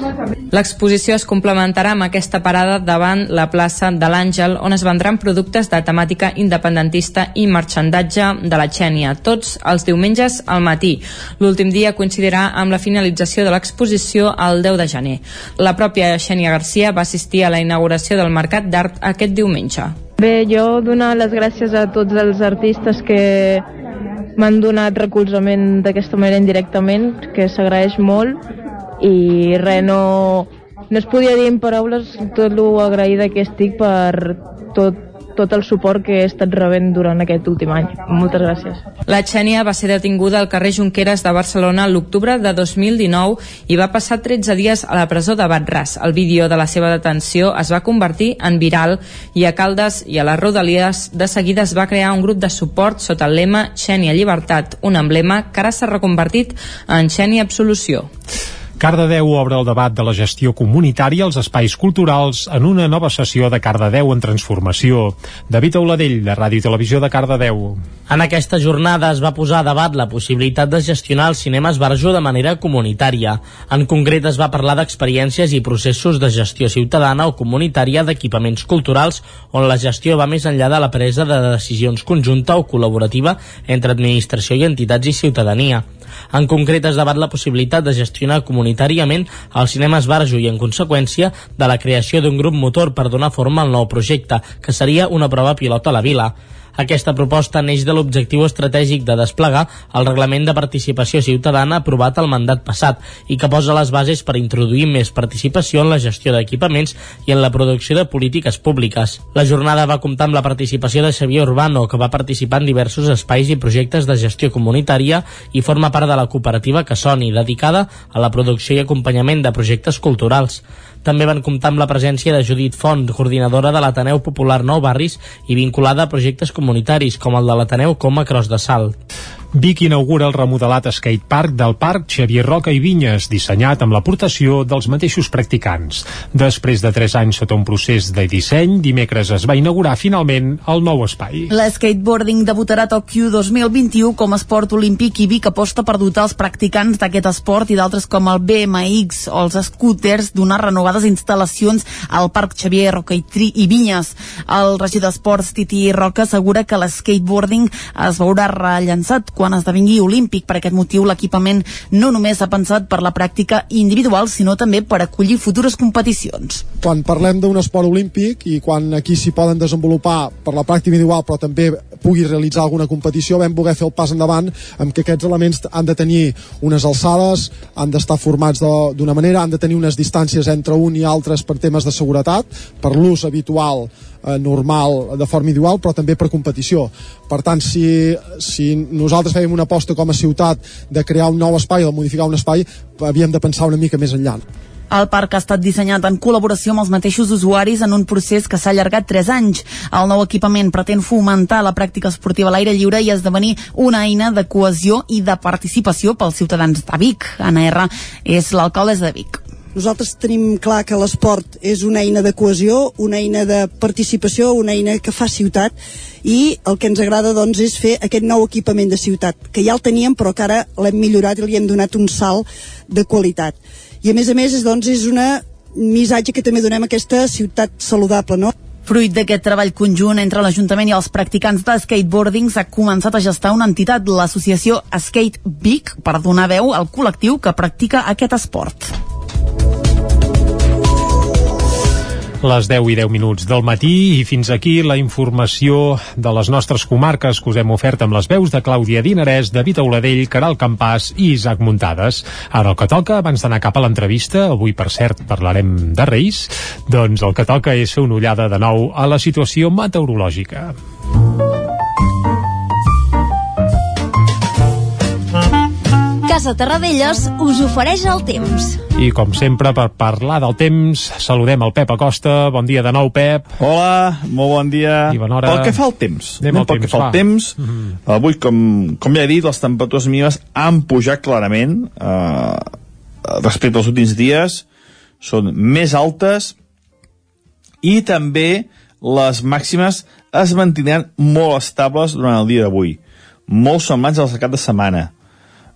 L'exposició es complementarà amb aquesta parada davant la plaça de l'Àngel, on es vendran productes de temàtica independentista i marxandatge de la Xènia, tots els diumenges al matí. L'últim dia coincidirà amb la finalització de l'exposició el 10 de gener. La pròpia Xènia Garcia va assistir a la inauguració del Mercat d'Art aquest diumenge. Bé, jo donar les gràcies a tots els artistes que m'han donat recolzament d'aquesta manera indirectament, que s'agraeix molt. I res, no, no es podia dir en paraules tot lo agraïda que estic per tot tot el suport que he estat rebent durant aquest últim any. Moltes gràcies. La Xènia va ser detinguda al carrer Junqueras de Barcelona l'octubre de 2019 i va passar 13 dies a la presó de Batràs. El vídeo de la seva detenció es va convertir en viral i a Caldes i a les Rodalies de seguida es va crear un grup de suport sota el lema Xènia Llibertat, un emblema que ara s'ha reconvertit en Xènia Absolució. Cardedeu obre el debat de la gestió comunitària als espais culturals en una nova sessió de Cardedeu en transformació. David Auladell, de Ràdio i Televisió de Cardedeu. En aquesta jornada es va posar a debat la possibilitat de gestionar els cinemes Barjo de manera comunitària. En concret es va parlar d'experiències i processos de gestió ciutadana o comunitària d'equipaments culturals on la gestió va més enllà de la presa de decisions conjunta o col·laborativa entre administració i entitats i ciutadania. En concret es debat la possibilitat de gestionar comunitàriament el cinema Esbarjo i, en conseqüència, de la creació d'un grup motor per donar forma al nou projecte, que seria una prova pilot a la vila. Aquesta proposta neix de l'objectiu estratègic de desplegar el Reglament de Participació Ciutadana aprovat al mandat passat i que posa les bases per introduir més participació en la gestió d'equipaments i en la producció de polítiques públiques. La jornada va comptar amb la participació de Xavier Urbano, que va participar en diversos espais i projectes de gestió comunitària i forma part de la cooperativa Cassoni, dedicada a la producció i acompanyament de projectes culturals. També van comptar amb la presència de Judit Font, coordinadora de l'Ateneu Popular Nou Barris i vinculada a projectes comunitaris com el de l'Ateneu Coma Cros de Salt. Vic inaugura el remodelat skatepark del Parc Xavier Roca i Vinyes, dissenyat amb l'aportació dels mateixos practicants. Després de 3 anys sota un procés de disseny, dimecres es va inaugurar finalment el nou espai. L'skateboarding debutarà a Tòquio 2021 com a esport olímpic i Vic aposta per dotar els practicants d'aquest esport i d'altres com el BMX o els scooters donar renovades instal·lacions al Parc Xavier Roca i, Tri i Vinyes. El regidor d'Esports Titi Roca assegura que l'skateboarding es veurà rellençat quan esdevingui olímpic. Per aquest motiu, l'equipament no només ha pensat per la pràctica individual, sinó també per acollir futures competicions. Quan parlem d'un esport olímpic i quan aquí s'hi poden desenvolupar per la pràctica individual, però també pugui realitzar alguna competició, vam voler fer el pas endavant amb que aquests elements han de tenir unes alçades, han d'estar formats d'una manera, han de tenir unes distàncies entre un i altres per temes de seguretat, per l'ús habitual eh, normal de forma individual però també per competició. Per tant si, si nosaltres fèiem una aposta com a ciutat de crear un nou espai o de modificar un espai havíem de pensar una mica més enllà El parc ha estat dissenyat en col·laboració amb els mateixos usuaris en un procés que s'ha allargat 3 anys. El nou equipament pretén fomentar la pràctica esportiva a l'aire lliure i esdevenir una eina de cohesió i de participació pels ciutadans de Vic. Anna R. és l'alcaldessa de Vic. Nosaltres tenim clar que l'esport és una eina de cohesió, una eina de participació, una eina que fa ciutat i el que ens agrada doncs és fer aquest nou equipament de ciutat, que ja el teníem però que ara l'hem millorat i li hem donat un salt de qualitat. I a més a més és, doncs, és una missatge que també donem a aquesta ciutat saludable, no? Fruit d'aquest treball conjunt entre l'Ajuntament i els practicants de skateboarding s'ha començat a gestar una entitat, l'associació Skate Vic, per donar veu al col·lectiu que practica aquest esport. Les 10 i 10 minuts del matí i fins aquí la informació de les nostres comarques que us hem ofert amb les veus de Clàudia Dinarès, David Auladell, Caral Campàs i Isaac Muntades. Ara el que toca, abans d'anar cap a l'entrevista, avui per cert parlarem de Reis, doncs el que toca és fer una ullada de nou a la situació meteorològica. Casa Terradellos us ofereix el temps. I com sempre, per parlar del temps, saludem el Pep Acosta. Bon dia de nou, Pep. Hola, molt bon dia. I bona hora. Pel que fa al temps, Anem anem al pel temps, que fa al temps, mm -hmm. avui, com, com ja he dit, les temperatures mínimes han pujat clarament eh, respecte als últims dies, són més altes i també les màximes es mantindran molt estables durant el dia d'avui, molt semblants als de cap de setmana.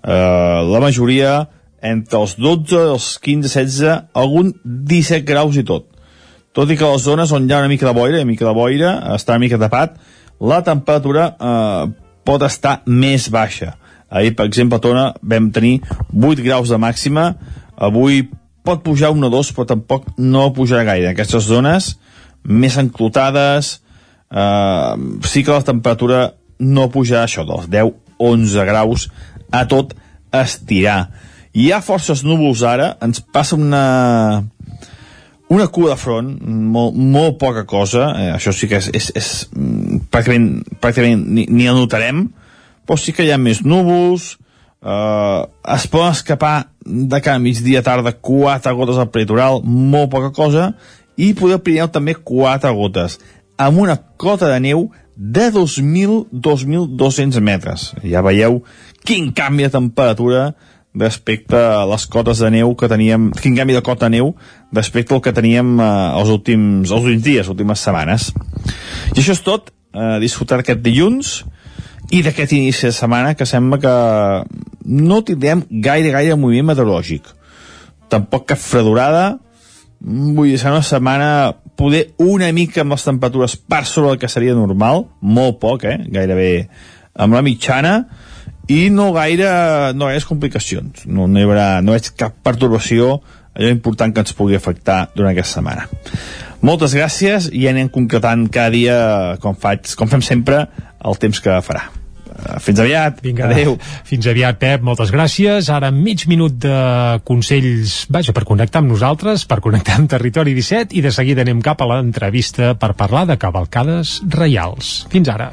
Eh, la majoria entre els 12, els 15, 16, algun 17 graus i tot. Tot i que les zones on hi ha una mica de boira, una mica de boira, està una mica tapat, la temperatura eh, pot estar més baixa. Ahir, per exemple, a Tona vam tenir 8 graus de màxima, avui pot pujar un o dos, però tampoc no pujarà gaire. Aquestes zones més enclotades, eh, sí que la temperatura no pujarà això dels 10-11 graus a tot estirar. Hi ha forces núvols ara, ens passa una, una cua de front, molt, molt poca cosa, eh, això sí que és, és, és mm, pràcticament, pràcticament ni, ni el notarem, però sí que hi ha més núvols, eh, es poden escapar de cada migdia tarda quatre gotes al peritoral, molt poca cosa, i poder Pirineu també quatre gotes, amb una cota de neu de 2.000-2.200 metres. Ja veieu quin canvi de temperatura respecte a les cotes de neu que teníem, quin canvi de cota de neu respecte al que teníem eh, els, últims, els últims dies, les últimes setmanes. I això és tot, eh, disfrutar aquest dilluns i d'aquest inici de setmana que sembla que no tindrem gaire, gaire moviment meteorològic. Tampoc cap fredurada, Mm, vull dir, serà una setmana poder una mica amb les temperatures per sobre el que seria normal, molt poc, eh? gairebé amb la mitjana, i no gaire, no gaire complicacions. No, no hi haurà, no veig cap pertorbació, allò important que ens pugui afectar durant aquesta setmana. Moltes gràcies i anem concretant cada dia, com, faig, com fem sempre, el temps que farà. Eh, Fins aviat. Vinga, Adéu. Fins aviat, Pep, moltes gràcies. Ara mig minut de consells, vaja, per connectar amb nosaltres, per connectar amb Territori 17 i de seguida anem cap a l'entrevista per parlar de cavalcades reials. Fins ara.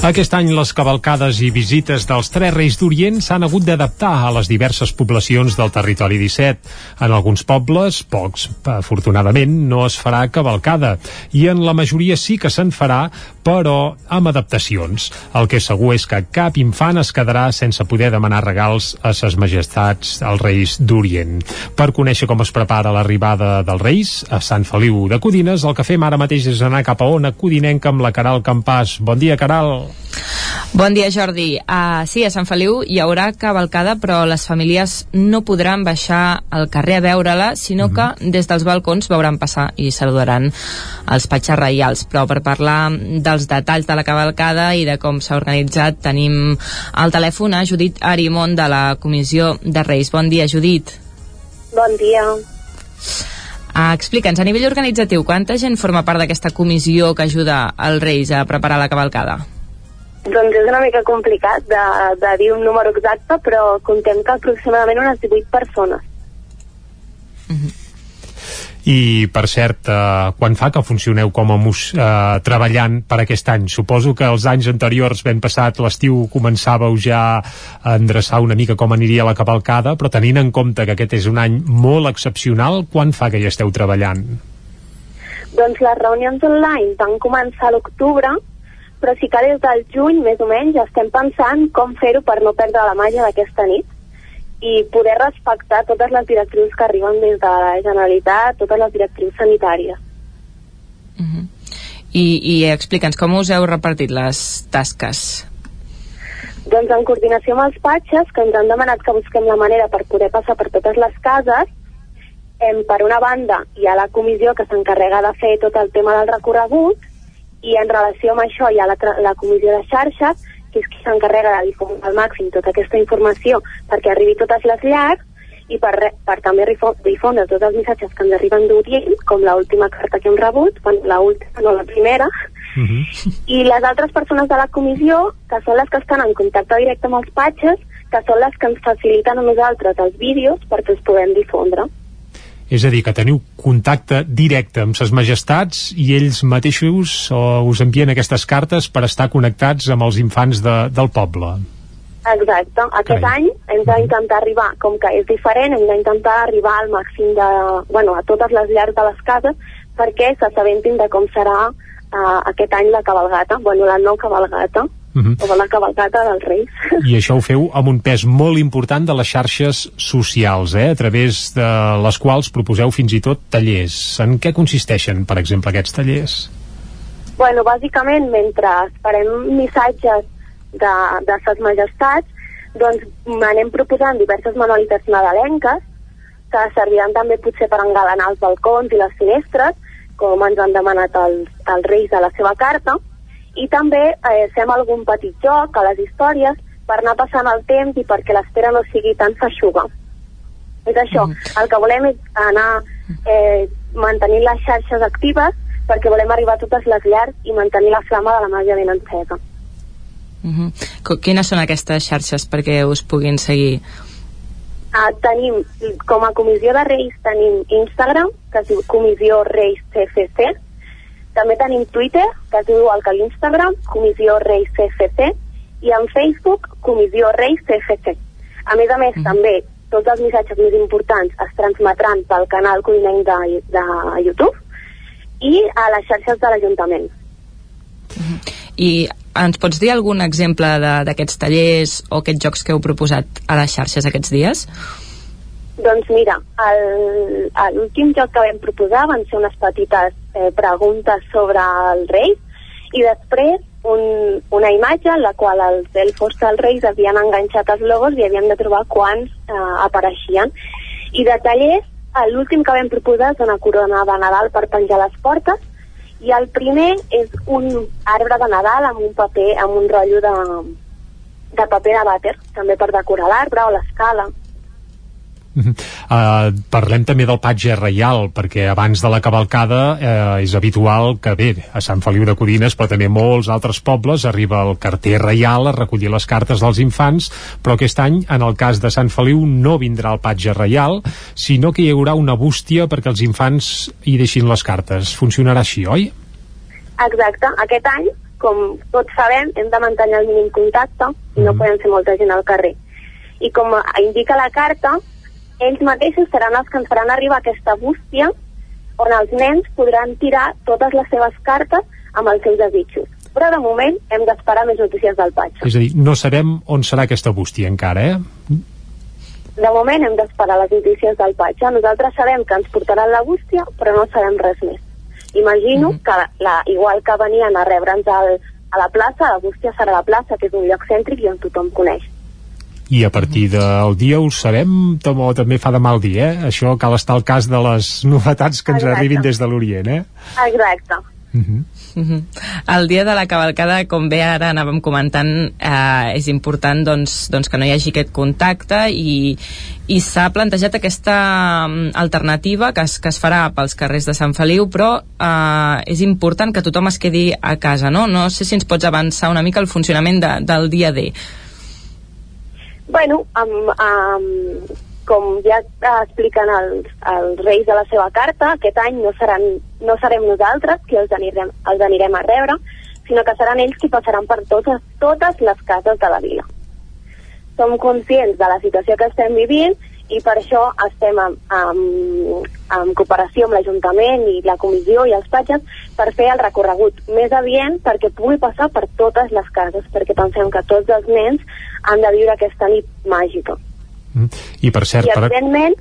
Aquest any les cavalcades i visites dels Tres Reis d'Orient s'han hagut d'adaptar a les diverses poblacions del territori 17. En alguns pobles, pocs, afortunadament, no es farà cavalcada i en la majoria sí que se'n farà, però amb adaptacions. El que segur és que cap infant es quedarà sense poder demanar regals a ses majestats als Reis d'Orient. Per conèixer com es prepara l'arribada dels Reis a Sant Feliu de Codines, el que fem ara mateix és anar cap a Ona Codinenca amb la Caral Campàs. Bon dia, Caral. Bon dia, Jordi. Uh, sí, a Sant Feliu hi haurà cavalcada, però les famílies no podran baixar al carrer a veure-la, sinó mm -hmm. que des dels balcons veuran passar i saludaran els patxes reials. Però per parlar dels detalls de la cavalcada i de com s'ha organitzat, tenim al telèfon a Judit Arimont de la Comissió de Reis. Bon dia, Judit. Bon dia. Uh, Explica'ns, a nivell organitzatiu, quanta gent forma part d'aquesta comissió que ajuda els Reis a preparar la cavalcada? Doncs és una mica complicat de, de dir un número exacte, però contem que aproximadament unes 18 persones. I, per cert, eh, quan fa que funcioneu com a mus eh, treballant per aquest any? Suposo que els anys anteriors, ben passat l'estiu, començàveu ja a endreçar una mica com aniria la cavalcada, però tenint en compte que aquest és un any molt excepcional, quan fa que hi esteu treballant? Doncs les reunions online van començar a l'octubre, però sí que des del juny, més o menys, estem pensant com fer-ho per no perdre la màgia d'aquesta nit i poder respectar totes les directrius que arriben des de la Generalitat, totes les directrius sanitàries. I, i explica'ns com us heu repartit les tasques. Doncs en coordinació amb els patxes, que ens han demanat que busquem la manera per poder passar per totes les cases, em, per una banda hi ha la comissió que s'encarrega de fer tot el tema del recorregut i en relació amb això hi ha la, la comissió de xarxes que és qui s'encarrega de difondre al màxim tota aquesta informació perquè arribi a totes les llars i per, per també difondre tots els missatges que ens arriben d'Orient, com l'última carta que hem rebut, bueno, l'última, no la primera, i les altres persones de la comissió, que són les que estan en contacte directe amb els patxes, que són les que ens faciliten a nosaltres els vídeos perquè els puguem difondre. És a dir, que teniu contacte directe amb ses majestats i ells mateixos o us envien aquestes cartes per estar connectats amb els infants de, del poble. Exacte. Aquest Carai. any hem d'intentar arribar, com que és diferent, hem d'intentar arribar al màxim de... Bueno, a totes les llars de les cases perquè s'assabentin de com serà uh, aquest any la cabalgata, bueno, la no cabalgata, Mhm. o la cabalgata dels Reis. I això ho feu amb un pes molt important de les xarxes socials, eh? a través de les quals proposeu fins i tot tallers. En què consisteixen, per exemple, aquests tallers? Bueno, bàsicament, mentre esperem missatges de, de ses majestats, doncs anem proposant diverses manualitats nadalenques que serviran també potser per engalanar els balcons i les finestres, com ens han demanat els, els reis a la seva carta, i també eh, fem algun petit joc a les històries per anar passant el temps i perquè l'espera no sigui tan feixuga. És això, el que volem és anar eh, mantenint les xarxes actives perquè volem arribar a totes les llars i mantenir la flama de la màgia ben encesa. Uh -huh. Quines són aquestes xarxes perquè us puguin seguir? Uh, tenim, com a comissió de Reis, tenim Instagram, que es diu Comissió Reis CFC, també tenim Twitter, que es diu igual que l'Instagram, Comissió Reis CFC, i en Facebook, Comissió Reis CFC. A més a més, també, tots els missatges més importants es transmetran pel canal cuinenc de, de YouTube i a les xarxes de l'Ajuntament. I ens pots dir algun exemple de- d'aquests tallers o aquests jocs que heu proposat a les xarxes aquests dies? Doncs mira, l'últim joc que vam proposar van ser unes petites eh, preguntes sobre el rei i després un, una imatge en la qual els elfos dels reis havien enganxat els logos i havien de trobar quants eh, apareixien. I de tallers, l'últim que vam proposar és una corona de Nadal per penjar les portes i el primer és un arbre de Nadal amb un paper, amb un rotllo de, de paper de vàter, també per decorar l'arbre o l'escala. Uh, parlem també del patge reial, perquè abans de la cavalcada eh, és habitual que bé, a Sant Feliu de Codines, però també molts altres pobles, arriba el carter reial a recollir les cartes dels infants, però aquest any, en el cas de Sant Feliu, no vindrà el patge reial, sinó que hi haurà una bústia perquè els infants hi deixin les cartes. Funcionarà així, oi? Exacte. Aquest any, com tots sabem, hem de mantenir el mínim contacte i no podem fer molta gent al carrer. I com indica la carta, ells mateixos seran els que ens faran arribar aquesta bústia on els nens podran tirar totes les seves cartes amb els seus desitjos. Però de moment hem d'esperar més notícies del patge. És a dir, no sabem on serà aquesta bústia encara, eh? De moment hem d'esperar les notícies del patge. Nosaltres sabem que ens portaran la bústia, però no sabem res més. Imagino que, la, igual que venien a rebre'ns el a la plaça, la bústia serà la plaça, que és un lloc cèntric i on tothom coneix. I a partir del dia ho sabem o també fa de mal dir, eh? Això cal estar al cas de les novetats que ens Exacte. arribin des de l'Orient, eh? Exacte. Mhm. El dia de la cavalcada, com bé ara anàvem comentant, eh, és important doncs, doncs que no hi hagi aquest contacte i, i s'ha plantejat aquesta mm, alternativa que es, que es farà pels carrers de Sant Feliu, però eh, és important que tothom es quedi a casa, no? No sé si ens pots avançar una mica el funcionament de, del dia D. Bueno, amb, amb, com ja expliquen els, els reis de la seva carta, aquest any no, seran, no serem nosaltres qui els anirem, els anirem a rebre, sinó que seran ells qui passaran per totes, totes les cases de la vila. Som conscients de la situació que estem vivint i per això estem en, en, en cooperació amb l'Ajuntament i la comissió i els patges per fer el recorregut més adient perquè pugui passar per totes les cases, perquè pensem que tots els nens han de viure aquesta nit màgica. I per cert, I per... evidentment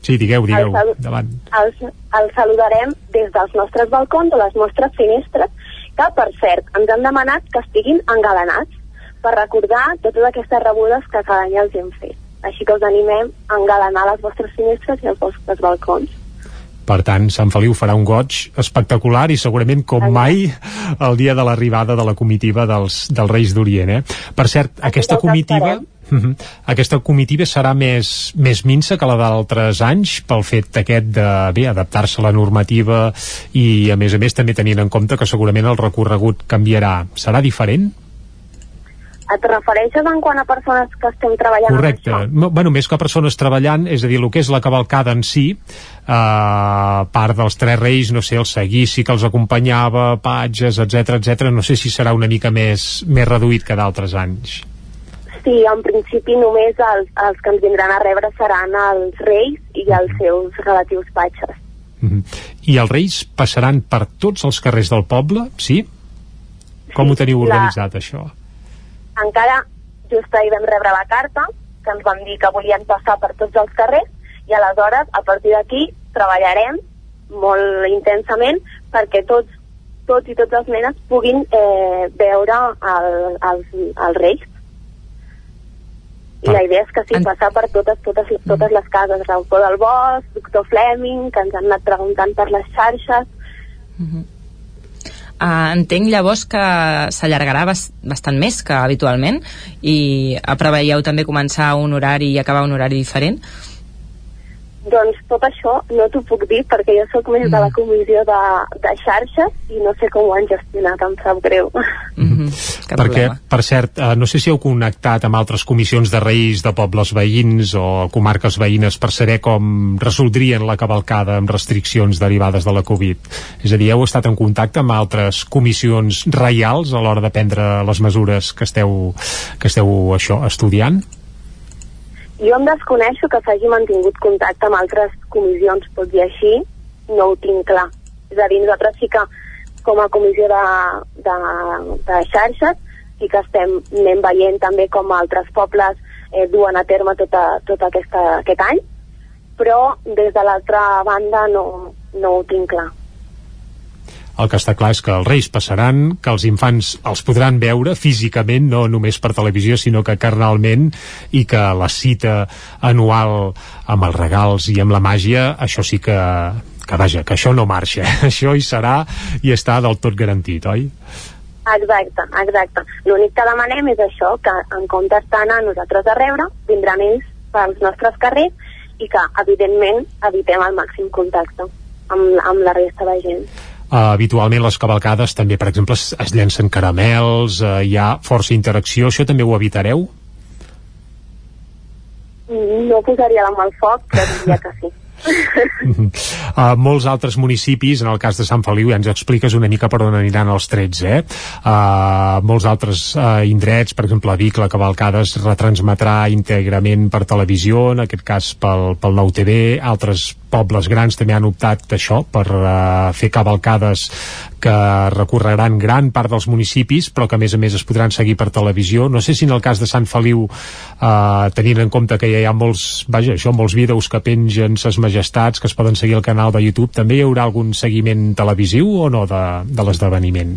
Sí, digueu, digueu, El salu- davant. els, els saludarem des dels nostres balcons o les nostres finestres, que per cert ens han demanat que estiguin engalanats per recordar totes aquestes rebudes que cada any els hem fet. Així que us animem a engalanar les vostres finestres i els vostres balcons. Per tant, Sant Feliu farà un goig espectacular i segurament com mai el dia de l'arribada de la comitiva dels, dels Reis d'Orient. Eh? Per cert, aquesta comitiva... Mhm. Aquesta comitiva serà més, més minsa que la d'altres anys pel fet aquest de bé adaptar-se a la normativa i a més a més també tenint en compte que segurament el recorregut canviarà. Serà diferent? Et refereixes en quant a persones que estem treballant Correcte. No, bueno, més que persones treballant, és a dir, el que és la cavalcada en si, eh, part dels tres reis, no sé, el seguici que els acompanyava, patges, etc etc. no sé si serà una mica més, més reduït que d'altres anys. Sí, en principi només els, els que ens vindran a rebre seran els reis i els seus relatius patges. Mhm. I els reis passaran per tots els carrers del poble, sí? Com ho teniu la- organitzat, això? Encara just ahir vam rebre la carta que ens van dir que volien passar per tots els carrers i aleshores a partir d'aquí treballarem molt intensament perquè tots, tots i tots els nenes puguin eh, veure el, els, els reis. I la idea és que sí, passar per totes, totes, totes les cases, Raucó del Bosc, Doctor Fleming, que ens han anat preguntant per les xarxes, Uh, entenc llavors que s'allargarà bas bastant més que habitualment i preveieu també començar un horari i acabar un horari diferent? Doncs tot això no t'ho puc dir perquè jo sóc més de la comissió de, de xarxes i no sé com ho han gestionat, em sap greu. Mm -hmm. Perquè, per cert, eh, no sé si heu connectat amb altres comissions de reis de pobles veïns o comarques veïnes per saber com resoldrien la cavalcada amb restriccions derivades de la Covid. És a dir, heu estat en contacte amb altres comissions reials a l'hora de prendre les mesures que esteu, que esteu això estudiant? Jo em desconeixo que s'hagi mantingut contacte amb altres comissions, tot i així no ho tinc clar. És a dir, nosaltres sí que com a comissió de, de, de xarxes sí que estem anem veient també com altres pobles eh, duen a terme tota, tot aquesta, aquest any, però des de l'altra banda no, no ho tinc clar. El que està clar és que els reis passaran, que els infants els podran veure físicament, no només per televisió, sinó que carnalment, i que la cita anual amb els regals i amb la màgia, això sí que, que vaja, que això no marxa. això hi serà i està del tot garantit, oi? Exacte, exacte. L'únic que demanem és això, que en comptes d'anar nosaltres a rebre, vindran ells pels nostres carrers i que, evidentment, evitem el màxim contacte amb, amb la resta de gent. Uh, habitualment les cavalcades també, per exemple, es, es llencen caramels, uh, hi ha força interacció, això també ho evitareu? No posaria la mà al foc, però diria que sí. Uh, molts altres municipis, en el cas de Sant Feliu ja ens expliques una mica per on aniran els trets eh? uh, molts altres uh, indrets, per exemple a Vic la cavalcada es retransmetrà íntegrament per televisió, en aquest cas pel, pel nou TV, altres pobles grans també han optat això per uh, fer cavalcades que recorreran gran part dels municipis però que a més a més es podran seguir per televisió no sé si en el cas de Sant Feliu uh, tenint en compte que ja hi ha molts vaja, això, molts vídeos que pengen ses majestats que es poden seguir al canal de YouTube també hi haurà algun seguiment televisiu o no de, de l'esdeveniment?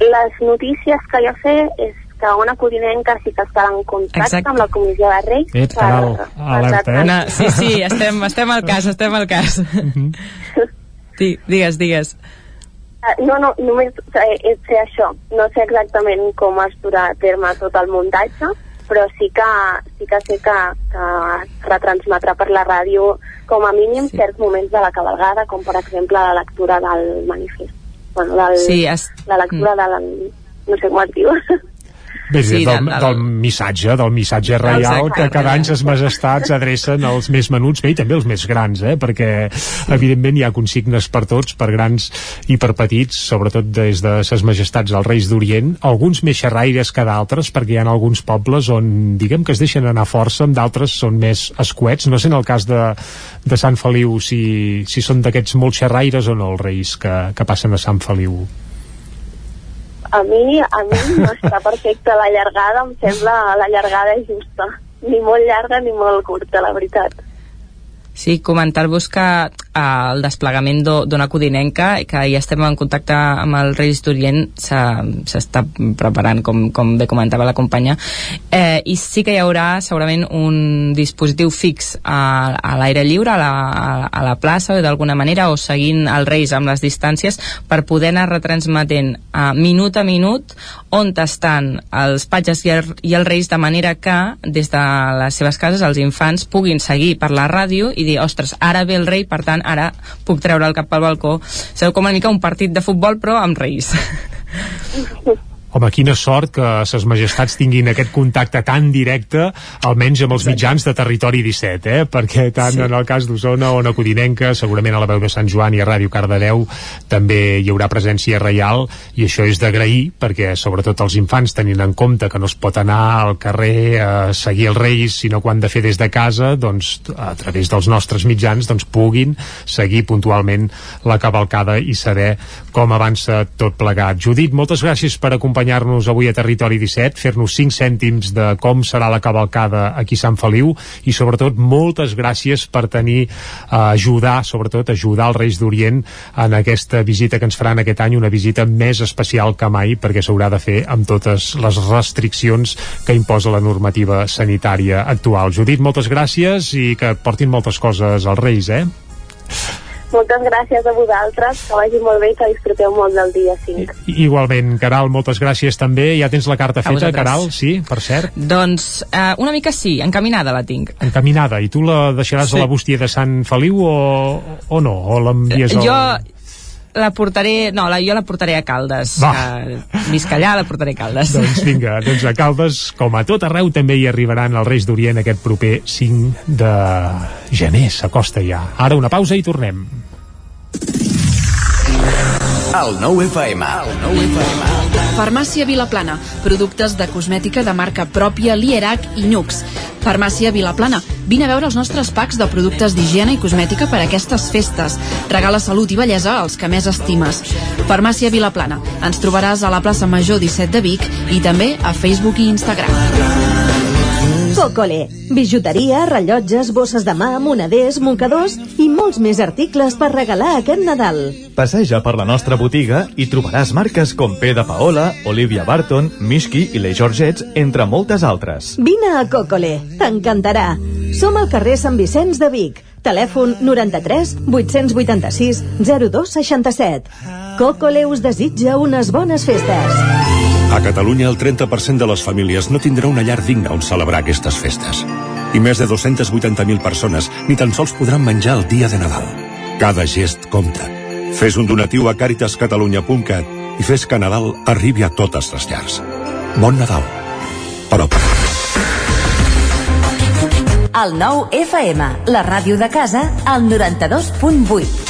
les notícies que jo sé és que una codinenca sí que estarà en contacte Exacte. amb la comissió de Reis Ep, Caral, alerta, eh? No, sí, sí, estem, estem al cas, estem al cas. Di, digues, digues. Eh, No, no, només sé, sé això. No sé exactament com es durà a terme tot el muntatge, però sí que, sí que sé que, que retransmetrà per la ràdio com a mínim sí. certs moments de la cabalgada, com per exemple la lectura del manifest. Bueno, del, Sí, es- la lectura de la... no sé com es diu. Bé, Sí, sí, del, del- del missatge, del missatge reial Exacte. que cada any ses majestats adrecen als més menuts, bé, i també als més grans, eh? perquè evidentment hi ha consignes per tots, per grans i per petits, sobretot des de ses majestats dels Reis d'Orient, alguns més xerraires que d'altres, perquè hi ha alguns pobles on, diguem que es deixen anar força, amb d'altres són més escuets, no sé en el cas de, de Sant Feliu si, si són d'aquests molt xerraires o no els Reis que, que passen a Sant Feliu. A mi, a mi no està perfecta la llargada, em sembla la llargada justa. Ni molt llarga ni molt curta, la veritat. Sí, comentar-vos que eh, el desplegament d'O- d'Ona Codinenca, que ja estem en contacte amb el Reis d'Orient, s'està preparant, com, com bé comentava la companya, eh, i sí que hi haurà segurament un dispositiu fix a, a l'aire lliure, a la, a, a la plaça, o d'alguna manera, o seguint els Reis amb les distàncies, per poder anar retransmetent eh, minut a minut on estan els patges i, el, i els Reis, de manera que des de les seves cases els infants puguin seguir per la ràdio i dir, ostres, ara ve el rei, per tant, ara puc treure el cap pel balcó. Sabeu com una mica un partit de futbol, però amb reis. Home, quina sort que ses majestats tinguin aquest contacte tan directe, almenys amb els mitjans de Territori 17, eh? perquè tant sí. en el cas d'Osona o a Codinenca, segurament a la veu de Sant Joan i a Ràdio Cardedeu també hi haurà presència reial i això és d'agrair perquè sobretot els infants tenint en compte que no es pot anar al carrer a seguir els reis sinó quan de fer des de casa doncs a través dels nostres mitjans doncs puguin seguir puntualment la cavalcada i saber com avança tot plegat. Judit, moltes gràcies per acompanyar-nos avui a Territori 17, fer-nos 5 cèntims de com serà la cavalcada aquí a Sant Feliu i sobretot moltes gràcies per tenir, eh, ajudar, sobretot ajudar els Reis d'Orient en aquesta visita que ens faran aquest any, una visita més especial que mai perquè s'haurà de fer amb totes les restriccions que imposa la normativa sanitària actual. Judit, moltes gràcies i que portin moltes coses als Reis, eh? Moltes gràcies a vosaltres, que vagi molt bé i que disfruteu molt del dia 5. Igualment, Caral, moltes gràcies també. Ja tens la carta feta. Caral? Sí, per cert. doncs eh, una mica sí, encaminada la tinc. Encaminada. I tu la deixaràs Sí. a la bústia de Sant Feliu o, o no? O l'envies al... Jo la portaré, no, la, jo la portaré a Caldes. Va. Uh, visc allà, la portaré a Caldes. Doncs vinga, doncs a Caldes, com a tot arreu, també hi arribaran els Reis d'Orient aquest proper 5 de gener, s'acosta ja. Ara una pausa i tornem. El nou FM. Farmàcia Vilaplana. Productes de cosmètica de marca pròpia Lierac i Nux. Farmàcia Vilaplana. Vine a veure els nostres packs de productes d'higiene i cosmètica per a aquestes festes. Regala salut i bellesa als que més estimes. Farmàcia Vilaplana. Ens trobaràs a la plaça Major 17 de Vic i també a Facebook i Instagram. Cocole. Bijuteria, rellotges, bosses de mà, moneders, mocadors i molts més articles per regalar aquest Nadal. Passeja per la nostra botiga i trobaràs marques com P de Paola, Olivia Barton, Mishki i les Georgets, entre moltes altres. Vine a Cocole. T'encantarà. Som al carrer Sant Vicenç de Vic. Telèfon 93 886 0267. Cocole us desitja unes bones festes. A Catalunya, el 30% de les famílies no tindrà una llar digna on celebrar aquestes festes. I més de 280.000 persones ni tan sols podran menjar el dia de Nadal. Cada gest compta. Fes un donatiu a caritascatalunya.cat i fes que Nadal arribi a totes les llars. Bon Nadal. Però per El nou FM, la ràdio de casa, al 92.8.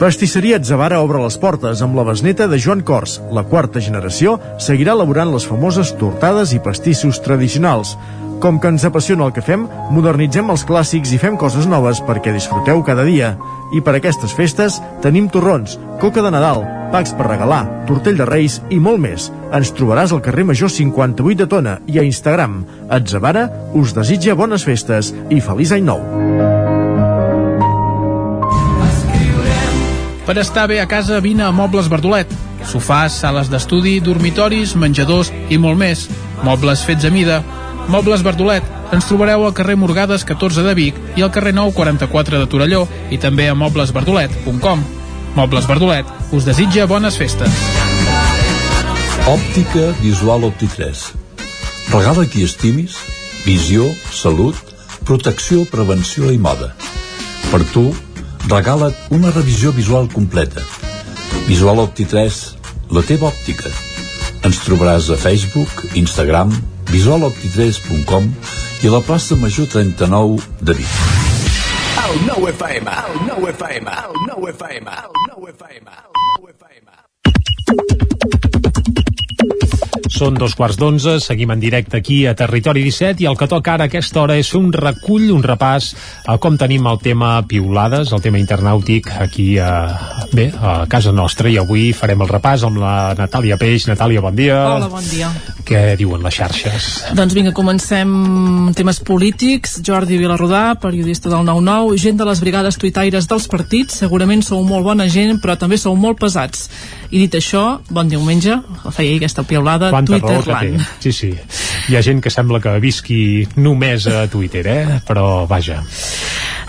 Pastisseria Atzavara obre les portes amb la besneta de Joan Cors. La quarta generació seguirà elaborant les famoses tortades i pastissos tradicionals. Com que ens apassiona el que fem, modernitzem els clàssics i fem coses noves perquè disfruteu cada dia. I per aquestes festes tenim torrons, coca de Nadal, packs per regalar, tortell de Reis i molt més. Ens trobaràs al carrer Major 58 de Tona i a Instagram. Atzavara us desitja bones festes i feliç any nou. Per estar bé a casa, vine a Mobles Verdolet. Sofàs, sales d'estudi, dormitoris, menjadors i molt més. Mobles fets a mida. Mobles Verdolet. Ens trobareu al carrer Morgades 14 de Vic i al carrer 9 44 de Torelló i també a moblesverdolet.com. Mobles Verdolet us desitja bones festes. Òptica Visual Opti3. Regala qui estimis, visió, salut, protecció, prevenció i moda. Per tu, regala't una revisió visual completa. Visual Opti3, la teva òptica. Ens trobaràs a Facebook, Instagram, visualopti3.com i a la plaça Major 39 de Vic. El nou FM, el nou FM, el nou FM, el nou FM, el nou FM. Són dos quarts d'onze, seguim en directe aquí a Territori 17 i el que toca ara a aquesta hora és fer un recull, un repàs a com tenim el tema piulades, el tema internàutic aquí a, bé, a casa nostra i avui farem el repàs amb la Natàlia Peix. Natàlia, bon dia. Hola, bon dia. Què diuen les xarxes? Doncs vinga, comencem temes polítics. Jordi Vilarrodà, periodista del 9-9, gent de les brigades tuitaires dels partits, segurament sou molt bona gent, però també sou molt pesats. I dit això, bon diumenge, feia aquesta Quanta raó que Twitterland. Sí, sí. Hi ha gent que sembla que visqui només a Twitter, eh? Però vaja.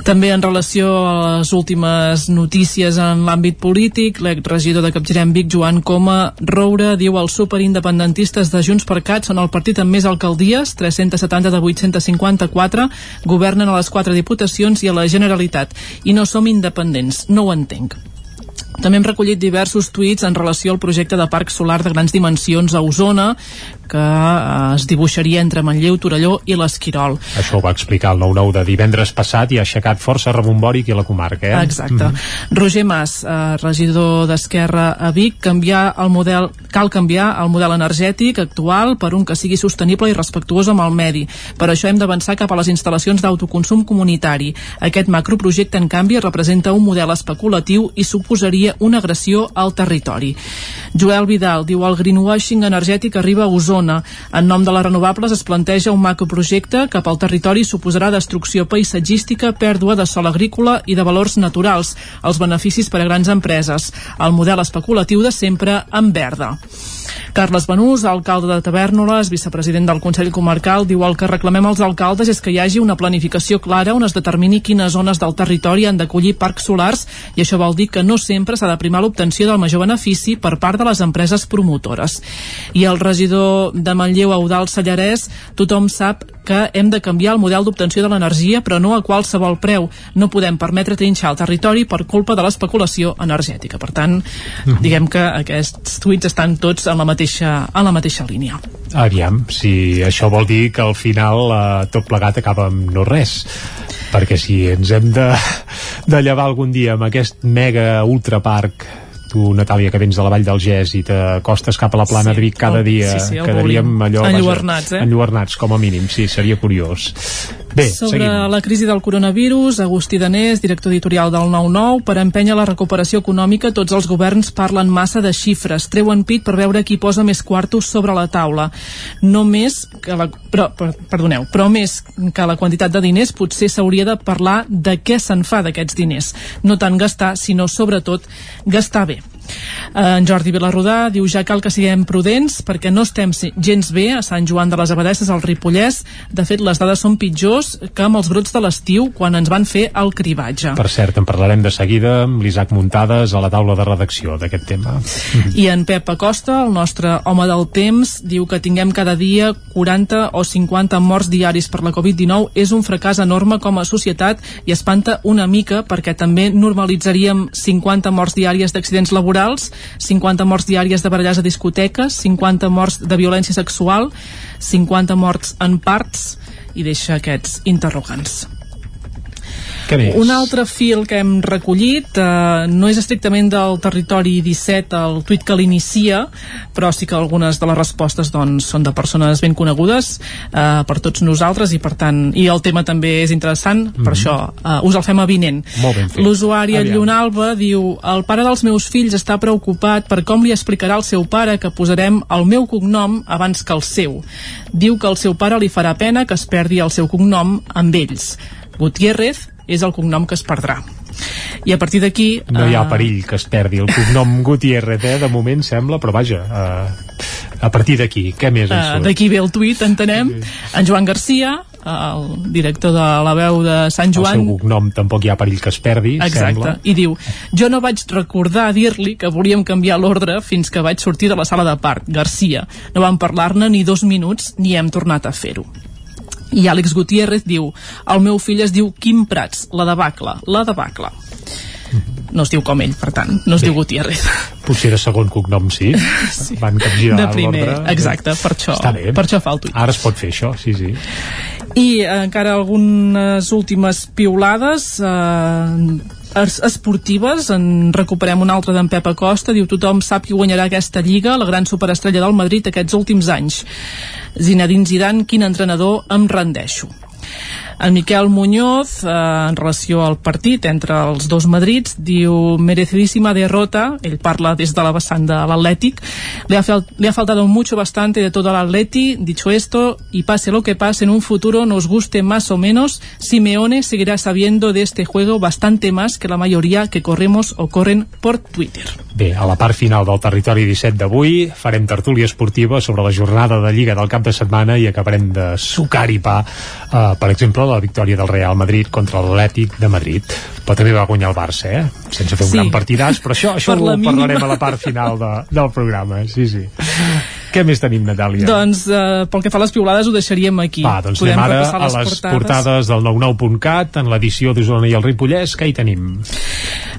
També en relació a les últimes notícies en l'àmbit polític, l'exregidor de Capgirem Vic, Joan Coma Roure, diu als superindependentistes de Junts per Cat són el partit amb més alcaldies, 370 de 854, governen a les quatre diputacions i a la Generalitat. I no som independents, no ho entenc. També hem recollit diversos tuits en relació al projecte de parc solar de grans dimensions a Osona, que eh, es dibuixaria entre Manlleu, Torelló i l'Esquirol. Això ho va explicar el 9-9 de divendres passat i ha aixecat força rebombori aquí a la comarca, eh? Exacte. Mhm. Roger Mas, eh, regidor d'Esquerra a Vic, canviar el model, cal canviar el model energètic actual per un que sigui sostenible i respectuós amb el medi. Per això hem d'avançar cap a les instal·lacions d'autoconsum comunitari. Aquest macroprojecte, en canvi, representa un model especulatiu i suposaria una agressió al territori. Joel Vidal diu el greenwashing energètic arriba a Osona. En nom de les renovables es planteja un macroprojecte cap al territori suposarà destrucció paisatgística, pèrdua de sol agrícola i de valors naturals, els beneficis per a grans empreses. El model especulatiu de sempre en verda. Carles Benús, alcalde de Tavernoles, vicepresident del Consell Comarcal, diu el que reclamem als alcaldes és que hi hagi una planificació clara on es determini quines zones del territori han d'acollir parcs solars i això vol dir que no sempre s'ha de primar l'obtenció del major benefici per part de les empreses promotores. I el regidor de Manlleu, Eudal Sallarès, tothom sap que hem de canviar el model d'obtenció de l'energia, però no a qualsevol preu. No podem permetre trinxar el territori per culpa de l'especulació energètica. Per tant, diguem que aquests tuits estan tots en la mateixa, en la mateixa línia. Aviam, si això vol dir que al final eh, tot plegat acaba amb no res perquè si ens hem de, de llevar algun dia amb aquest mega ultraparc tu, Natàlia, que vens de la Vall del Gès i t'acostes cap a la plana Sí, de Vic cada dia, sí, sí, quedaríem allò... enlluernats, eh? Enlluernats, com a mínim, sí, seria curiós. Bé, Sobre seguim. la crisi del coronavirus, Agustí Danés, director editorial del 9-9, per empènyer la recuperació econòmica, tots els governs parlen massa de xifres, treuen pit per veure qui posa més quartos sobre la taula. No més que la, però, per, perdoneu, però més que la quantitat de diners, potser s'hauria de parlar de què se'n fa d'aquests diners. No tant gastar, sinó sobretot gastar bé. Eh, En Jordi Vilarrodà diu ja cal que siguem prudents perquè no estem gens bé a Sant Joan de les Abadesses al Ripollès. De fet, les dades són pitjors que amb els brots de l'estiu quan ens van fer el cribatge. Per cert, en parlarem de seguida amb l'Isaac Muntades a la taula de redacció d'aquest tema. I en Pep Acosta, el nostre home del temps, diu que tinguem cada dia 40 o 50 morts diaris per la Covid-19 és un fracàs enorme com a societat i espanta una mica perquè també normalitzaríem 50 morts diàries d'accidents laborals, 50 morts diàries de barallars a discoteques, 50 morts de violència sexual, 50 morts en parts i deixa aquests interrogants. Què més? Un altre fil que hem recollit eh, no és estrictament del territori 17 el tuit que l'inicia, però sí que algunes de les respostes doncs, són de persones ben conegudes eh, per tots nosaltres i per tant, i el tema també és interessant, mm -hmm. per això eh, us el fem avinent. L'usuari. Llunalba diu el pare dels meus fills està preocupat per com li explicarà al seu pare que posarem el meu cognom abans que el seu. Diu que el seu pare li farà pena que es perdi el seu cognom amb ells. Gutiérrez és el cognom que es perdrà. I a partir d'aquí... No hi ha eh, perill que es perdi el cognom Gutiérrez, eh? de moment sembla, però vaja, uh, a partir d'aquí, què més ens Uh, surt? D'aquí ve el tuit, entenem. En Joan Garcia, el director de la veu de Sant El seu Joan, cognom tampoc hi ha perill que es perdi, Exacte, sembla. i diu jo no vaig recordar dir-li que volíem canviar l'ordre fins que vaig sortir de la sala de part, Garcia. No vam parlar-ne ni dos minuts ni hem tornat a fer-ho. I Àlex Gutiérrez diu el meu fill es diu Quim Prats, la debacle, la debacle. No es diu com ell, per tant, no es diu Gutiérrez. Potser de segon cognom sí, sí. van capgirar De primer, exacte, per això, bé. per això fa el tuit. Ara es pot fer això, sí, sí. I encara algunes últimes piulades eh, esportives? En recuperem una altra d'en Pep Acosta. Diu tothom sap qui guanyarà aquesta lliga la gran superestrella del Madrid aquests últims anys. Zinedine Zidane quin entrenador em rendeixo en Miquel Muñoz, eh, en relació al partit entre els dos Madrids, diu merecidísima derrota, ell parla des de la vessant de l'Atlètic, le, ha le ha faltado mucho bastante de todo el Atleti, dicho esto, y pase lo que pase, en un futuro nos guste más o menos, Simeone seguirá sabiendo de este juego bastante más que la mayoría que corremos o corren por Twitter. Bé, a la part final del territori 17 d'avui farem tertúlia esportiva sobre la jornada de Lliga del cap de setmana i acabarem de sucar i pa, eh, per exemple, la victòria del Real Madrid contra l'Atlètic de Madrid. Però també va guanyar el Barça, eh? Sense fer un Sí. gran partidàs, però això, això Per ho la mínima. parlarem a la part final de, del programa. Sí, sí. Què més tenim, Natàlia? Doncs eh, pel que fa a les piulades ho deixaríem aquí. Va, doncs Podem anem ara a les portades del 99.cat en l'edició d'Osona i el Ripollès. Què hi tenim?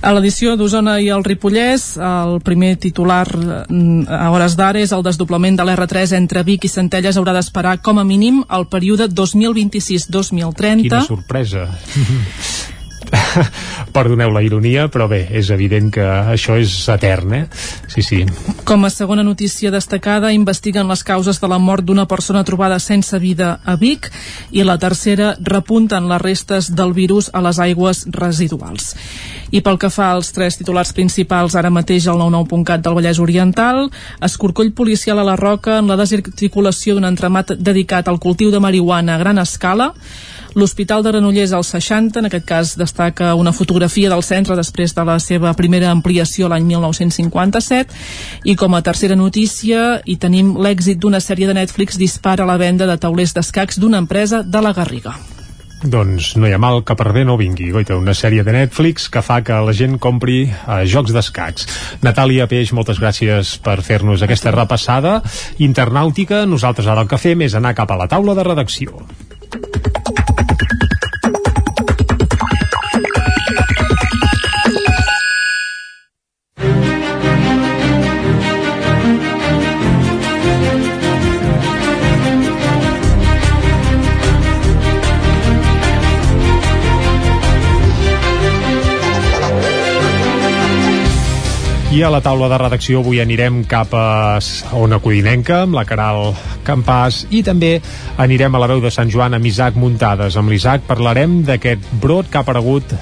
A l'edició d'Osona i el Ripollès, el primer titular mm, a hores d'ara és el desdoblament de l'R3 entre Vic i Centelles haurà d'esperar com a mínim el període 2026-2030. Quina sorpresa. Perdoneu la ironia, però bé, és evident que això és etern, eh? Sí, sí. Com a segona notícia destacada, investiguen les causes de la mort d'una persona trobada sense vida a Vic i la tercera repunten les restes del virus a les aigües residuals. I pel que fa als tres titulars principals ara mateix al 99.cat del Vallès Oriental, escorcoll policial a la Roca en la desarticulació d'un entramat dedicat al cultiu de marihuana a gran escala, L'Hospital de Granollers al 60, en aquest cas destaca una fotografia del centre després de la seva primera ampliació l'any 1957 i com a tercera notícia hi tenim l'èxit d'una sèrie de Netflix dispara la venda de taulers d'escacs d'una empresa de la Garriga. Doncs no hi ha mal que per bé no vingui. Goita, una sèrie de Netflix que fa que la gent compri eh, jocs d'escacs. Natàlia Peix, moltes gràcies per fer-nos aquesta repassada internàutica. Nosaltres ara el que fem és anar cap a la taula de redacció. thank you I a la taula de redacció avui anirem cap a Ona Codinenca amb la Caral Campàs i també anirem a la veu de Sant Joan amb Isaac Muntades. Amb l'Isaac parlarem d'aquest brot que ha aparegut eh,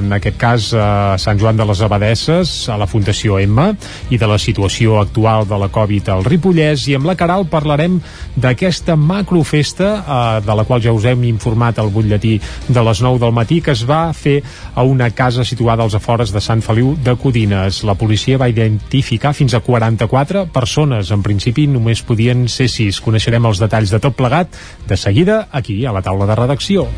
en aquest cas a Sant Joan de les Abadesses a la Fundació Emma i de la situació actual de la Covid al Ripollès i amb la Caral parlarem d'aquesta macrofesta eh, de la qual ja us hem informat al butlletí de les 9 del matí que es va fer a una casa situada als afores de Sant Feliu de Codines. La policia va identificar fins a 44 persones. En principi només podien ser 6. Coneixerem els detalls de tot plegat de seguida aquí a la taula de redacció.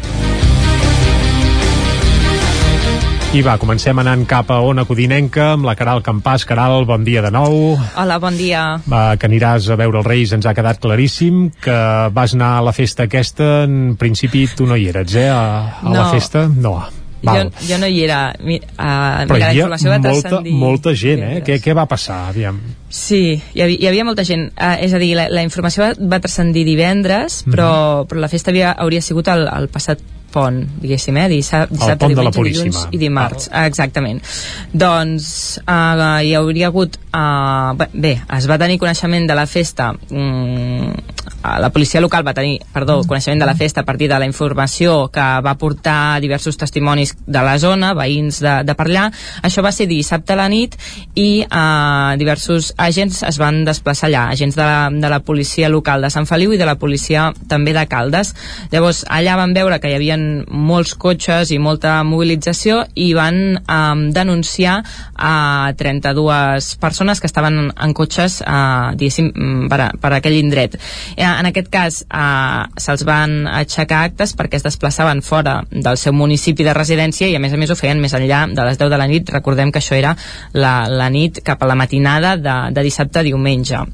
I va, comencem anant cap a Ona Codinenca amb la Caral Campàs. Caral, bon dia de nou. Hola, bon dia. Va, que aniràs a veure els Reis ens ha quedat claríssim que vas anar a la festa aquesta en principi tu no hi eres, eh? A, a la No. festa? No. Jo, Val. jo no hi era. Uh, Però hi havia va molta, transcendir... molta gent, eh? Què, què va passar? Aviam. Sí, hi havia, hi havia molta gent. Uh, és a dir, la, la informació va, va transcendir divendres, però, però la festa havia, hauria sigut el, el passat pont, diguéssim, eh? Dissabte, dissabte pont de la diumenge, dilluns i dimarts. Ah. Exactament. Doncs uh, hi hauria hagut... Uh, bé, es va tenir coneixement de la festa... Um, la policia local va tenir, perdó, coneixement de la festa a partir de la informació que va portar diversos testimonis de la zona, veïns de, de per allà. Això va ser dissabte a la nit i uh, diversos agents es van desplaçar allà, agents de la, de la policia local de Sant Feliu i de la policia també de Caldes. Llavors, allà van veure que hi havia molts cotxes i molta mobilització i van um, denunciar a 32 persones que estaven en cotxes uh, diguéssim, per, a, per aquell indret. Eh, en aquest cas uh, se'ls van aixecar actes perquè es desplaçaven fora del seu municipi de residència i a més a més ho feien més enllà de les 10 de la nit recordem que això era la, la nit cap a la matinada de, de dissabte a diumenge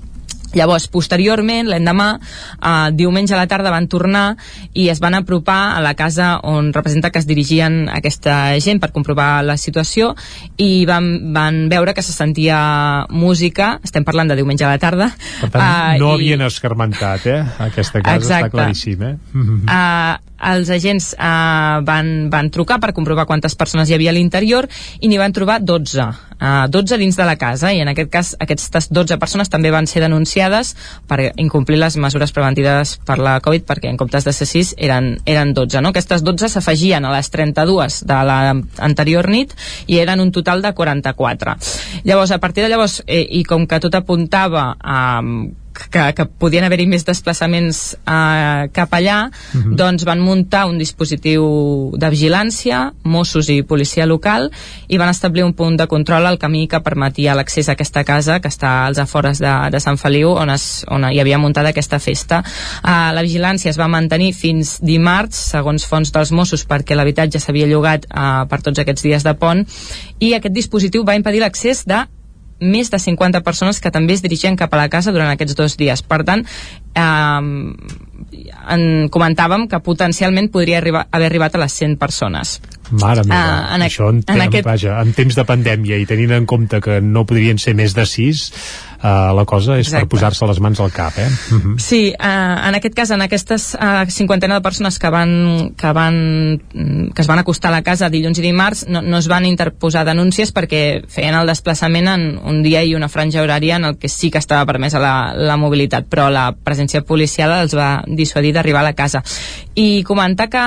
Llavors, posteriorment, l'endemà, eh, diumenge a la tarda van tornar i es van apropar a la casa on representa que es dirigien aquesta gent per comprovar la situació i van, van veure que se sentia música, estem parlant de diumenge a la tarda. Per tant, eh, no i- havien escarmentat, eh? Aquesta casa Exacte. està claríssim, eh? Uh, els agents uh, van, van trucar per comprovar quantes persones hi havia a l'interior i n'hi van trobar 12 uh, 12 dins de la casa i en aquest cas aquestes 12 persones també van ser denunciades per incomplir les mesures preventives per la Covid perquè en comptes de ser 6 eren, eren 12 no? aquestes 12 s'afegien a les 32 de l'anterior nit i eren un total de 44 llavors a partir de llavors eh, i com que tot apuntava a que, que podien haver-hi més desplaçaments eh, cap allà, Mhm. doncs van muntar un dispositiu de vigilància, Mossos i policia local, i van establir un punt de control al camí que permetia l'accés a aquesta casa, que està als afores de, de Sant Feliu, on, es, on hi havia muntada aquesta festa. Eh, la vigilància es va mantenir fins dimarts, segons fons dels Mossos, perquè l'habitatge s'havia llogat eh, per tots aquests dies de pont, i aquest dispositiu va impedir l'accés de més de 50 persones que també es dirigien cap a la casa durant aquests dos dies. Per tant, eh, en comentàvem que potencialment podria arribar, haver arribat a les 100 persones. Mare meva, Ah, en això en, en en, aquest- vaja, en temps de pandèmia i tenint en compte que no podrien ser més de 6, uh, la cosa és Exacte. per posar-se les mans al cap, eh? Mhm. Sí, eh, en aquest cas, en aquestes eh, cinquantena de persones que van, que van que es van acostar a la casa dilluns i dimarts no, no es van interposar denúncies perquè feien el desplaçament en un dia i una franja horària en el que sí que estava permesa la, la mobilitat, però la presència policial els va dissuadir d'arribar a la casa. I comentar que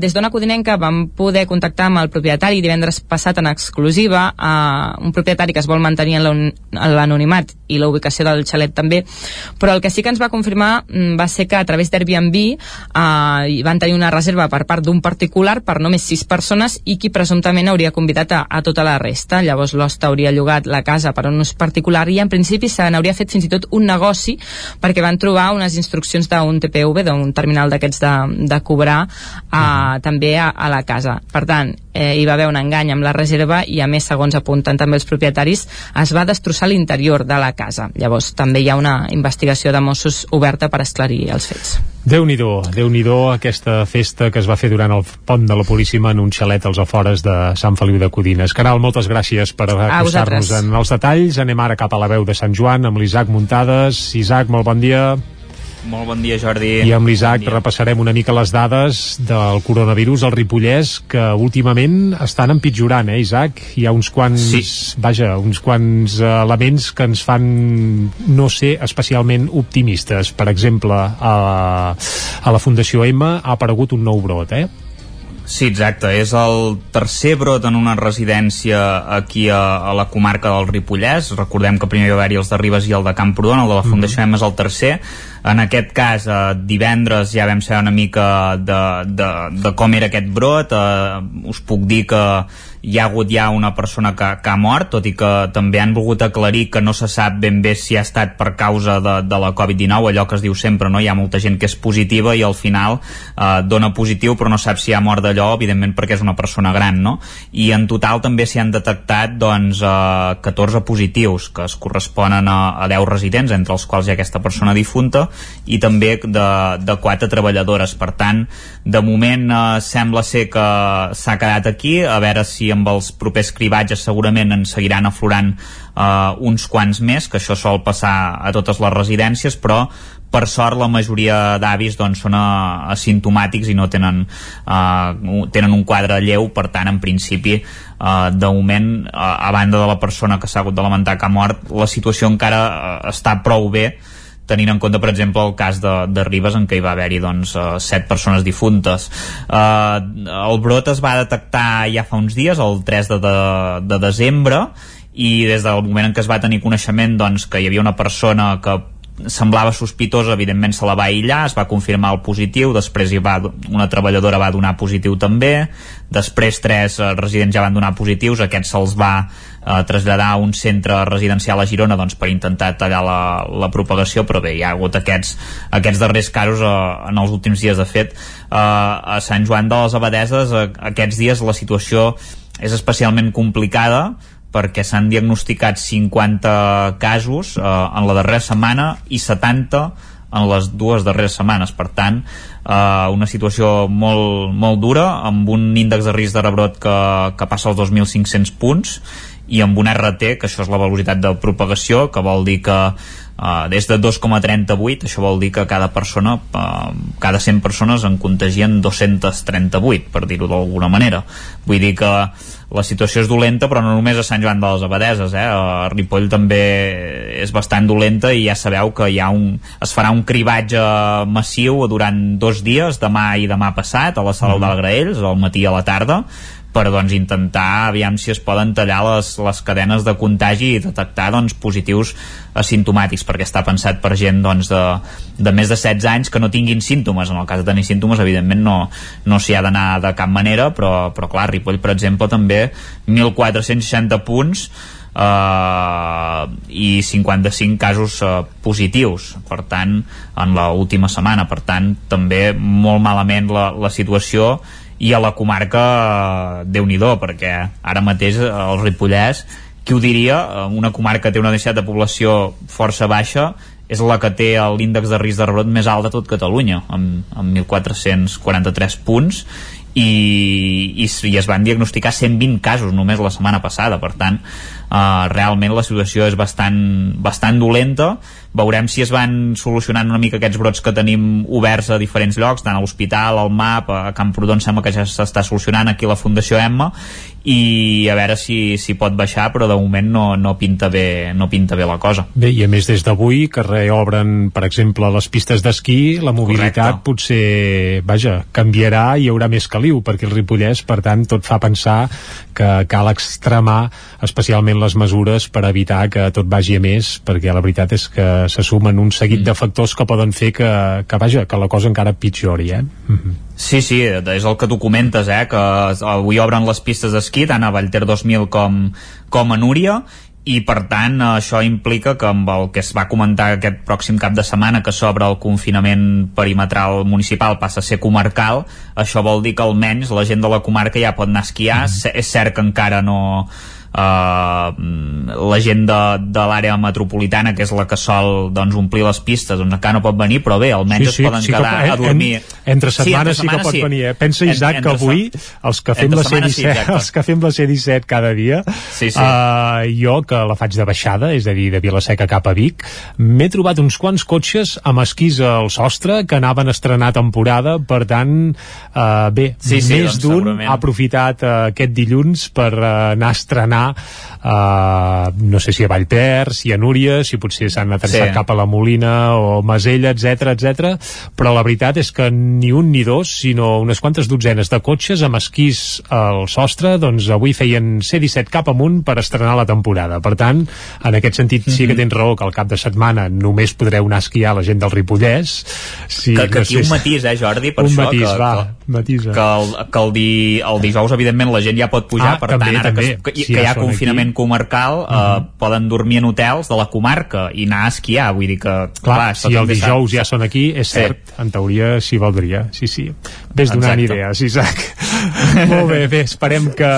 des d'Ona Codinenca vam poder contactar amb el propietari divendres passat en exclusiva, eh, un propietari que es vol mantenir en l'anonimat i la ubicació del xalet també, però el que sí que ens va confirmar mm, va ser que a través d'Airbnb eh, van tenir una reserva per part d'un particular per només sis persones i qui presumptament hauria convidat a, a tota la resta. Llavors l'hoste hauria llogat la casa per un ús particular i en principi se n'hauria fet fins i tot un negoci perquè van trobar unes instruccions d'un TPV, d'un terminal d'aquests de, de cobrar eh, també a, a la casa. Per tant, eh, hi va haver un engany amb la reserva i a més, segons apunten també els propietaris, es va destrossar l'interior de la casa. Llavors també hi ha una investigació de Mossos oberta per esclarir els fets. Déu-n'hi-do, déu nhi déu aquesta festa que es va fer durant el pont de la Puríssima en un xalet als afores de Sant Feliu de Codines. Caral, moltes gràcies per acostar-nos en els detalls. Anem ara cap a la veu de Sant Joan amb l'Isaac Muntades. Isaac, molt bon dia. Molt bon dia, Jordi. I amb l'Isaac repassarem una mica les dades del coronavirus al Ripollès que últimament estan empitjorant, eh, Isaac? Hi ha uns quants, sí. vaja, uns quants elements que ens fan no ser especialment optimistes. Per exemple, a, a la Fundació M ha aparegut un nou brot, eh? Sí, exacte. És el tercer brot en una residència aquí a, a la comarca del Ripollès. Recordem que primer va haver-hi els de Ribes i el de Camprodon, el de la Fundació M és el tercer. En aquest cas, eh, divendres ja vam saber una mica de, de, de com era aquest brot. Eh, us puc dir que hi ha hagut ja una persona que, que ha mort, tot i que també han volgut aclarir que no se sap ben bé si ha estat per causa de, de la Covid-19, allò que es diu sempre, no? hi ha molta gent que és positiva i al final eh, dona positiu però no sap si ha mort d'allò, evidentment perquè és una persona gran, no? I en total també s'hi han detectat doncs, eh, 14 positius que es corresponen a, a 10 residents, entre els quals hi ha aquesta persona difunta i també de, de 4 treballadores. Per tant, de moment eh, sembla ser que s'ha quedat aquí, a veure si amb els propers cribatges segurament en seguiran aflorant eh, uns quants més, que això sol passar a totes les residències, però per sort la majoria d'avis doncs, són uh, asimptomàtics i no tenen, uh, tenen un quadre lleu. Per tant en principi uh, de moment uh, a banda de la persona que s'ha hagut de lamentar que ha mort la situació encara uh, està prou bé tenint en compte, per exemple, el cas de, de Ribes en què hi va haver-hi doncs, uh, set persones difuntes. Uh, el brot es va detectar ja fa uns dies, el 3 de, de, de desembre, i des del moment en què es va tenir coneixement doncs, que hi havia una persona que semblava sospitosa, evidentment se la va aïllar, es va confirmar el positiu, després hi va, una treballadora va donar positiu també, després tres eh, residents ja van donar positius, aquests se'ls va eh, traslladar un centre residencial a Girona doncs, per intentar tallar la, la propagació, però bé, hi ha hagut aquests, aquests darrers casos eh, en els últims dies, de fet, eh, a Sant Joan de les Abadeses eh, aquests dies la situació és especialment complicada perquè s'han diagnosticat 50 casos eh, en la darrera setmana i 70 en les dues darreres setmanes. Per tant, eh, una situació molt, molt dura, amb un índex de risc de rebrot que, que passa als 2.500 punts i amb un RT, que això és la velocitat de propagació, que vol dir que uh, des de 2,38 això vol dir que cada persona uh, cada 100 persones en contagien 238 per dir-ho d'alguna manera vull dir que la situació és dolenta però no només a Sant Joan de les Abadeses eh? a Ripoll també és bastant dolenta i ja sabeu que hi ha un, es farà un cribatge massiu durant dos dies, demà i demà passat a la sala mm. del Graells, al matí i a la tarda per doncs, intentar aviam si es poden tallar les, les cadenes de contagi i detectar doncs, positius asimptomàtics perquè està pensat per gent doncs, de, de més de 16 anys que no tinguin símptomes. En el cas de tenir símptomes evidentment no, no s'hi ha d'anar de cap manera però, però clar, Ripoll per exemple també 1.460 punts Uh, i 55 casos uh, positius per tant en l'última última setmana. Per tant també molt malament la, la situació i a la comarca eh, déu nhi perquè ara mateix eh, el Ripollès qui ho diria, eh, una comarca que té una densitat de població força baixa és la que té l'índex de risc de rebrot més alt de tot Catalunya amb, amb 1.443 punts i, i, i es van diagnosticar 120 casos només la setmana passada. Per tant eh, realment la situació és bastant, bastant dolenta veurem si es van solucionant una mica aquests brots que tenim oberts a diferents llocs, tant a l'hospital, al MAP, a Camprodon sembla que ja s'està solucionant aquí la Fundació Emma i a veure si, si pot baixar però de moment no, no, pinta bé, no pinta bé la cosa. Bé, i a més des d'avui que reobren, per exemple, les pistes d'esquí, la mobilitat Correcte. potser, vaja, canviarà i hi haurà més caliu, perquè el Ripollès, per tant, tot fa pensar que cal extremar especialment les mesures per evitar que tot vagi a més, perquè la veritat és que se sumen un seguit mm. de factors que poden fer que, que, vaja, que la cosa encara pitjori, eh? Mm -hmm. Sí, sí, és el que tu comentes, eh? que avui obren les pistes d'esquí tant a Vallter 2000 com, com a Núria i per tant això implica que amb el que es va comentar aquest pròxim cap de setmana que s'obre el confinament perimetral municipal passa a ser comarcal això vol dir que almenys la gent de la comarca ja pot anar a esquiar mm. és cert que encara no la gent de, de l'àrea metropolitana que és la que sol doncs, omplir les pistes doncs encara no pot venir però bé, almenys sí, sí, es poden sí quedar que, a dormir en, entre setmanes sí, entre sí que pot sí. venir eh? pensa Isaac en, que avui els que fem la C17 sí, els que fem la C17 cada dia sí, sí. Uh, jo que la faig de baixada és a dir, de Vilaseca cap a Vic m'he trobat uns quants cotxes amb esquís al sostre que anaven a estrenar temporada per tant, uh, bé sí, sí, més doncs, d'un ha aprofitat uh, aquest dilluns per uh, anar a estrenar anar uh, no sé si a Vallter, si a Núria si potser s'han aterrissat sí. cap a la Molina o Masella, etc etc. però la veritat és que ni un ni dos sinó unes quantes dotzenes de cotxes amb esquís al sostre doncs avui feien C-17 cap amunt per estrenar la temporada, per tant en aquest sentit sí que mhm. tens raó que al cap de setmana només podreu anar a esquiar la gent del Ripollès si, que, que no aquí sé, un matís, eh Jordi per un això, matís, que, va, matisa. que, el, que el, di, el dijous evidentment la gent ja pot pujar, ah, per també, tant ara també. que, que, sí, que hi ha confinament aquí. comarcal uh -huh. eh, mhm. poden dormir en hotels de la comarca i anar a esquiar, vull dir que clar, clar si el dijous ja són aquí és cert, sí. en teoria s'hi valdria sí, sí, ves donant idees Isaac molt bé, bé, esperem que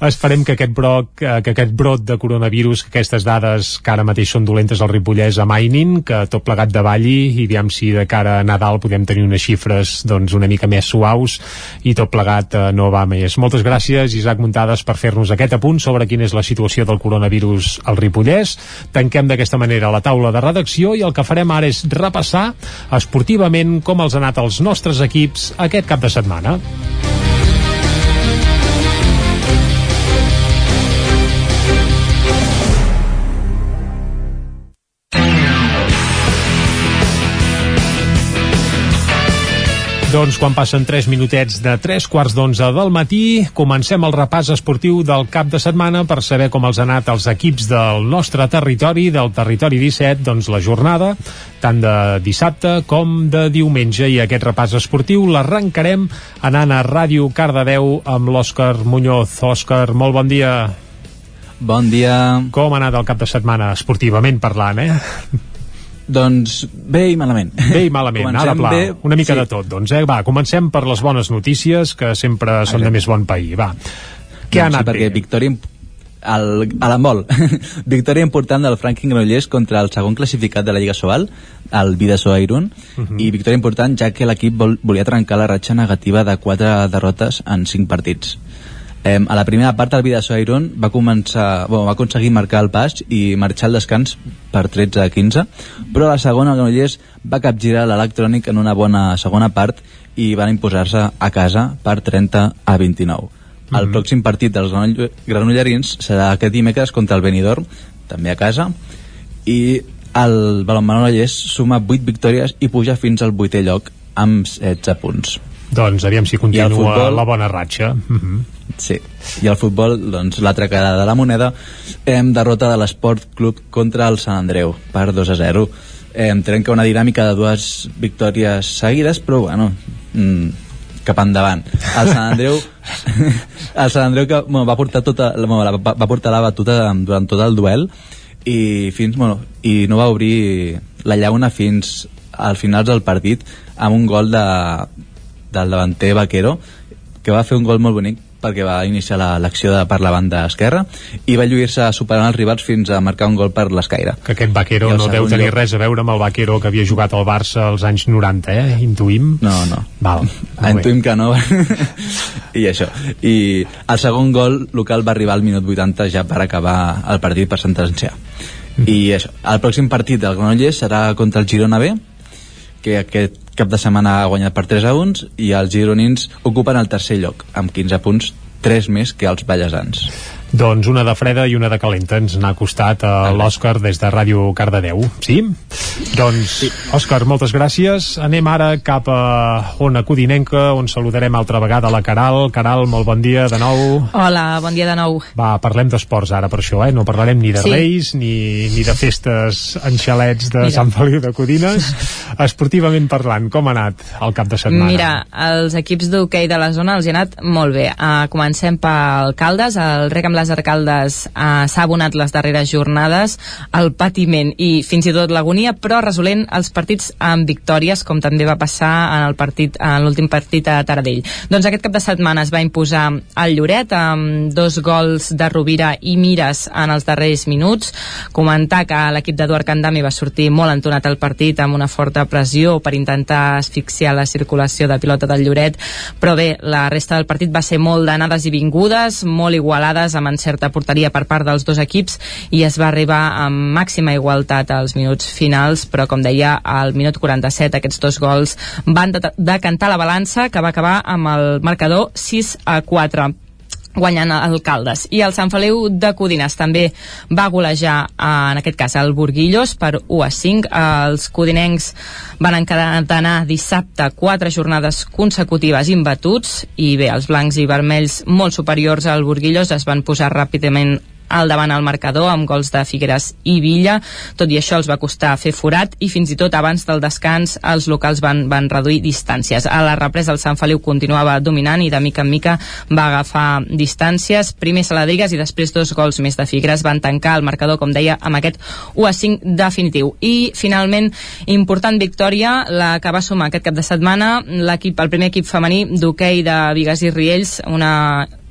esperem que aquest brot que aquest brot de coronavirus que aquestes dades que ara mateix són dolentes al Ripollès amainin, que tot plegat davalli i aviam si de cara a Nadal podem tenir unes xifres doncs una mica més suaus i tot plegat eh, no va més. Moltes gràcies Isaac Muntades per fer-nos aquest apunt sobre sobre quina és la situació del coronavirus al Ripollès. Tanquem d'aquesta manera la taula de redacció i el que farem ara és repassar esportivament com els han anat els nostres equips aquest cap de setmana. Doncs quan passen 3 minutets de 3 quarts d'11 del matí, comencem el repàs esportiu del cap de setmana per saber com els ha anat els equips del nostre territori, del territori 17, doncs la jornada, tant de dissabte com de diumenge. I aquest repàs esportiu l'arrencarem anant a Ràdio Cardedeu amb l'Òscar Muñoz. Òscar, molt bon dia. Bon dia. Com ha anat el cap de setmana, esportivament parlant, eh? Doncs bé i malament. Bé i malament, Comencem ara pla, bé, una mica sí. de tot. Doncs, eh? Va, comencem per les bones notícies, que sempre són de més bon pair. Va, què ha Doncs anat sí, perquè bé? victòria imp- el, a l'embol victòria important del Franklin Granollers contra el segon classificat de la Lliga Sobal el Vidasoa Irún Mhm. i victòria important ja que l'equip vol, volia trencar la ratxa negativa de quatre derrotes en cinc partits Eh, a la primera part el Vidasoa Irún va començar, bueno, va aconseguir marcar el pas i marxar al descans per 13 a 15 però a la segona el Granollers va capgirar l'electrònic en una bona segona part i van imposar-se a casa per 30 a 29 el Mhm. pròxim partit dels granoll- granollerins serà aquest dimecres contra el Benidorm, també a casa, i el Balonmanollers suma 8 victòries i puja fins al vuitè lloc amb 16 punts. Doncs aviam si continua futbol- la bona ratxa. Mhm. Sí, i el futbol, doncs, l'altra cara de la moneda, hem derrota de l'Esport Club contra el Sant Andreu per 2 a 0. Em trenca una dinàmica de dues victòries seguides, però bueno, mm, cap endavant. El Sant Andreu, el Sant Andreu que bueno, va portar tota, bueno, va, va portar la batuta durant tot el duel i fins, bueno, i no va obrir la llauna fins al finals del partit amb un gol de, del davanter Vaquero que va fer un gol molt bonic perquè va iniciar la- l'acció de per la banda esquerra i va lluir-se superant els rivals fins a marcar un gol per l'escaire. Que aquest Vaquero no deu tenir lloc- res a veure amb el Vaquero que havia jugat al Barça als anys 90, eh? Intuïm. No, no. Val. Intuïm que no. I això. I el segon gol local va arribar al minut 80 ja per acabar el partit per sentenciar. I això. El pròxim partit del Granollers serà contra el Girona B, que aquest cap de setmana ha guanyat per 3 a 1 i els gironins ocupen el tercer lloc amb 15 punts 3 més que els ballesans Doncs una de freda i una de calenta ens n'ha costat a l'Òscar des de Ràdio Cardedeu, sí? Doncs, sí. Òscar, moltes gràcies. Anem ara cap a Ona Codinenca, on saludarem altra vegada la Caral. Caral, molt bon dia de nou. Hola, bon dia de nou. Va, parlem d'esports ara per això, eh? No parlarem ni de Sí. Reis, ni, ni de festes en xalets de Mira. Sant Feliu de Codines. Esportivament parlant, com ha anat el cap de setmana? Mira, els equips d'hoquei de la zona els hi ha anat molt bé. Uh, comencem pel Caldes. El rec amb les arcaldes uh, s'ha abonat les darreres jornades, el patiment i fins i tot l'agonia, però resolent els partits amb victòries, com també va passar en el partit en l'últim partit a Taradell. Doncs aquest cap de setmana es va imposar el Lloret amb dos gols de Rovira i Mires en els darrers minuts. Comentar que l'equip d'Eduard Candami va sortir molt entonat al partit amb una forta pressió per intentar asfixiar la circulació de pilota del Lloret, però bé, la resta del partit va ser molt d'anades i vingudes, molt igualades amb encerta porteria per part dels dos equips i es va arribar amb màxima igualtat als minuts finals, però com deia, al minut 47 aquests dos gols van de- decantar la balança que va acabar amb el marcador 6 a 4 guanyant el Caldes. I el Sant Feliu de Codines també va golejar, eh, en aquest cas, el Burguillos per 1 a 5. Els codinencs van encadenar dissabte quatre jornades consecutives imbatuts i bé, els blancs i vermells molt superiors al Burguillos es van posar ràpidament al davant al marcador amb gols de Figueres i Villa. Tot i això els va costar fer forat i fins i tot abans del descans els locals van, van reduir distàncies. A la represa el Sant Feliu continuava dominant i de mica en mica va agafar distàncies. Primer Saladrigues i després dos gols més de Figueres van tancar el marcador com deia amb aquest 1 a 5 definitiu. I finalment important victòria la que va sumar aquest cap de setmana l'equip, el primer equip femení d'hoquei de Vigas i Riells una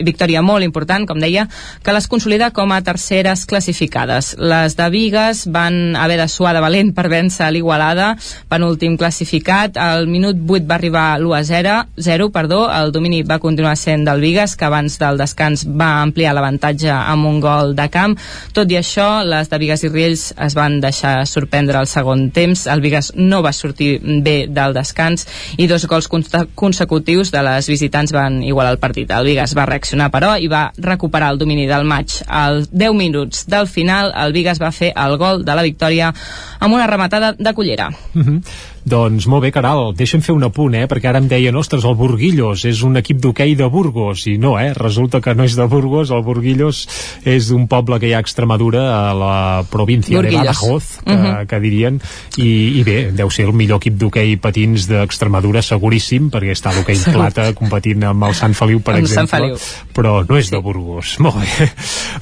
victòria molt important, com deia, que les consolida com a terceres classificades. Les de Vigues van haver de suar de valent per vèncer l'Igualada, penúltim classificat. Al minut 8 va arribar l'1 a 0, 0 perdó. el domini va continuar sent del Vigues, que abans del descans va ampliar l'avantatge amb un gol de camp. Tot i això, les de Vigues i Riells es van deixar sorprendre al segon temps. El Vigues no va sortir bé del descans i dos gols consecutius de les visitants van igualar el partit. El Vigues va reaccionar, però, i va recuperar el domini del maig. Als 10 minuts del final, el Vigues va fer el gol de la victòria amb una rematada de cullera. Mm -hmm. Doncs molt bé, Caral, deixa'm fer un apunt, eh? perquè ara em deien, ostres, el Burguillos és un equip d'hoquei de Burgos, i no, eh? resulta que no és de Burgos, el Burguillos és d'un poble que hi ha a Extremadura, a la província Burguillos. de Badajoz, que, uh Mhm. -huh. que dirien, i, i bé, deu ser el millor equip d'hoquei patins d'Extremadura, seguríssim, perquè està l'hoquei plata competint amb el Sant Feliu, per Amb exemple, Feliu. però no és de Burgos. Molt bé.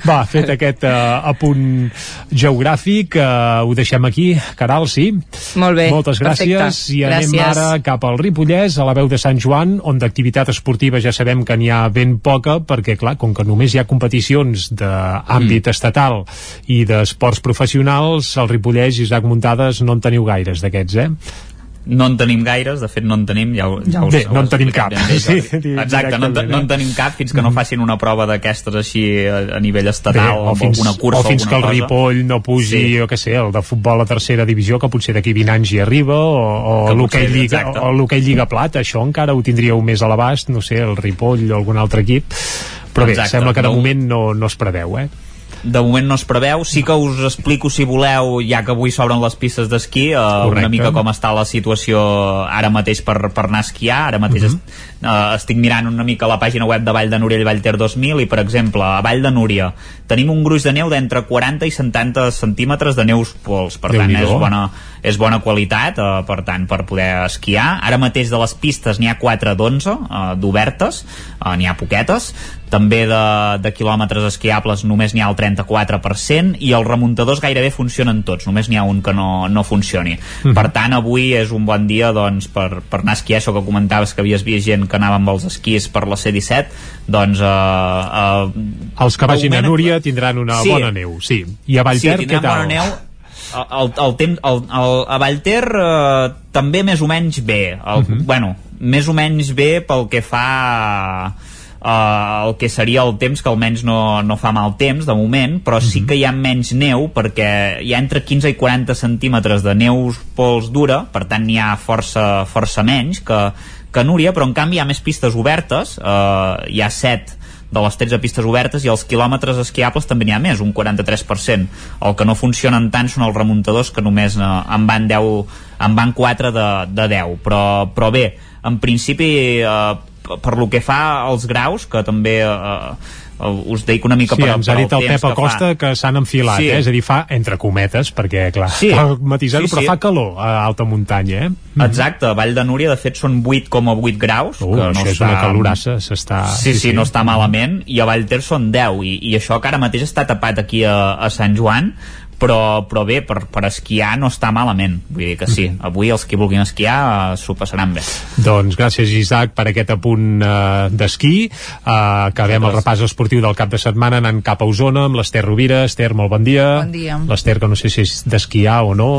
Va, fet aquest uh, apunt geogràfic, uh, ho deixem aquí. Caral, sí? Molt bé, Moltes gràcies perfecte. I anem Gràcies. ara cap al Ripollès, a la veu de Sant Joan, on d'activitat esportiva ja sabem que n'hi ha ben poca, perquè clar, com que només hi ha competicions d'àmbit mm. estatal i d'esports professionals, al Ripollès, Isaac Muntades, no en teniu gaires d'aquests, eh? No en tenim gaires, de fet no en tenim ja, ja ho, Bé, no en tenim cap. bé. Sí, exacte, no, en no en tenim cap fins que no facin una prova d'aquestes així a, a nivell Bé, estatal o amb fins, alguna cursa o fins que el cosa. Ripoll no pugi, Sí. jo què sé, el de futbol a tercera divisió, que potser d'aquí 20 anys hi arriba, o, o l'hoquei Lliga, exacte. o Lliga Plata, això encara ho tindríeu més a l'abast, no sé, el Ripoll o algun altre equip, però bé, Exacte, sembla que de no- moment no, no es preveu, eh? De moment no es preveu, sí que us explico si voleu, ja que avui s'obren les pistes d'esquí, eh, Correcte. una mica com està la situació ara mateix per, per anar a esquiar, ara mateix Mhm. est, eh, estic mirant una mica la pàgina web de Vall de Núria i Vallter 2000 i per exemple a Vall de Núria tenim un gruix de neu d'entre 40 i 70 centímetres de neus pols, per tant Déu-n'hi-do. és bona, és bona qualitat eh, per tant per poder esquiar, ara mateix de les pistes n'hi ha 4 d'11 eh, d'obertes, eh, n'hi ha poquetes també de, de quilòmetres esquiables només n'hi ha el 34% i els remuntadors gairebé funcionen tots només n'hi ha un que no, no funcioni Mhm. per tant avui és un bon dia doncs, per, per anar a esquiar, això que comentaves que havies vist gent que anava amb els esquís per la C-17 doncs eh, eh, Els que vagin a moment- Núria tindran una Sí. bona neu, sí. I a Vallter, sí, què tal? bona neu el, el, temps, el, el, a Vallter eh, també més o menys bé el, Mhm. bueno, més o menys bé pel que fa uh, el que seria el temps que almenys no, no fa mal temps de moment però sí que hi ha menys neu perquè hi ha entre 15 i 40 centímetres de neus pols dura per tant n'hi ha força, força menys que, que Núria però en canvi hi ha més pistes obertes uh, hi ha 7 de les 13 pistes obertes i els quilòmetres esquiables també n'hi ha més, un 43%. El que no funcionen tant són els remuntadors que només eh, en van 10 en van 4 de, de 10. Però, però bé, en principi eh, per lo que fa als graus, que també eh, eh, us dic una mica Sí, per, ens ha dit el temps Pep que Acosta fa. que s'han enfilat, Sí. eh? és a dir, fa entre cometes, perquè, clar, Sí. cal matisar-ho, Sí, però sí. fa calor a alta muntanya, eh? Exacte, a Vall de Núria de fet són 8,8 graus Uh, que no això és està... una calorassa, s'està... Sí, sí, no està malament i a Vallter són 10 i, i això que ara mateix està tapat aquí a, a Sant Joan però, però bé, per, per esquiar no està malament, vull dir que sí avui els que vulguin esquiar eh, s'ho passaran bé Doncs gràcies Isaac per aquest apunt eh, d'esquí eh, acabem el repàs esportiu del cap de setmana anant cap a Osona amb l'Ester Rovira Ester, molt bon dia Bon dia. l'Ester que no sé si és d'esquiar o no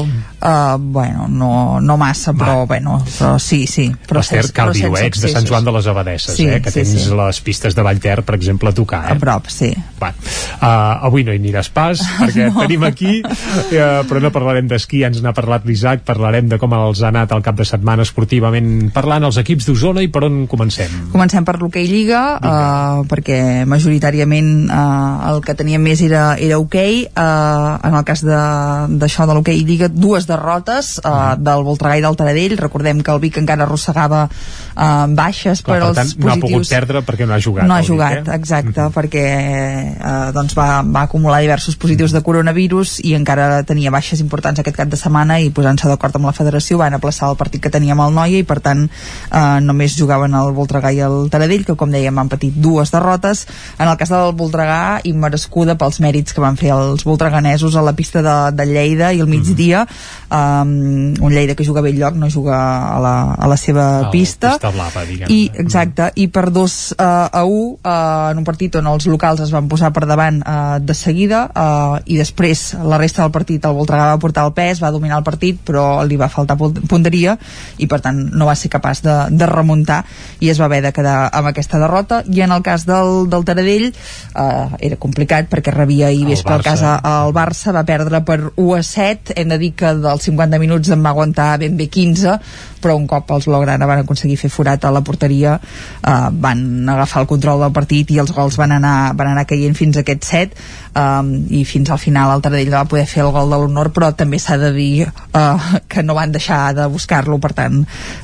Uh, bueno, no, no massa, però, bueno, però sí, sí. Però l'Ester sense- cal però dir sense ex de Sant. Joan de les Abadesses Sí, eh, que sí, tens sí. les pistes de Vallter per exemple a tocar eh? A prop, sí. Va. Uh, avui no hi aniràs pas perquè no. tenim aquí uh, però no parlarem d'esquí, ja ens n'ha parlat l'Isaac parlarem de com els ha anat el cap de setmana esportivament parlant els equips d'Osona i per on comencem? Comencem per l'hoquei Lliga, uh, perquè majoritàriament uh, el que teníem més era, era hoquei. Uh, en el cas d'això de, de l'hoquei Lliga, dues derrotes uh, del Voltregà i del Taradell. Recordem que el Vic encara arrossegava uh, baixes Clar, per per tant, no ha positius. pogut perdre perquè no ha jugat no ha el Vic, jugat, eh? exacte, perquè eh, doncs va, va acumular diversos positius de coronavirus i encara tenia baixes importants aquest cap de setmana i posant-se d'acord amb la federació van aplaçar el partit que teníem al Noia i per tant eh, només jugaven el Voltregà i el Taradell que com dèiem han patit dues derrotes. En el cas del Voltregà immerescuda pels mèrits que van fer els voltreganesos a la pista de, de Lleida i al migdia. Um, un Lleida que juga a lloc no juga a la, a la seva El pista. pista blava, i exacte, i per dos uh, a 1 uh, en un partit on els locals es van posar per davant uh, de seguida uh, i després la resta del partit el Voltregà va portar el pes, va dominar el partit però li va faltar punteria i per tant no va ser capaç de, de remuntar i es va haver de quedar amb aquesta derrota. I en el cas del, del Taradell uh, era complicat perquè rebia ahir vespre al Barça. casa el Barça va perdre per 1 a 7 hem de dir que dels 50 minuts en va aguantar ben bé 15 però un cop els Blaugrana van aconseguir fer forat a la porteria eh, van agafar el control del partit i els gols van anar, van anar caient fins a aquest 7 um, i fins al final el Taradell va poder fer el gol de l'honor però també s'ha de dir uh, que no van deixar de buscar-lo per tant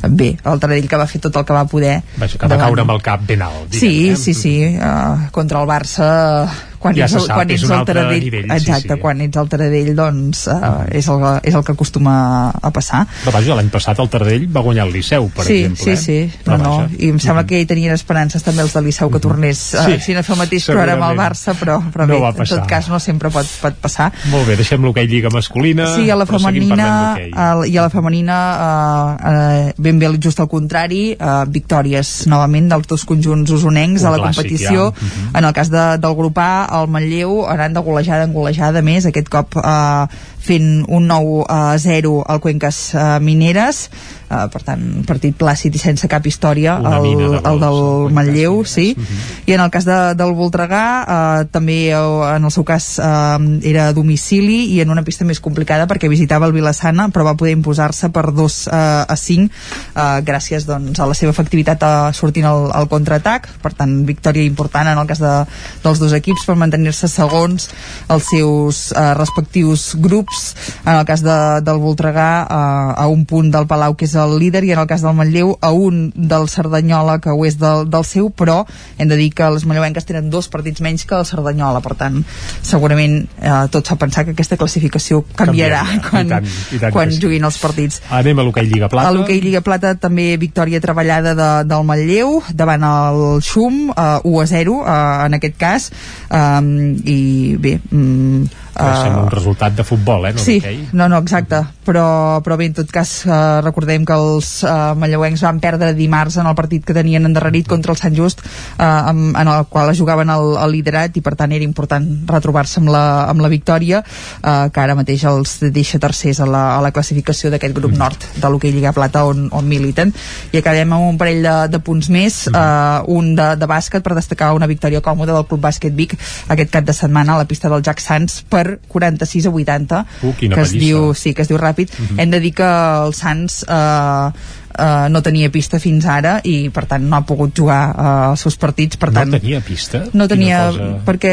bé, el Taradell que va fer tot el que va poder Vaja, que va davant- caure amb el cap ben alt. Sí, diguem, eh? sí, sí, uh, contra el Barça quan Ja ets, sap, quan és ets un altre Taradell nivell, sí, exacte, sí. quan ets el Taradell doncs uh, és, el, és el que acostuma a passar Però vaja, l'any passat el Taradell va guanyar el Liceu, per sí, exemple. sí, sí, eh? no, Però no, vaja. i em sembla que hi tenien esperances també els del Liceu que tornés uh, Sí, sí, a fer el mateix amb el segurament. Barça però, però No bé, en tot cas no sempre pot, pot passar Molt bé, deixem l'hoquei Lliga masculina. Sí, a la femenina, el, i a la femenina uh, uh, ben bé just al contrari, uh, victòries novament dels dos conjunts usonencs Un a la clàssic, competició. ja. Mhm. En el cas de, del grup A, el Manlleu anant de golejada en golejada més, aquest cop uh, fent un 9 a 0 al Cuenques uh, Mineres, uh, per tant, partit plàcid i sense cap història, Una el, de el del Manlleu, sí. Mhm. I en el cas de, del Voltregà, uh, també uh, en el seu cas uh, era a domicili i en una pista més complicada perquè visitava el Vilassana, però va poder imposar-se per 2 uh, a 5 uh, gràcies doncs, a la seva efectivitat uh, sortint al, al contraatac, per tant victòria important en el cas de, dels dos equips per mantenir-se segons els seus uh, respectius grups en el cas de, del Voltregà uh, a un punt del Palau que és el líder i en el cas del Manlleu a un del Cerdanyola que ho és del, del seu però hem de dir que les manlleuenques tenen dos partits menys que el Cerdanyola per tant segurament eh, tot fa pensar que aquesta classificació canviarà, Canviarà, quan, i tant, i tant quan sí. juguin els partits Anem a l'hoquei Lliga Plata. a l'hoquei Lliga Plata també victòria treballada de, del Manlleu davant el Xum, uh, 1 a 0 uh, en aquest cas um, i bé um, Uh, un resultat de futbol, eh? No sí, no, no, exacte. Però, però bé, en tot cas uh, recordem que els uh, manlleuencs van perdre dimarts en el partit que tenien endarrerit contra el Sant Just uh, amb, en el qual jugaven el, el liderat i per tant era important retrobar-se amb, la, amb la victòria uh, que ara mateix els deixa tercers a la, a la classificació d'aquest grup nord de l'hoquei Lliga Plata on, on militen. I acabem amb un parell de, de punts més. Uh, un de, de bàsquet per destacar una victòria còmoda del Club Bàsquet Vic aquest cap de setmana a la pista del Jack Sants per 46 a 80 Uh, que es pallissa. diu, sí, que es diu ràpid Mhm. hem de dir que el Sants eh, eh, no tenia pista fins ara i per tant no ha pogut jugar eh, els seus partits per tant No tenia pista? no tenia, perquè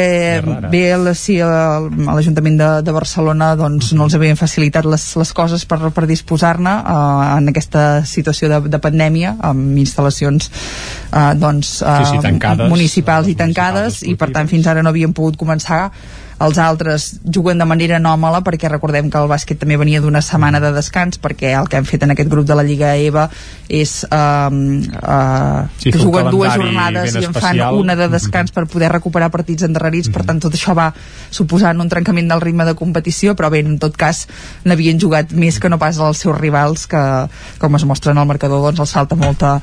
bé la, sí, a l'Ajuntament de, de Barcelona doncs, no els havien facilitat les, les coses per, per disposar-ne uh, en aquesta situació de, de pandèmia amb instal·lacions uh, doncs, uh, Sí, sí, tancades, municipals i tancades i per tant fins ara no havien pogut començar els altres juguen de manera anòmala perquè recordem que el bàsquet també venia d'una setmana de descans perquè el que hem fet en aquest grup de la Lliga EVA és um, uh, Sí, que juguen dues jornades i en fan una de descans per poder recuperar partits endarrerits, per tant tot això va suposant un trencament del ritme de competició, però bé, en tot cas n'havien jugat més que no pas els seus rivals que, com es mostra en el marcador, doncs els falta molta,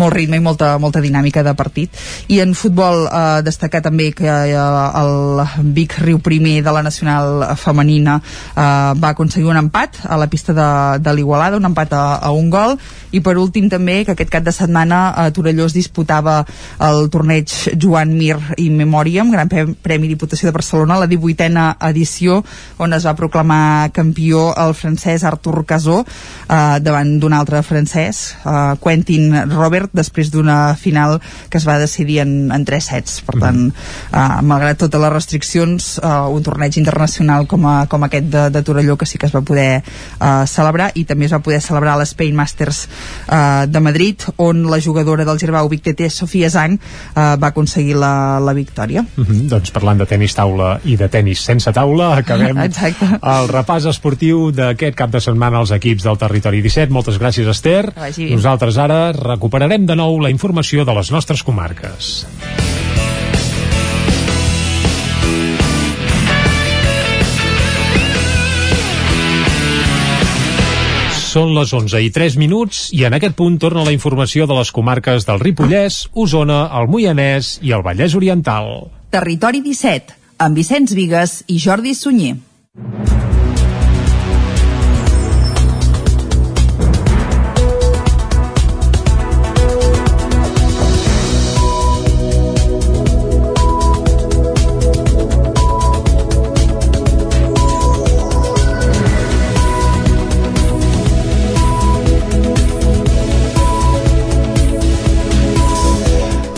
molt ritme i molta, molta dinàmica de partit. I en futbol eh, destacar també que eh, el Vic Riu primer de la nacional femenina eh, va aconseguir un empat a la pista de, de l'Igualada, un empat a, a un gol. I per últim també que aquest cap de setmana a Torelló es disputava el torneig Joan Mir i Memòriam, Gran Pre- Premi Diputació de Barcelona, la 18a edició on es va proclamar campió el francès Artur Casó eh, davant d'un altre francès eh, Quentin Robert després d'una final que es va decidir en, en tres sets. Per tant, eh, malgrat totes les restriccions eh, un torneig internacional com, a, com aquest de, de Torelló que sí que es va poder eh, celebrar i també es va poder celebrar l'Spain Masters uh, de Madrid on la jugadora del Gerbau Vic TT, Sofia Zhang uh, va aconseguir la, la victòria. Mm -hmm, doncs parlant de tenis taula i de tenis sense taula acabem Exacte. el repàs esportiu d'aquest cap de setmana als equips del territori 17 moltes gràcies Esther. Nosaltres ara recuperarem de nou la informació de les nostres comarques Són les 11 i 3 minuts i en aquest punt torna la informació de les comarques del Ripollès, Osona, el Moianès i el Vallès Oriental. Territori 17, amb Vicenç Vigues i Jordi Sunyer.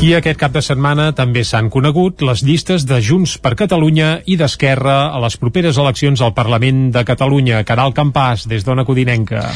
I aquest cap de setmana també s'han conegut les llistes de Junts per Catalunya i d'Esquerra a les properes eleccions al Parlament de Catalunya. Caral Campàs, des d'Ona Codinenca.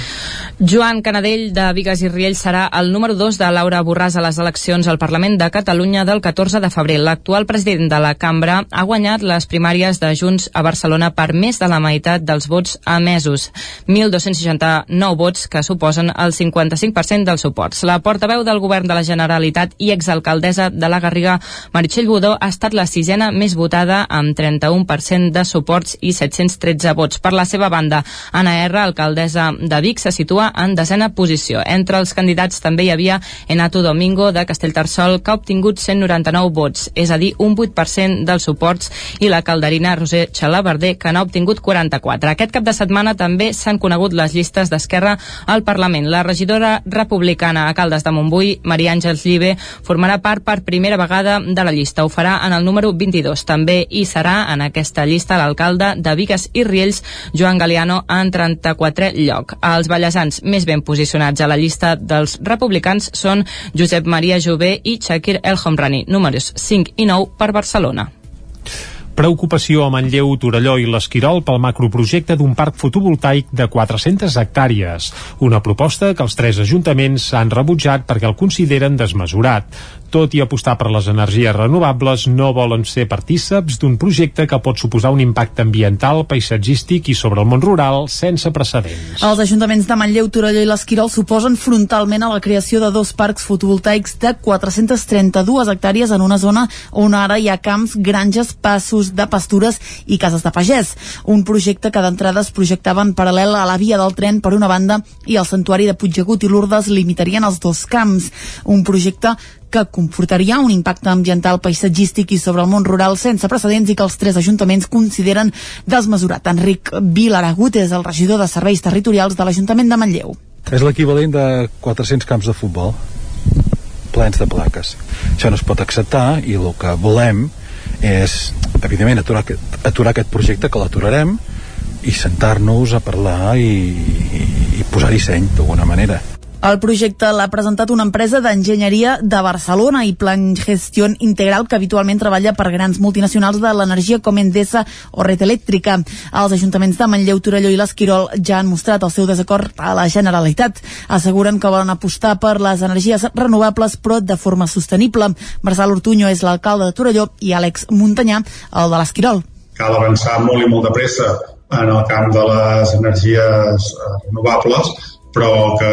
Joan Canadell de Vigues i Riells serà el número 2 de Laura Borràs a les eleccions al Parlament de Catalunya del 14 de febrer. L'actual president de la cambra ha guanyat les primàries de Junts a Barcelona per més de la meitat dels vots emesos, 1.269 vots que suposen el 55% dels suports. La portaveu del govern de la Generalitat i exalcalde l'alcaldessa de la Garriga, Meritxell Budó, ha estat la sisena més votada amb 31% de suports i 713 vots. Per la seva banda, Anna R, alcaldessa de Vic, se situa en desena posició. Entre els candidats també hi havia Enato Domingo de Castellterçol, que ha obtingut 199 vots, és a dir, un 8% dels suports, i la calderina Roser Xalabarder, que n'ha obtingut 44. Aquest cap de setmana també s'han conegut les llistes d'Esquerra al Parlament. La regidora republicana a Caldes de Montbui, Maria Àngels Llibe, formarà part per primera vegada de la llista. Ho farà en el número 22. També hi serà en aquesta llista l'alcalde de Vigues i Riells, Joan Galiano, en 34è lloc. Els ballesans més ben posicionats a la llista dels republicans són Josep Maria Jové i Shakir El Homrani, números 5 i 9 per Barcelona. Preocupació a Manlleu, Torelló i l'Esquirol pel macroprojecte d'un parc fotovoltaic de 400 hectàrees. Una proposta que els tres ajuntaments han rebutjat perquè el consideren desmesurat tot i apostar per les energies renovables, no volen ser partíceps d'un projecte que pot suposar un impacte ambiental, paisatgístic i sobre el món rural sense precedents. Els ajuntaments de Manlleu, Torelló i l'Esquirol suposen frontalment a la creació de dos parcs fotovoltaics de 432 hectàrees en una zona on ara hi ha camps, granges, passos de pastures i cases de pagès. Un projecte que d'entrada es projectava en paral·lel a la via del tren per una banda i el santuari de Puigdegut i Lourdes limitarien els dos camps. Un projecte que comportaria un impacte ambiental paisatgístic i sobre el món rural sense precedents i que els tres ajuntaments consideren desmesurat. Enric Vilaragut és el regidor de Serveis Territorials de l'Ajuntament de Manlleu. És l'equivalent de 400 camps de futbol plens de plaques. Això no es pot acceptar i el que volem és, evidentment, aturar aquest, aturar aquest projecte, que l'aturarem, i sentar-nos a parlar i, i, i posar-hi seny d'alguna manera. El projecte l'ha presentat una empresa d'enginyeria de Barcelona i Plan Gestió Integral que habitualment treballa per grans multinacionals de l'energia com Endesa o Red Elèctrica. Els ajuntaments de Manlleu, Torelló i l'Esquirol ja han mostrat el seu desacord a la Generalitat. Asseguren que volen apostar per les energies renovables però de forma sostenible. Marçal Ortuño és l'alcalde de Torelló i Àlex Muntanyà, el de l'Esquirol. Cal avançar molt i molt de pressa en el camp de les energies eh, renovables, però que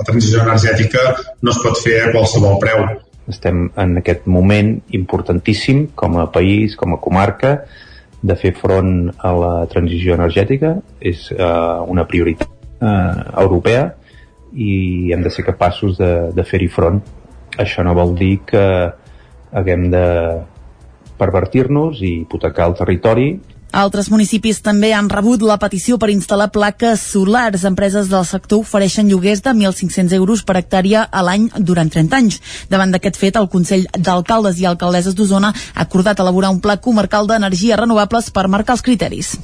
la transició energètica no es pot fer a qualsevol preu. Estem en aquest moment importantíssim com a país, com a comarca, de fer front a la transició energètica. És uh, una prioritat uh, europea i hem de ser capaços de, de fer-hi front. Això no vol dir que haguem de pervertir-nos i hipotecar el territori altres municipis també han rebut la petició per instal·lar plaques solars. Empreses del sector ofereixen lloguers de 1.500 euros per hectàrea a l'any durant 30 anys. Davant d'aquest fet, el Consell d'Alcaldes i Alcaldesses d'Osona ha acordat elaborar un pla comarcal d'energies renovables per marcar els criteris.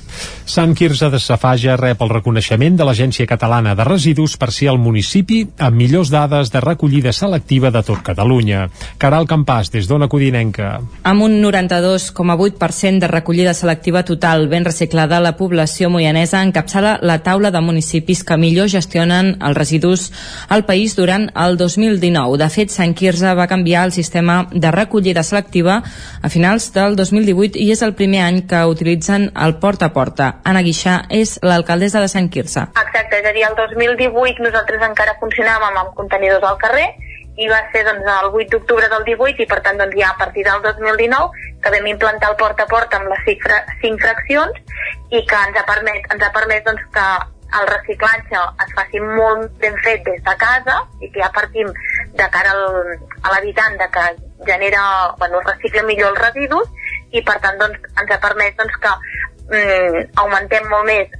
Sant Quirze de Safaja rep el reconeixement de l'Agència Catalana de Residus per ser el municipi amb millors dades de recollida selectiva de tot Catalunya. Caral Campàs, des d'Ona Codinenca. Amb un 92,8% de recollida selectiva total total ben reciclada, la població moianesa encapçala la taula de municipis que millor gestionen els residus al país durant el 2019. De fet, Sant Quirze va canviar el sistema de recollida selectiva a finals del 2018 i és el primer any que utilitzen el porta a porta. Anna Guixà és l'alcaldessa de Sant Quirze. Exacte, és a dir, el 2018 nosaltres encara funcionàvem amb contenidors al carrer i va ser doncs, el 8 d'octubre del 18 i per tant doncs, ja a partir del 2019 que vam implantar el porta a porta amb les 5, 5 fraccions i que ens ha permès, ens ha permès doncs, que el reciclatge es faci molt ben fet des de casa i que ja partim de cara al, a l'habitant de que genera, bueno, recicla millor els residus i per tant doncs, ens ha permès doncs, que mm, augmentem molt més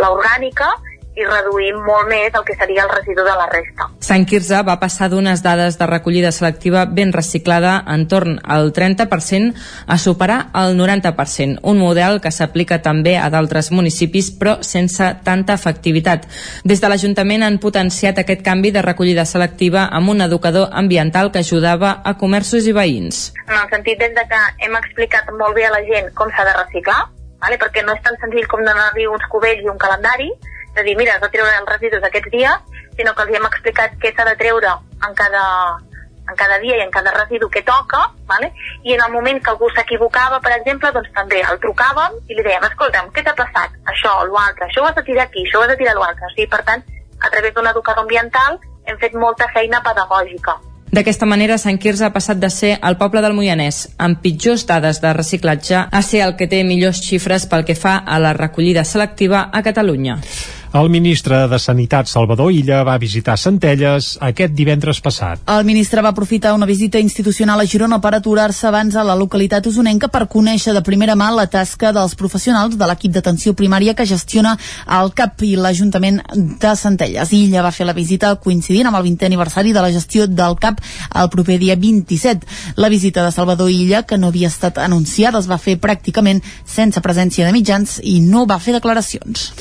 l'orgànica i reduïm molt més el que seria el residu de la resta. Sant Quirze va passar d'unes dades de recollida selectiva ben reciclada en torn al 30% a superar el 90%, un model que s'aplica també a d'altres municipis però sense tanta efectivitat. Des de l'Ajuntament han potenciat aquest canvi de recollida selectiva amb un educador ambiental que ajudava a comerços i veïns. En el sentit des de que hem explicat molt bé a la gent com s'ha de reciclar, vale? perquè no és tan senzill com donar-li uns cubells i un calendari, de dir, mira, de treure els residus aquests dies, sinó que els hem explicat què s'ha de treure en cada, en cada dia i en cada residu que toca, vale? i en el moment que algú s'equivocava, per exemple, doncs també el trucàvem i li dèiem, escolta'm, què t'ha passat? Això, l'altre, això ho has de tirar aquí, això ho has de tirar l'altre. O sigui, per tant, a través d'un educador ambiental hem fet molta feina pedagògica. D'aquesta manera, Sant Quirze ha passat de ser el poble del Moianès, amb pitjors dades de reciclatge, a ser el que té millors xifres pel que fa a la recollida selectiva a Catalunya. El ministre de Sanitat, Salvador Illa, va visitar Centelles aquest divendres passat. El ministre va aprofitar una visita institucional a Girona per aturar-se abans a la localitat usonenca per conèixer de primera mà la tasca dels professionals de l'equip d'atenció primària que gestiona el CAP i l'Ajuntament de Centelles. Illa va fer la visita coincidint amb el 20è aniversari de la gestió del CAP el proper dia 27. La visita de Salvador Illa, que no havia estat anunciada, es va fer pràcticament sense presència de mitjans i no va fer declaracions.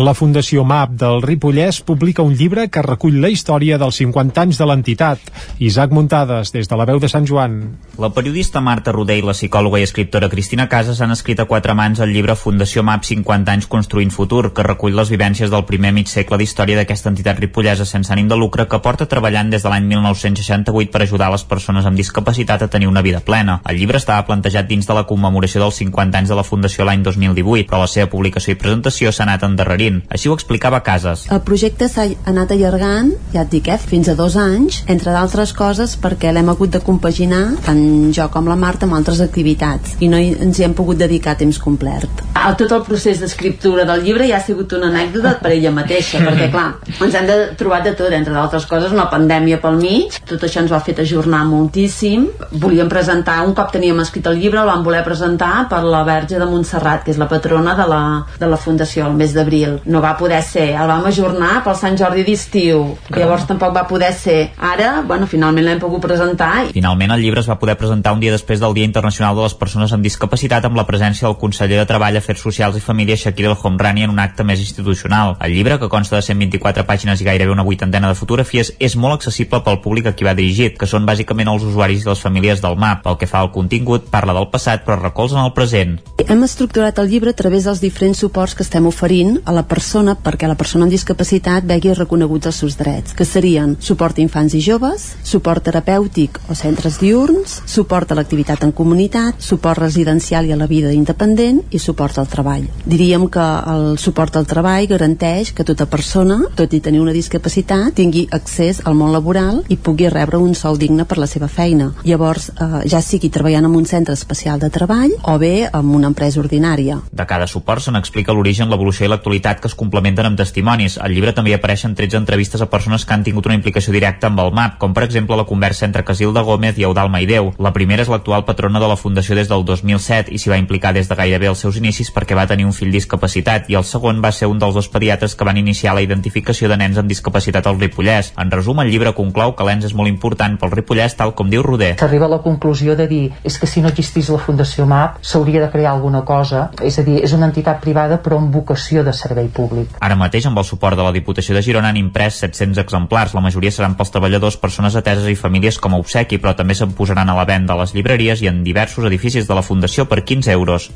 La Fundació MAP del Ripollès publica un llibre que recull la història dels 50 anys de l'entitat. Isaac Muntades, des de la veu de Sant Joan. La periodista Marta Roder i la psicòloga i escriptora Cristina Casas han escrit a quatre mans el llibre Fundació MAP 50 anys construint futur, que recull les vivències del primer mig segle d'història d'aquesta entitat ripollesa sense ànim de lucre que porta treballant des de l'any 1968 per ajudar les persones amb discapacitat a tenir una vida plena. El llibre estava plantejat dins de la commemoració dels 50 anys de la Fundació l'any 2018, però la seva publicació i presentació s'ha anat endarrerint. Així ho explicava Casas. El projecte s'ha anat allargant, ja et dic, eh, fins a dos anys, entre d'altres coses perquè l'hem hagut de compaginar, tant jo com la Marta, amb altres activitats, i no hi, ens hi hem pogut dedicar a temps complet. A tot el procés d'escriptura del llibre ja ha sigut una anècdota per ella mateixa, perquè clar, ens hem de trobar de tot, entre d'altres coses, una pandèmia pel mig, tot això ens ho ha fet ajornar moltíssim. Volíem presentar, un cop teníem escrit el llibre, el vam voler presentar per la Verge de Montserrat, que és la patrona de la, de la Fundació, el mes d'abril. No va poder ser, el vam ajornar pel Sant Jordi d'estiu, llavors tampoc va poder ser. Ara, bueno, finalment l'hem pogut presentar. I... Finalment, el llibre es va poder presentar un dia després del Dia Internacional de les Persones amb Discapacitat amb la presència del conseller de Treball, Afers Socials i Família Shakir El Homrani en un acte més institucional. El llibre, que consta de 124 pàgines i gairebé una vuitantena de fotografies, és molt accessible pel públic a qui va dirigit, que són bàsicament els usuaris i les famílies del MAP. Pel que fa al contingut, parla del passat però recolza en el present. Hem estructurat el llibre a través dels diferents suports que estem oferint a la persona perquè la persona amb discapacitat vegi reconeguts els seus drets, que serien suport a infants i joves, suport terapèutic o centres diurns, suport a l'activitat en comunitat, suport residencial i a la vida independent i suport al treball. Diríem que el suport al treball garanteix que tota persona, tot i tenir una discapacitat, tingui accés al món laboral i pugui rebre un sou digne per la seva feina. Llavors, eh, ja sigui treballant en un centre especial de treball o bé en una empresa ordinària. De cada suport se n'explica l'origen, l'evolució i l'actualitat que es complementen amb testimonis. Al llibre també apareixen 13 entrevistes a persones que han tingut una implicació directa amb el MAP, com per exemple la conversa entre Casilda Gómez i Eudal Maideu. La primera és l'actual patrona de la Fundació des del 2007 i s'hi va implicar des de gairebé els seus inicis perquè va tenir un fill discapacitat i el segon va ser un dels dos pediatres que van iniciar la identificació de nens amb discapacitat al Ripollès. En resum, el llibre conclou que l'ENS és molt important pel Ripollès, tal com diu Roder. S'arriba a la conclusió de dir és que si no existís la Fundació MAP s'hauria de crear alguna cosa, és a dir, és una entitat privada però amb vocació de servei públic. Ara mateix, amb el suport de la Diputació de Girona, han imprès 700 exemplars. La majoria seran pels treballadors, persones ateses i famílies com a obsequi, però també se'n posaran a la venda a les llibreries i en diversos edificis de la Fundació per 15 euros.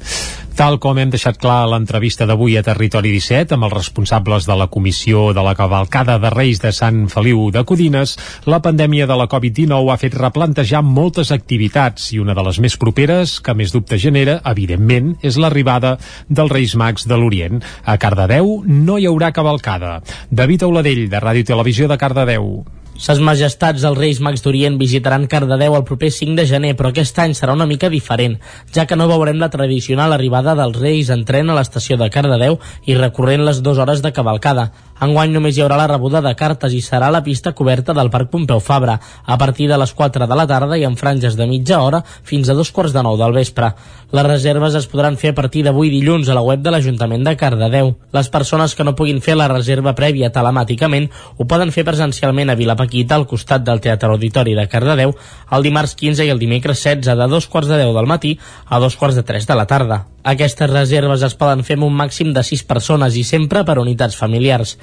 Tal com hem deixat clar a l'entrevista d'avui a Territori 17 amb els responsables de la comissió de la cavalcada de Reis de Sant Feliu de Codines, la pandèmia de la Covid-19 ha fet replantejar moltes activitats i una de les més properes, que més dubte genera, evidentment, és l'arribada dels Reis Mags de l'Orient. A Cardedeu no hi haurà cavalcada. David Auladell, de Ràdio Televisió de Cardedeu. Ses majestats els Reis Mags d'Orient visitaran Cardedeu el proper 5 de gener, però aquest any serà una mica diferent, ja que no veurem la tradicional arribada dels Reis en tren a l'estació de Cardedeu i recorrent les dues hores de cavalcada. Enguany només hi haurà la rebuda de cartes i serà la pista coberta del Parc Pompeu Fabra, a partir de les 4 de la tarda i en franges de mitja hora fins a dos quarts de nou del vespre. Les reserves es podran fer a partir d'avui dilluns a la web de l'Ajuntament de Cardedeu. Les persones que no puguin fer la reserva prèvia telemàticament ho poden fer presencialment a Vilapaquita, al costat del Teatre Auditori de Cardedeu, el dimarts 15 i el dimecres 16 de dos quarts de 10 del matí a dos quarts de 3 de la tarda. Aquestes reserves es poden fer amb un màxim de 6 persones i sempre per unitats familiars.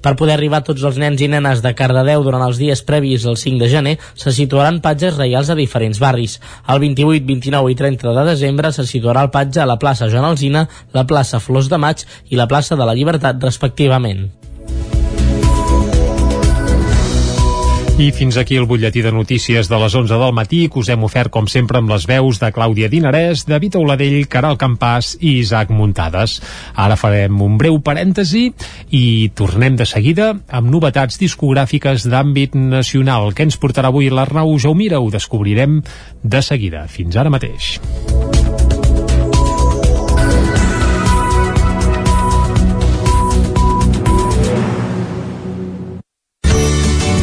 Per poder arribar tots els nens i nenes de Cardedeu durant els dies previs al 5 de gener, se situaran patges reials a diferents barris. El 28, 29 i 30 de desembre se situarà el patge a la plaça Joan Alzina, la plaça Flors de Maig i la plaça de la Llibertat, respectivament. I fins aquí el butlletí de notícies de les 11 del matí que us hem ofert com sempre amb les veus de Clàudia Dinarès, David Auladell, Caral Campàs i Isaac Muntades. Ara farem un breu parèntesi i tornem de seguida amb novetats discogràfiques d'àmbit nacional. Què ens portarà avui l'Arnau Jaumira? Ho descobrirem de seguida. Fins ara mateix.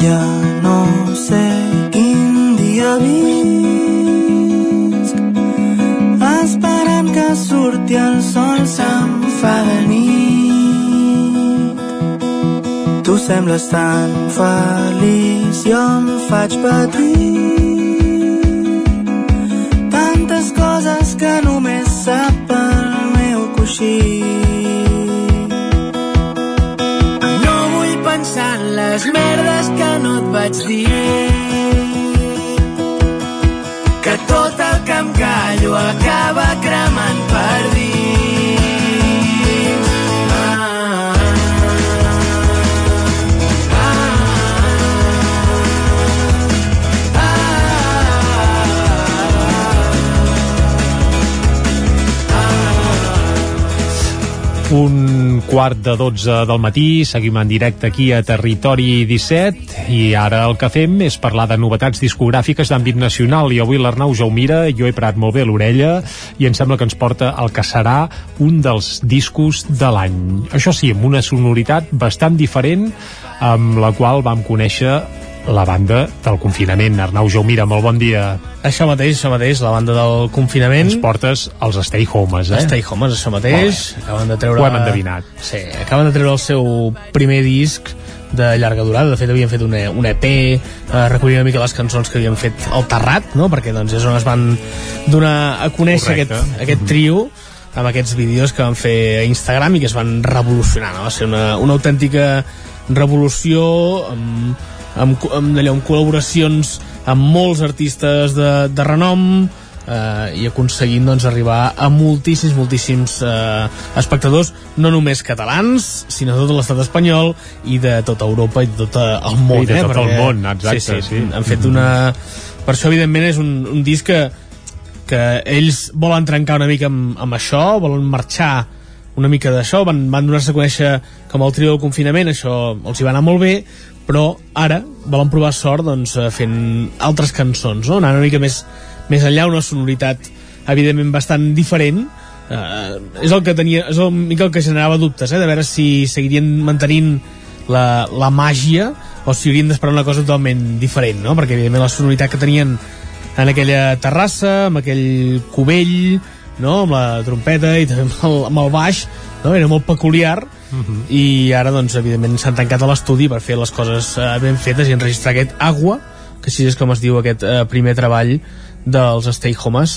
Ja no sé quin dia visc esperant que surti el sol se'm fa de nit tu sembles tan feliç jo em faig patir tantes coses que només sap el meu coixí les merdes que no et vaig dir. Que tot el que em callo acaba cremant per. Ah, Un quart de 12 del matí, seguim en directe aquí a Territori 17 i ara el que fem és parlar de novetats discogràfiques d'àmbit nacional. I avui l'Arnau Jaumira, jo he parat molt bé l'orella i em sembla que ens porta el que serà un dels discos de l'any. Això sí, amb una sonoritat bastant diferent amb la qual vam conèixer la banda del confinament. Arnau Jaumira, molt bon dia. Això mateix, això mateix, la banda del confinament. Ens portes els Stay Homes, eh? Stay Homes, això mateix. Acaben de treure... Ho hem endevinat. Sí, acaben de treure el seu primer disc de llarga durada, de fet havien fet una, un EP eh, recollint una mica les cançons que havien fet al Terrat, no? perquè doncs és on es van donar a conèixer Correcte. aquest, aquest trio amb aquests vídeos que van fer a Instagram i que es van revolucionar, no? va ser una, una autèntica revolució amb, amb, amb, allò, amb col·laboracions amb molts artistes de, de renom eh, i aconseguint doncs, arribar a moltíssims, moltíssims eh, espectadors, no només catalans, sinó de tot l'estat espanyol i de tota Europa i de tot el món. I de eh? tot el món, exacte, Sí, sí, sí. Han fet una... Per això, evidentment, és un, un disc que, que ells volen trencar una mica amb, amb això, volen marxar una mica d'això, van, van donar-se a conèixer com el trio del confinament, això els hi va anar molt bé, però ara volen provar sort doncs, eh, fent altres cançons, no? anar una mica més, més enllà, una sonoritat evidentment bastant diferent, eh, és el que tenia, és el, mica el que generava dubtes, eh, de veure si seguirien mantenint la, la màgia o si haurien d'esperar una cosa totalment diferent, no? perquè evidentment la sonoritat que tenien en aquella terrassa, amb aquell cubell, no? amb la trompeta i també amb el, amb el baix, no? era molt peculiar, Mhm. i ara, doncs, evidentment, s'han tancat a l'estudi per fer les coses eh, ben fetes i enregistrar aquest Agua, que així és com es diu aquest eh, primer treball dels Stay Homes,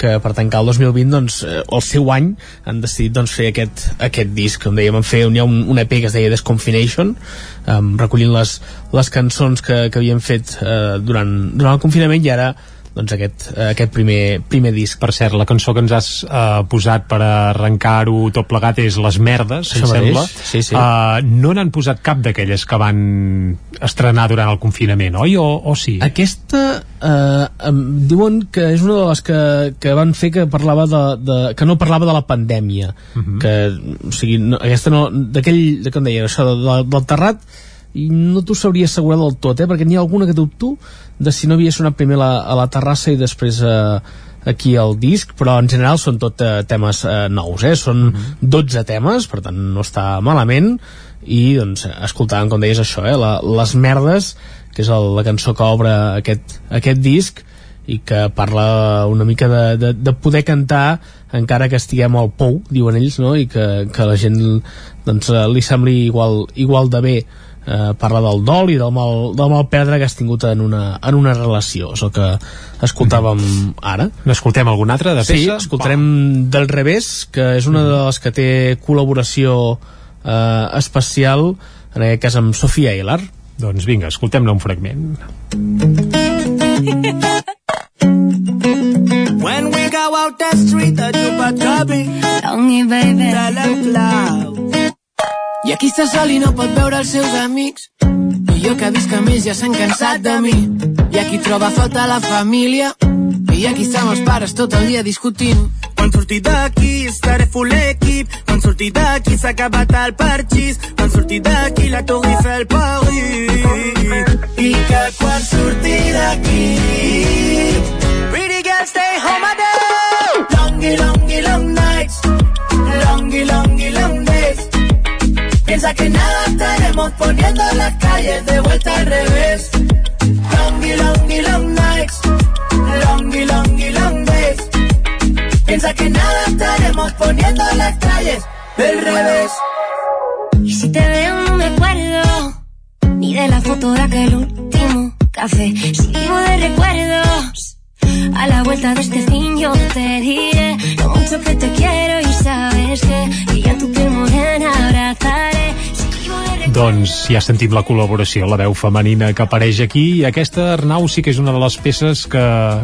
que per tancar el 2020 doncs, eh, el seu any han decidit doncs, fer aquest, aquest disc com dèiem, fer un, hi ha un, un EP que es deia Desconfination um, recollint les, les cançons que, que havien fet eh, durant, durant el confinament i ara doncs aquest, eh, aquest primer, primer disc. Per cert, la cançó que ens has eh, posat per arrencar-ho tot plegat és Les Merdes, em Això mateix, sembla. sí, sí. Eh, no n'han posat cap d'aquelles que van estrenar durant el confinament, oi? O, o sí? Aquesta eh, em diuen que és una de les que, que van fer que parlava de, de, que no parlava de la pandèmia Mhm. que, o sigui, no, aquesta no d'aquell, de com deia, això de, de, del terrat i no t'ho sabria assegurar del tot, eh? perquè n'hi ha alguna que dubto de si no havia sonat primer la, a la terrassa i després eh, aquí al disc, però en general són tot eh, temes eh, nous, eh? són 12 temes, per tant no està malament i doncs escoltàvem com deies això, eh? la, les merdes que és el, la cançó que obre aquest, aquest disc i que parla una mica de, de, de poder cantar encara que estiguem al pou, diuen ells, no? i que, que la gent doncs, li sembli igual, igual de bé eh, parla del dol i del mal, del mal perdre que has tingut en una, en una relació és el que escoltàvem ara N'escoltem algun altre de sí, peça? escoltarem del revés que és una de les que té col·laboració eh, especial en aquest cas amb Sofia Eilar Doncs vinga, escoltem-ne un fragment. When we go out the street, a chupa chubby. Longy, baby. Tell em clau. I aquí està sol i no pot veure els seus amics. I jo que visc a més ja s'han cansat de mi. I aquí troba a faltar la família. I aquí estan els pares tot el dia discutint. Quan surti d'aquí estaré full equip. Quan surti d'aquí s'ha acabat el parxís. Quan surti d'aquí la Torre Eiffel Paris. Piensa que nada estaremos poniendo las calles de vuelta al revés. Longy, longy, long nights. Longy, longy, long days. Piensa que nada estaremos poniendo las calles del revés. Y si te veo no me acuerdo Ni de la foto de aquel último café. Si vivo de recuerdos A la vuelta de este fin yo te diré Lo mucho que te quiero y sabes que Y yo a tu piel morena abrazaré Doncs ja sentim la col·laboració, la veu femenina que apareix aquí i aquesta Arnau sí que és una de les peces que,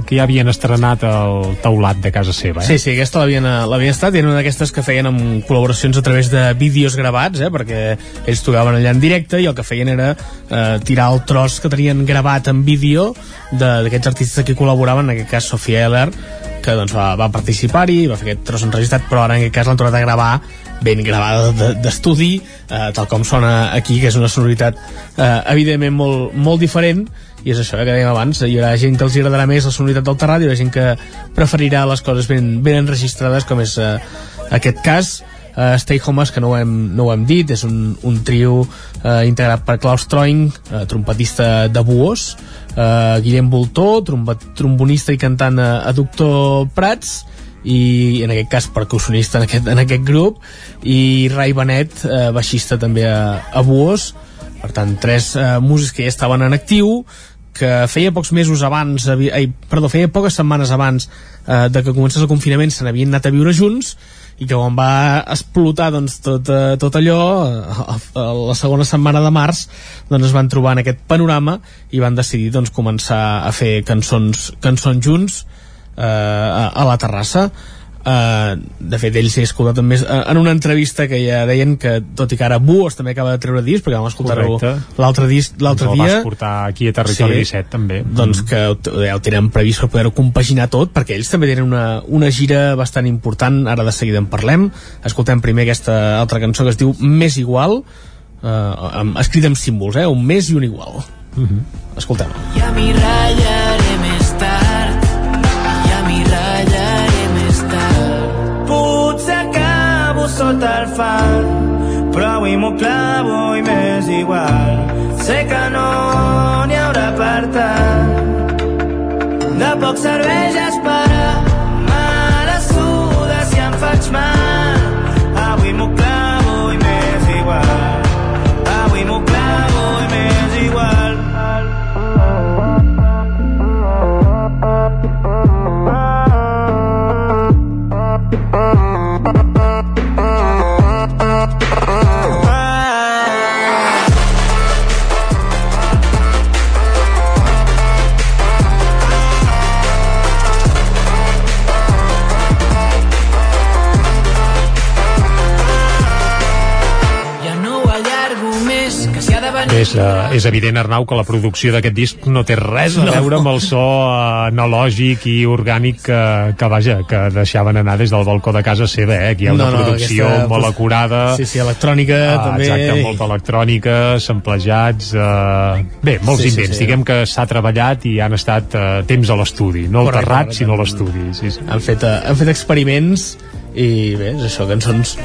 que ja havien estrenat al taulat de casa seva. Eh? Sí, sí, aquesta l'havien l'havien estat era una d'aquestes que feien amb col·laboracions a través de vídeos gravats, eh, perquè ells tocaven allà en directe i el que feien era eh, tirar el tros que tenien gravat en vídeo de- d'aquests artistes que col·laboraven, en aquest cas Sofia Eller, que doncs, va, va participar-hi, va fer aquest tros enregistrat, però ara en aquest cas l'han tornat a gravar ben gravada de- d'estudi, eh, tal com sona aquí, que és una sonoritat eh, evidentment molt, molt diferent, i és això eh, que dèiem abans, hi haurà gent que els agradarà més la sonoritat del terrat, hi haurà gent que preferirà les coses ben, ben enregistrades, com és eh, aquest cas, uh, Stay Homes, que no ho hem, no ho hem dit, és un, un trio uh, integrat per Klaus Troing, uh, trompetista de Buos, uh, Guillem Voltó, trombonista i cantant a Doctor Prats, i en aquest cas percussionista en aquest, en aquest grup i Rai Benet, eh, baixista també a, a Buos. Per tant tres eh, músics que ja estaven en actiu que feia pocs mesos abans ai, perdó, feia poques setmanes abans eh, de que comencés el confinament se n'havien anat a viure junts i que quan va explotar doncs, tot, eh, tot allò eh, a, a la segona setmana de març doncs es van trobar en aquest panorama i van decidir doncs, començar a fer cançons, cançons junts eh, a, a la terrassa Uh, de fet ells he escoltat també eh, en una entrevista que ja deien que tot i que ara Buos també acaba de treure disc perquè vam escoltar-ho Correcte. l'altre disc l'altre Ens el dia. vas portar aquí a Territori 17 també. Doncs que ho, ja ho tenen previst per poder-ho compaginar tot perquè ells també tenen una, una gira bastant important. Ara de seguida en parlem. Escoltem primer aquesta altra cançó que es diu Més igual. Uh, amb, escrit amb símbols, eh? un més i un igual. Escoltem Ja m'hi ratllaré sota el far però avui m'ho clavo i m'és igual. Sé que no n'hi haurà per tant. De poc És, uh, és evident, Arnau, que la producció d'aquest disc no té res a No. veure amb el so analògic i orgànic que, que, vaja, que deixaven anar des del balcó de casa seva, eh? Aquí hi ha una No, no, producció aquesta, molt pues, acurada. Sí, sí, electrònica Ah, també. Exacte, molta electrònica, samplejats... Uh... Bé, molts Sí, sí, invents. sí. Diguem que s'ha treballat i han estat uh, temps a l'estudi. No al terrat, sinó a l'estudi. Sí, sí. han fet, eh, han fet experiments i bé, és això, cançons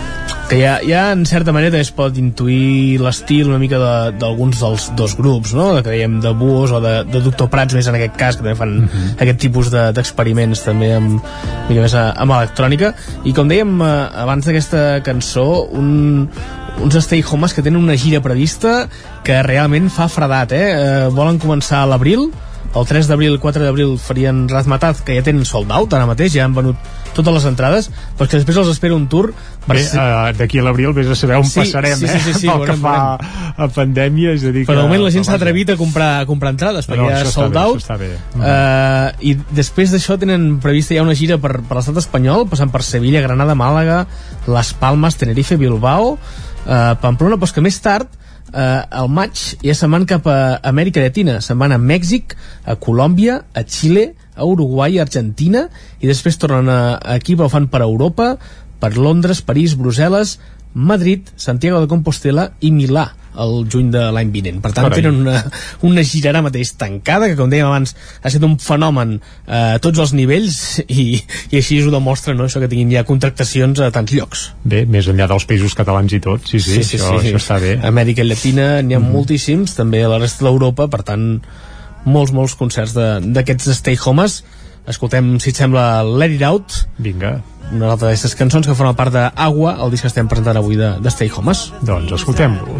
que ja, ja en certa manera també es pot intuir l'estil una mica de- d'alguns de, dels dos grups, no? que dèiem de Buos o de, de Doctor Prats més en aquest cas, que també fan aquest tipus de- d'experiments també amb, mica més a- amb electrònica i com dèiem eh, abans d'aquesta cançó un, uns stay homes que tenen una gira prevista que realment fa fredat eh? eh volen començar a l'abril el 3 d'abril, 4 d'abril farien Razmataz, que ja tenen sold out ara mateix, ja han venut totes les entrades, però que després els espera un tour per Bé, uh, d'aquí a l'abril vés a saber on Sí, passarem, sí, eh? sí, sí, sí, Pel que veurem, fa a pandèmia, és a dir però de moment la gent s'ha atrevit a comprar, a comprar entrades perquè No, ja sold bé, out bé. uh, i després d'això tenen prevista ja una gira per, per l'estat espanyol passant per Sevilla, Granada, Màlaga Les Palmes, Tenerife, Bilbao uh, Pamplona, però que més tard eh, al maig ja se'n van cap a Amèrica Llatina, se'n van a Mèxic, a Colòmbia, a Xile, a Uruguai, a Argentina, i després tornen a, aquí, però fan per Europa, per Londres, París, Brussel·les, Madrid, Santiago de Compostela i Milà el juny de l'any vinent. Per tant, Carai. tenen una, una gira ara mateix tancada, que com dèiem abans ha estat un fenomen eh, a tots els nivells i, i així ho demostra no? això que tinguin ja contractacions a tants llocs. Bé, més enllà dels països catalans i tot, sí, sí, això, això està bé. A Amèrica Llatina n'hi ha mm. moltíssims, també a la resta d'Europa, per tant, molts, molts concerts d'aquests stay homes. Escoltem, si et sembla, Let It Out. Vinga. Una altra d'aquestes cançons que forma part d'Agua, el disc que estem presentant avui de, de Stay Homes. Doncs escoltem-lo.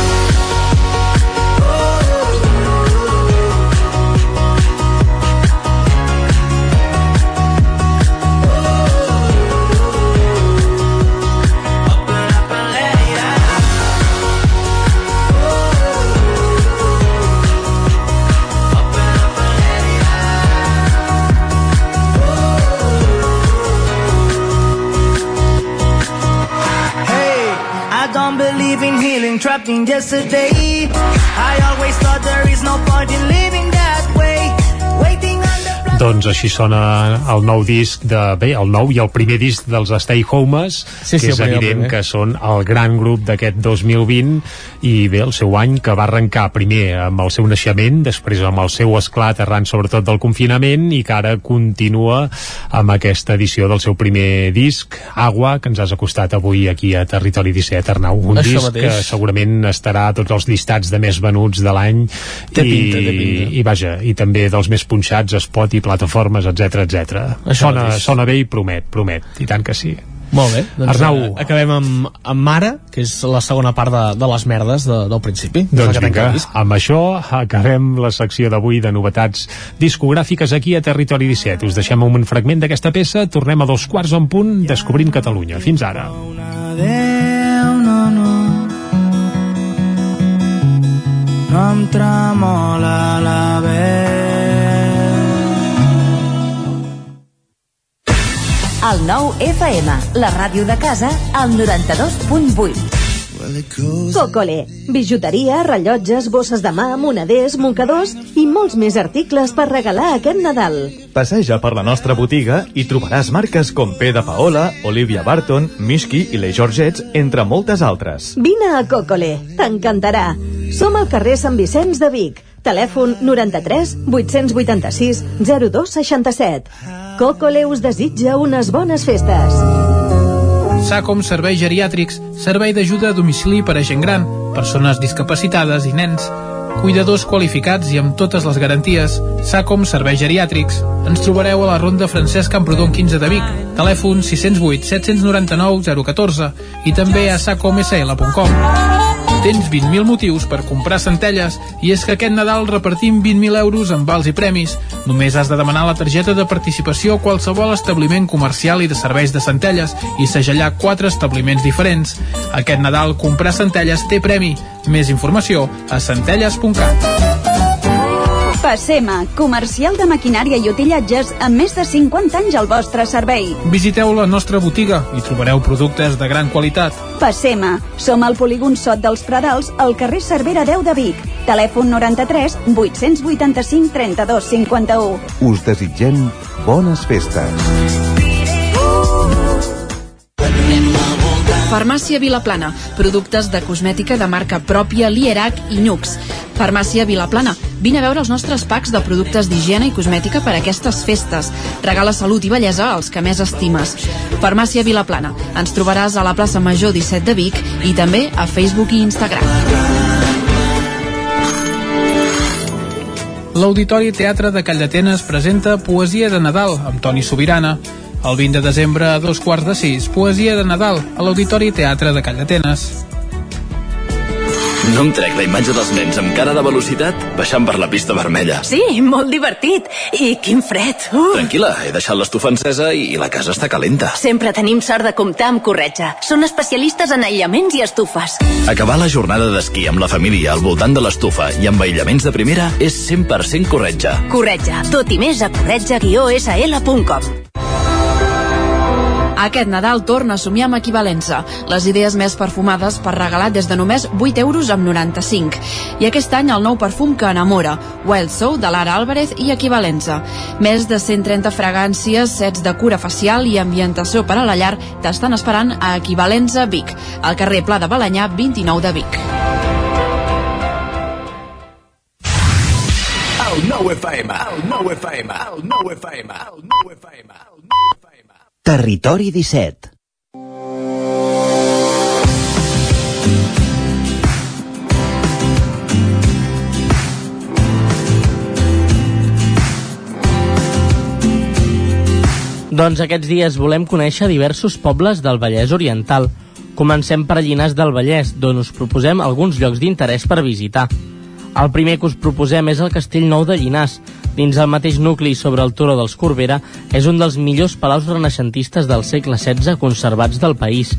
healing, trapped in yesterday. I always thought there is no point in living Doncs així sona el nou disc de... Bé, el nou i el primer disc dels Stay Homes, Sí, sí, que el és evident que són el gran grup d'aquest 2020 i bé, el seu any que va arrencar primer amb el seu naixement, després amb el seu esclat arran sobretot del confinament i que ara continua amb aquesta edició del seu primer disc, Agua, que ens has acostat avui aquí a Territori 17, Arnau. Un Això disc mateix. que segurament estarà a tots els llistats de més venuts de l'any i, pinta, té pinta. i vaja, i també dels més punxats a Spot i plataformes, etc etc. Sona, mateix. sona bé i promet, promet, i tant que sí. Molt bé. Doncs, Arnau. eh, acabem amb, amb Mare, que és la segona part de, de les merdes de, del principi. Doncs Que vinga, amb això acabem la secció d'avui de novetats discogràfiques aquí a Territori 17. Us deixem un fragment d'aquesta peça, tornem a dos quarts en punt, descobrint Catalunya. Fins ara. Adéu, no, no. No em tremola la veu. El nou FM, la ràdio de casa, al 92.8. Cocole. Bijuteria, rellotges, bosses de mà, moneders, mocadors i molts més articles per regalar aquest Nadal. Passeja per la nostra botiga i trobaràs marques com P de Paola, Olivia Barton, Mishki i les Georgets, entre moltes altres. Vine a Cocole, t'encantarà. Som al carrer Sant Vicenç de Vic. Telèfon 93 886 0267. Cocole us desitja unes bones festes. SACOM Serveis Geriàtrics, servei d'ajuda a domicili per a gent gran, persones discapacitades i nens. Cuidadors qualificats i amb totes les garanties. SACOM Serveis Geriàtrics. Ens trobareu a la Ronda Francesc Camprodon 15 de Vic. Telèfon 608 799 014 i també a sacomsl.com. Tens 20.000 motius per comprar Centelles i és que aquest Nadal repartim 20.000 euros en vals i premis. Només has de demanar la targeta de participació a qualsevol establiment comercial i de serveis de Centelles i segellar quatre establiments diferents. Aquest Nadal comprar Centelles té premi. Més informació a centelles.cat. Passema, comercial de maquinària i utillatges amb més de 50 anys al vostre servei. Visiteu la nostra botiga i trobareu productes de gran qualitat. Passema, som al polígon Sot dels Pradals, al carrer Cervera 10 de Vic. Telèfon 93 885 32 51. Us desitgem bones festes. Farmàcia Vilaplana, productes de cosmètica de marca pròpia Lierac i Nux. Farmàcia Vilaplana, vine a veure els nostres packs de productes d'higiene i cosmètica per a aquestes festes. Regala salut i bellesa als que més estimes. Farmàcia Vilaplana. Ens trobaràs a la plaça Major 17 de Vic i també a Facebook i Instagram. L'Auditori Teatre de Calldetenes presenta Poesia de Nadal amb Toni Sobirana. El 20 de desembre a dos quarts de sis, Poesia de Nadal a l'Auditori Teatre de Calldetenes. No em trec la imatge dels nens amb cara de velocitat baixant per la pista vermella. Sí, molt divertit. I quin fred. Uh. Tranquil·la, he deixat l'estufa encesa i la casa està calenta. Sempre tenim sort de comptar amb Corretja. Són especialistes en aïllaments i estufes. Acabar la jornada d'esquí amb la família al voltant de l'estufa i amb aïllaments de primera és 100% Corretja. Corretja. Tot i més a corretja-sl.com. Aquest Nadal torna a somiar amb equivalença. Les idees més perfumades per regalar des de només 8 euros amb 95. I aquest any el nou perfum que enamora, Wild Soul de Lara Álvarez i equivalença. Més de 130 fragàncies, sets de cura facial i ambientació per a la llar t'estan esperant a Equivalença Vic, al carrer Pla de Balanyà 29 de Vic. El nou FM, el nou FM, el nou FM, el nou FM, el nou FM. Territori 17 Doncs aquests dies volem conèixer diversos pobles del Vallès Oriental. Comencem per Llinars del Vallès, d'on us proposem alguns llocs d'interès per visitar. El primer que us proposem és el Castell Nou de Llinars. Dins el mateix nucli sobre el Turó dels Corbera, és un dels millors palaus renaixentistes del segle XVI conservats del país.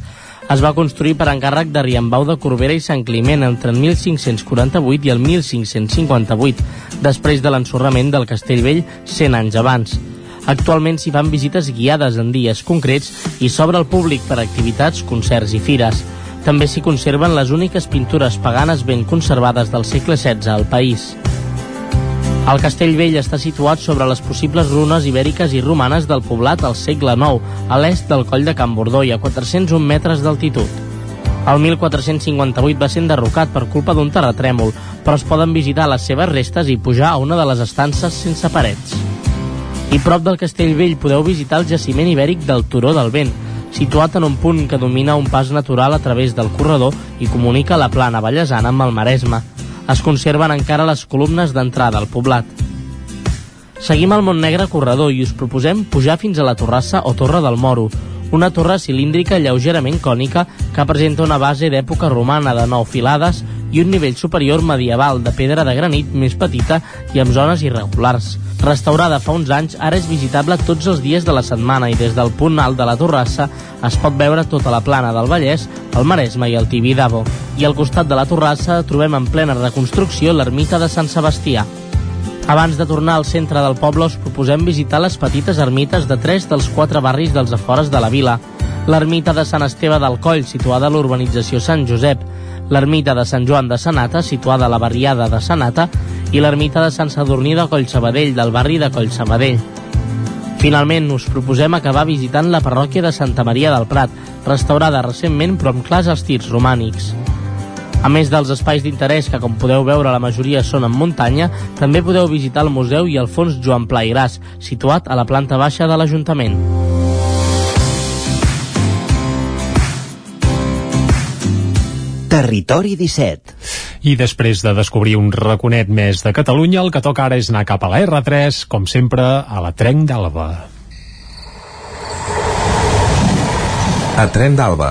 Es va construir per encàrrec de Riambau de Corbera i Sant Climent entre el 1548 i el 1558, després de l'ensorrament del Castellvell 100 anys abans. Actualment s'hi fan visites guiades en dies concrets i s'obre al públic per activitats, concerts i fires. També s'hi conserven les úniques pintures paganes ben conservades del segle XVI al país. El castell vell està situat sobre les possibles runes ibèriques i romanes del poblat al segle IX, a l'est del coll de Can Bordó i a 401 metres d'altitud. El 1458 va ser enderrocat per culpa d'un terratrèmol, però es poden visitar les seves restes i pujar a una de les estances sense parets. I prop del castell vell podeu visitar el jaciment ibèric del Turó del Vent, situat en un punt que domina un pas natural a través del corredor i comunica la plana ballesana amb el Maresme. Es conserven encara les columnes d'entrada al poblat. Seguim el Montnegre corredor i us proposem pujar fins a la Torrassa o Torre del Moro, una torre cilíndrica lleugerament cònica que presenta una base d'època romana de nou filades i un nivell superior medieval de pedra de granit més petita i amb zones irregulars. Restaurada fa uns anys, ara és visitable tots els dies de la setmana i des del punt alt de la Torrassa es pot veure tota la plana del Vallès, el Maresme i el Tibidabo. I al costat de la Torrassa trobem en plena reconstrucció l'ermita de Sant Sebastià. Abans de tornar al centre del poble us proposem visitar les petites ermites de tres dels quatre barris dels afores de la vila. L'ermita de Sant Esteve del Coll, situada a l'urbanització Sant Josep, l'ermita de Sant Joan de Sanata, situada a la barriada de Sanata, i l'ermita de Sant Sadurní de Collsabadell, del barri de Collsabadell. Finalment, us proposem acabar visitant la parròquia de Santa Maria del Prat, restaurada recentment però amb clars estirs romànics. A més dels espais d'interès, que com podeu veure la majoria són en muntanya, també podeu visitar el museu i el fons Joan Pla i Gras, situat a la planta baixa de l'Ajuntament. Territori 17 I després de descobrir un raconet més de Catalunya, el que toca ara és anar cap a la R3, com sempre, a la Trenc d'Alba. A Tren d'Alba,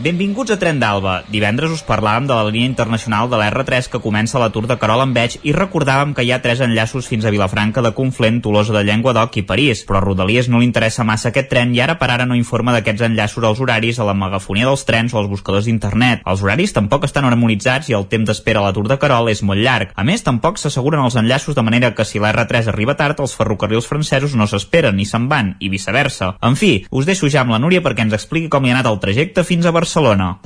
Benvinguts a Tren d'Alba. Divendres us parlàvem de la línia internacional de l'R3 que comença a l'atur de Carol en Veig i recordàvem que hi ha tres enllaços fins a Vilafranca de Conflent, Tolosa de Llenguadoc i París, però a Rodalies no li interessa massa aquest tren i ara per ara no informa d'aquests enllaços als horaris a la megafonia dels trens o als buscadors d'internet. Els horaris tampoc estan harmonitzats i el temps d'espera a l'atur de Carol és molt llarg. A més, tampoc s'asseguren els enllaços de manera que si l'R3 arriba tard, els ferrocarrils francesos no s'esperen ni se'n van, i viceversa. En fi, us deixo ja amb la Núria perquè ens expliqui com hi ha anat el trajecte fins a Barcelona.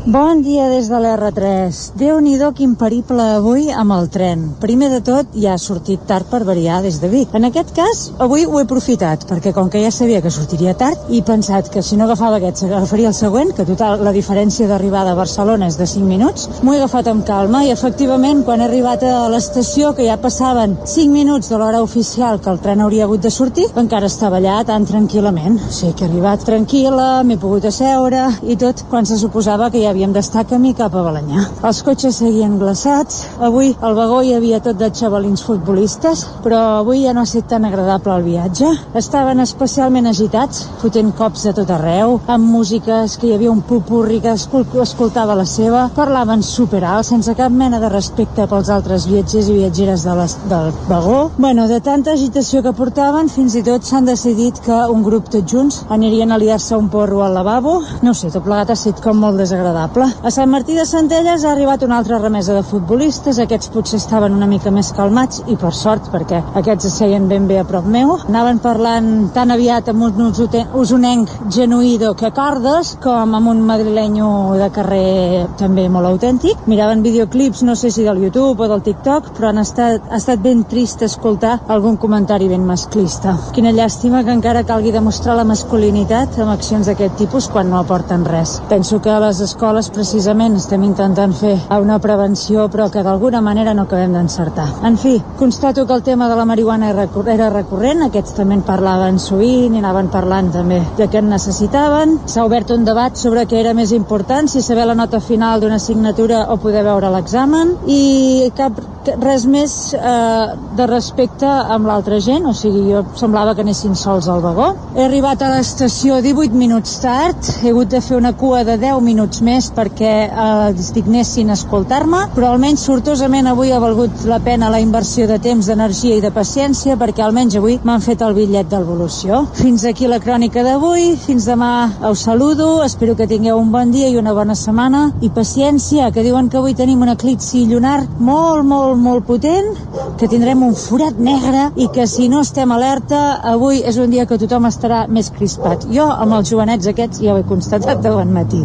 Bon dia des de l'R3. Déu-n'hi-do quin periple avui amb el tren. Primer de tot, ja ha sortit tard per variar des de Vic. En aquest cas, avui ho he aprofitat, perquè com que ja sabia que sortiria tard, he pensat que si no agafava aquest, agafaria el següent, que total la diferència d'arribada a Barcelona és de 5 minuts. M'ho he agafat amb calma i efectivament quan he arribat a l'estació, que ja passaven 5 minuts de l'hora oficial que el tren hauria hagut de sortir, encara estava allà tan tranquil·lament. O sigui que he arribat tranquil·la, m'he pogut asseure i tot quan se suposava que ja havíem d'estar camí cap a Balanyà. Els cotxes seguien glaçats. Avui al vagó hi havia tot de xavalins futbolistes, però avui ja no ha estat tan agradable el viatge. Estaven especialment agitats, fotent cops de tot arreu, amb músiques que hi havia un pupurri que escoltava la seva, parlaven superalt, sense cap mena de respecte pels altres viatgers i viatgeres de les, del vagó. Bueno, de tanta agitació que portaven, fins i tot s'han decidit que un grup tots junts anirien a liar-se un porro al lavabo. No sé, tot plegat ha estat com molt desagradable. A Sant Martí de Centelles ha arribat una altra remesa de futbolistes, aquests potser estaven una mica més calmats i per sort, perquè aquests es seien ben bé a prop meu. Anaven parlant tan aviat amb un usonenc genuïdo que cordes, com amb un madrilenyo de carrer també molt autèntic. Miraven videoclips, no sé si del YouTube o del TikTok, però han estat, ha estat ben trist escoltar algun comentari ben masclista. Quina llàstima que encara calgui demostrar la masculinitat amb accions d'aquest tipus quan no aporten res. Penso que a les escoles precisament estem intentant fer una prevenció però que d'alguna manera no acabem d'encertar. En fi, constato que el tema de la marihuana era recurrent, aquests també en parlaven sovint i anaven parlant també de què en necessitaven. S'ha obert un debat sobre què era més important, si saber la nota final d'una assignatura o poder veure l'examen i cap res més eh, de respecte amb l'altra gent, o sigui, jo semblava que anessin sols al vagó. He arribat a l'estació 18 minuts tard, he hagut de fer una cua de 10 minuts més perquè eh, es dignessin escoltar-me, però almenys sortosament avui ha valgut la pena la inversió de temps, d'energia i de paciència perquè almenys avui m'han fet el bitllet d'evolució. Fins aquí la crònica d'avui, fins demà us saludo, espero que tingueu un bon dia i una bona setmana i paciència, que diuen que avui tenim un eclipsi lunar molt, molt, molt potent, que tindrem un forat negre i que si no estem alerta, avui és un dia que tothom estarà més crispat. Jo, amb els jovenets aquests, ja ho he constatat de bon matí.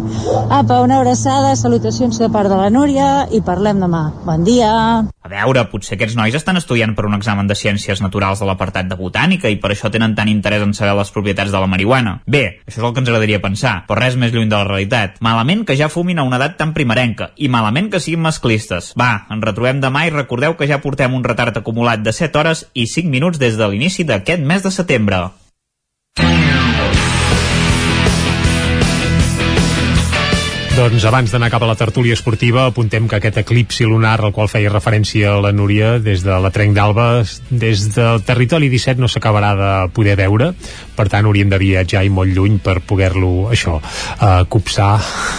Apa, una abraçada, salutacions de part de la Núria i parlem demà. Bon dia! A veure, potser aquests nois estan estudiant per un examen de ciències naturals de l'apartat de botànica i per això tenen tant interès en saber les propietats de la marihuana. Bé, això és el que ens agradaria pensar, però res més lluny de la realitat. Malament que ja fumin a una edat tan primerenca i malament que siguin masclistes. Va, ens retrobem demà i recordeu que ja portem un retard acumulat de 7 hores i 5 minuts des de l'inici d'aquest mes de setembre. Doncs abans d'anar cap a la tertúlia esportiva apuntem que aquest eclipsi lunar al qual feia referència la Núria des de la Trenc d'Alba des del territori 17 no s'acabarà de poder veure. Per tant hauríem de viatjar i molt lluny per poder-lo això, eh, copsar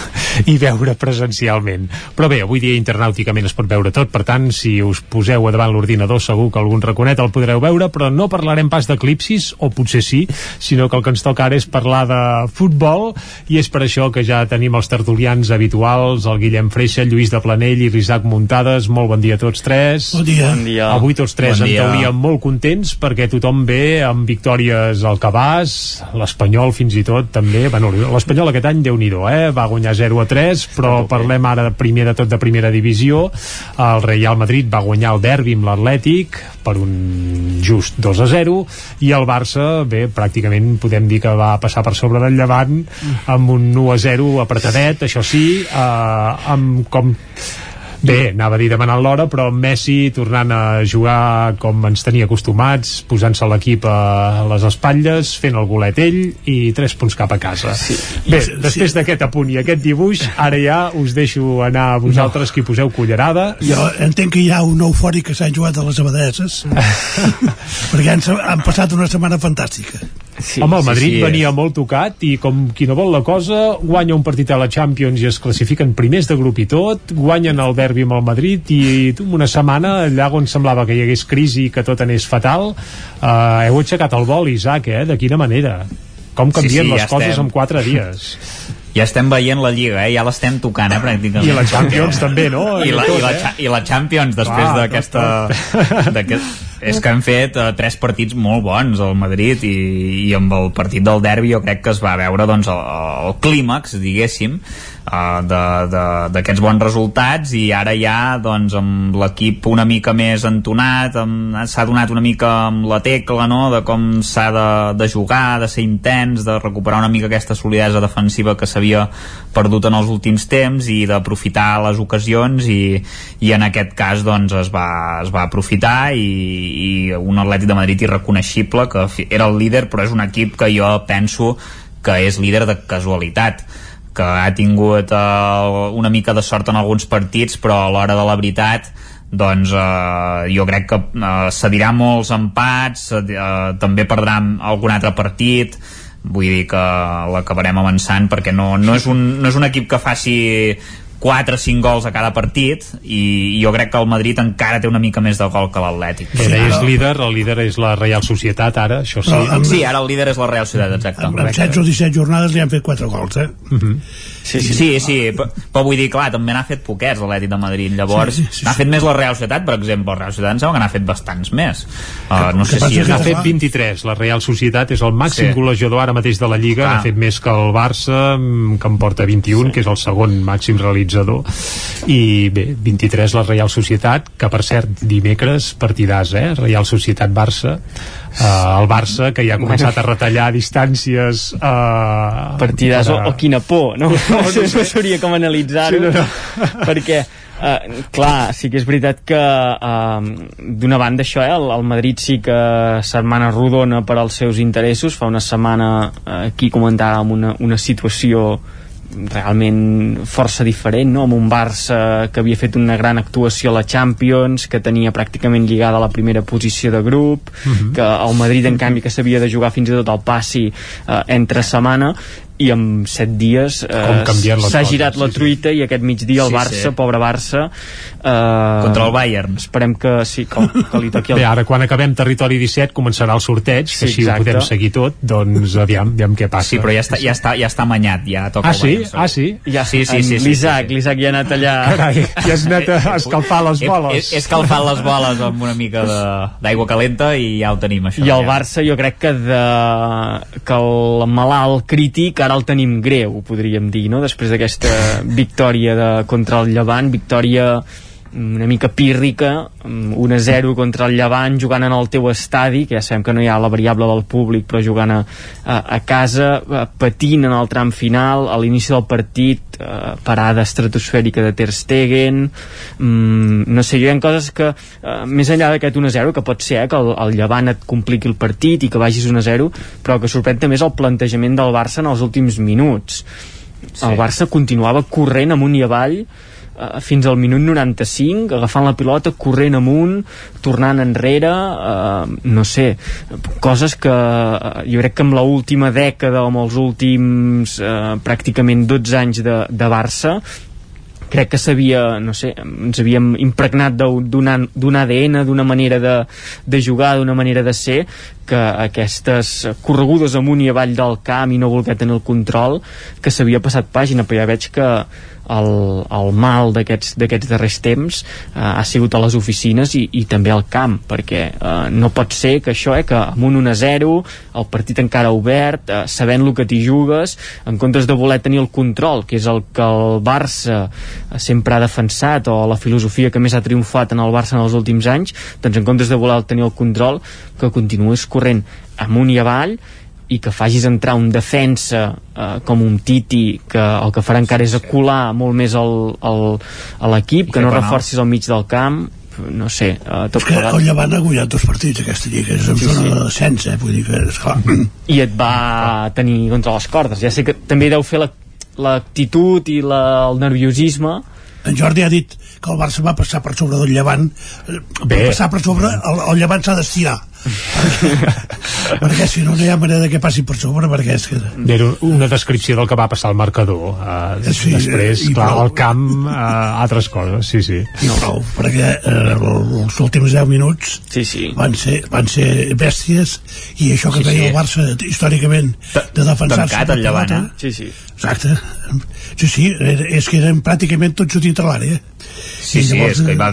i veure presencialment. Però bé, avui dia internàuticament es pot veure tot. Per tant si us poseu davant l'ordinador segur que algun raconet el podreu veure però no parlarem pas d'eclipsis o potser sí, sinó que el que ens toca ara és parlar de futbol i és per això que ja tenim els tertulians habituals, el Guillem Freixa, Lluís de Planell i Risaac Muntades. Molt bon dia a tots tres. Bon dia. Bon dia. Avui tots tres bon en teoria molt contents perquè tothom ve amb victòries al cabàs, l'Espanyol fins i tot també. Bueno, L'Espanyol aquest any, déu nhi eh? va guanyar 0 a 3, però parlem ara primer de tot de primera divisió. El Real Madrid va guanyar el derbi amb l'Atlètic per un just 2 a 0 i el Barça, bé, pràcticament podem dir que va passar per sobre del Llevant amb un 1 a 0 apretadet, això sí, eh, amb com Bé, anava a dir demanant l'hora, però Messi tornant a jugar com ens tenia acostumats, posant-se l'equip a les espatlles, fent el golet ell i tres punts cap a casa. Sí. Bé, sí. després d'aquest apunt i aquest dibuix, ara ja us deixo anar a vosaltres no. qui poseu cullerada. Jo entenc que hi ha un eufòric que s'han jugat a les abadeses, perquè han, han passat una setmana fantàstica. Sí, Home, el Madrid sí, sí, venia és. molt tocat i com qui no vol la cosa, guanya un partit a la Champions i es classifiquen primers de grup i tot, guanyen el derbi amb el Madrid i una setmana allà on semblava que hi hagués crisi i que tot anés fatal, eh, heu aixecat el vol, Isaac, eh? De quina manera? Com canvien sí, sí, les ja coses estem. en quatre dies? ja estem veient la Lliga, eh? ja l'estem tocant, eh, pràcticament. I la Champions també, no? I la, i, la, eh? i la Champions, després d'aquesta... és que han fet uh, tres partits molt bons al Madrid i, i amb el partit del derbi jo crec que es va veure doncs, el, el clímax, diguéssim, uh, d'aquests bons resultats i ara ja doncs, amb l'equip una mica més entonat s'ha donat una mica amb la tecla no? de com s'ha de, de jugar de ser intens, de recuperar una mica aquesta solidesa defensiva que s'havia perdut en els últims temps i d'aprofitar les ocasions i, i en aquest cas doncs, es, va, es va aprofitar i, i un Atlètic de Madrid irreconeixible que era el líder però és un equip que jo penso que és líder de casualitat que ha tingut uh, una mica de sort en alguns partits però a l'hora de la veritat doncs uh, jo crec que uh, cedirà molts empats uh, també perdrà algun altre partit. Vull dir que l'acabarem avançant perquè no, no, és un, no és un equip que faci 4 o 5 gols a cada partit i jo crec que el Madrid encara té una mica més de gol que l'Atlètic. Sí, és líder, el líder és la Real Societat ara, això sí. No, amb, sí, ara el líder és la Real Societat, exacte. Amb, amb 16 o 17 jornades li han fet 4 gols, eh? Uh mhm. -huh. Sí, sí, sí, sí però, però vull dir, clar, també n'ha fet poquets l'Atlètic de Madrid, llavors sí, sí, sí, n'ha fet més la Real Societat, per exemple, el Real Societat em sembla que n'ha fet bastants més. Uh, no sé si... N'ha fet 23, la Real Societat és el màxim sí. golejador ara mateix de la Lliga, n'ha fet més que el Barça, mm, que en porta 21, sí. que és el segon màxim realitzador i bé, 23 la Reial Societat que per cert dimecres partidàs, eh? Reial Societat-Barça uh, el Barça que ja ha començat a retallar distàncies uh, partidàs a... o, o quina por no? no, no, no, no sabria com analitzar-ho sí, no, no. perquè Uh, clar, sí que és veritat que uh, d'una banda això, eh, el, el Madrid sí que setmana rodona per als seus interessos, fa una setmana uh, aquí comentàvem una, una situació realment força diferent, no? amb un Barça que havia fet una gran actuació a la Champions, que tenia pràcticament lligada a la primera posició de grup, uh mhm. -huh. que el Madrid, en canvi, que s'havia de jugar fins i tot al passi eh, entre setmana, i en set dies eh, s'ha girat la truita sí. i aquest migdia el sí, Barça, sí. pobre Barça eh, contra el Bayern esperem que sí, que, que li toqui el... Bé, ara quan acabem territori 17 començarà el sorteig sí, que així exacte. ho podem seguir tot doncs aviam, aviam què passa sí, però ja està, ja està, ja està manyat ja toca ah, sí? ah, sí? Ja, sí, sí, sí, sí, l'Isaac, sí, sí. l'Isaac ja ha anat allà Carai, ja has anat a escalfar les boles he, he, he escalfat les boles amb una mica d'aigua calenta i ja ho tenim això i el ja. Barça jo crec que de, que el malalt crític ara el tenim greu podríem dir, no? després d'aquesta victòria de, contra el Llevant, victòria una mica pírrica 1-0 contra el Llevant jugant en el teu estadi que ja sabem que no hi ha la variable del públic però jugant a, a, a casa patint en el tram final a l'inici del partit eh, parada estratosfèrica de Ter Stegen mm, no sé, hi ha coses que eh, més enllà d'aquest 1-0 que pot ser eh, que el, el Llevant et compliqui el partit i que vagis 1-0 però que sorprèn també és el plantejament del Barça en els últims minuts sí. el Barça continuava corrent amunt i avall eh, fins al minut 95 agafant la pilota, corrent amunt tornant enrere eh, no sé, coses que eh, jo crec que amb l'última dècada o amb els últims eh, pràcticament 12 anys de, de Barça crec que s'havia, no sé, ens havíem impregnat d'un ADN, d'una manera de, de jugar, d'una manera de ser, que aquestes corregudes amunt i avall del camp i no voler tenir el control, que s'havia passat pàgina, però ja veig que el, el mal d'aquests darrers temps eh, ha sigut a les oficines i, i també al camp, perquè eh, no pot ser que això, eh, que amb un 1-0 el partit encara obert eh, sabent el que t'hi jugues, en comptes de voler tenir el control, que és el que el Barça sempre ha defensat o la filosofia que més ha triomfat en el Barça en els últims anys, doncs en comptes de voler tenir el control que continués corrent amunt i avall i que facis entrar un defensa eh, com un Titi que el que farà encara és acular molt més el, el, a l'equip, que no reforcis al mig del camp no sé, uh, tot és que el Llevant ha guanyat dos partits aquesta lliga és en sí, zona sí. de descens, eh? vull dir que esclar. i et va tenir contra les cordes ja sé que també deu fer l'actitud la, i la, el nerviosisme en Jordi ha dit que el Barça va passar per sobre del Llevant eh, Bé. per passar per sobre el, el Llevant s'ha d'estirar perquè si no no hi ha manera que passi per sobre perquè és que... Era una descripció del que va passar al marcador uh, sí, després, clar, prou. al camp uh, altres coses, sí, sí i prou, perquè uh, els últims 10 minuts sí, sí. Van, ser, van ser bèsties i això que sí, feia sí. el Barça històricament de defensar-se tancat el Llevant, eh? sí, sí. exacte sí, sí, és que eren pràcticament tots a dintre l'àrea sí, sí, llavors, és que hi va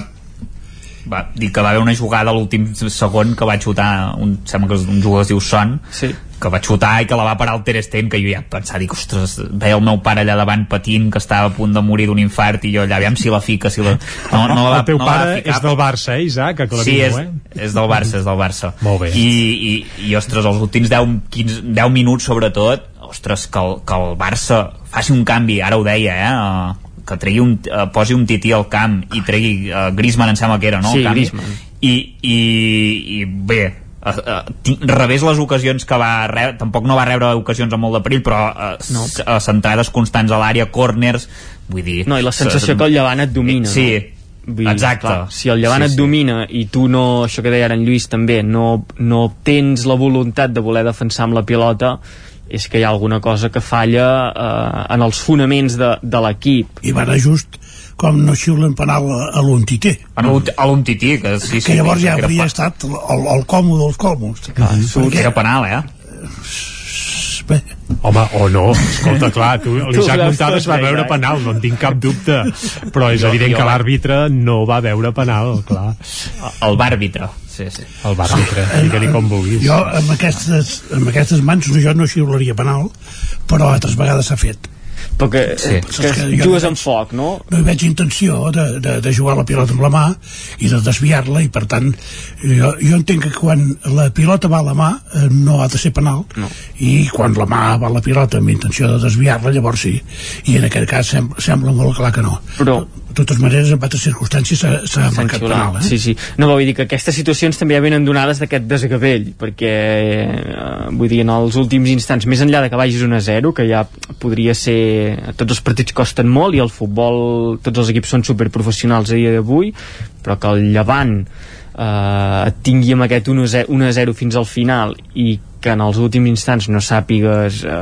va dir que va haver una jugada a l'últim segon que va xutar un, sembla que un jugador es diu Son sí. que va xutar i que la va parar el Ter Stegen que jo ja pensava, dic, ostres, veia el meu pare allà davant patint, que estava a punt de morir d'un infart i jo allà, aviam si la fica si la... No, no la va, el teu no pare és del Barça, eh, Isaac? Sí, és, eh? és del Barça, és del Barça Molt bé. I, i, i ostres, els últims 10, 15, 10 minuts sobretot ostres, que el, que el Barça faci un canvi, ara ho deia, eh? Que tregui un, uh, posi un tití al camp i tregui uh, Griezmann em sembla que era, no? Sí, Griezmann. I, i, i bé, uh, uh, rebés les ocasions que va rebre, tampoc no va rebre ocasions amb molt de perill, però uh, no. uh, centrades constants a l'àrea, corners, vull dir... No, i la sensació que el Llevant et domina, sí, no? Vull dir, Exacte. Clar, si el llevant sí, et sí. domina i tu no, això que deia ara en Lluís també, no, no tens la voluntat de voler defensar amb la pilota, és que hi ha alguna cosa que falla eh, en els fonaments de, de l'equip. I va anar just com no xiulen penal a l'Untité. A l'Untité, que sí, sí. Que llavors ja hauria estat el, el còmode dels còmodes. Clar, perquè... Era penal, eh? Bé. Home, o no, escolta, clar, tu, l'Isaac Montades va veure penal, no en tinc cap dubte, però és jo, evident jo, que l'àrbitre no va veure penal, clar. El bàrbitre sí, sí. El bàrbitre, digue-li com vulguis. Jo amb aquestes, amb aquestes mans jo no xiularia penal, però altres vegades s'ha fet perquè sí. que, que jugues amb foc, no? No hi veig intenció de, de, de jugar la pilota amb la mà i de desviar-la i per tant jo, jo entenc que quan la pilota va a la mà eh, no ha de ser penal no. i quan la mà va a la pilota amb intenció de desviar-la llavors sí i en aquest cas sem sembla molt clar que no però de totes maneres en altres circumstàncies s'ha marcat penal eh? sí, sí. no, vull dir que aquestes situacions també ja venen donades d'aquest desgavell perquè eh, vull dir en els últims instants més enllà de que vagis 1 a 0 que ja podria ser tots els partits costen molt i el futbol, tots els equips són superprofessionals a dia d'avui, però que el Llevant eh, et tingui amb aquest 1-0 fins al final i que en els últims instants no sàpigues eh,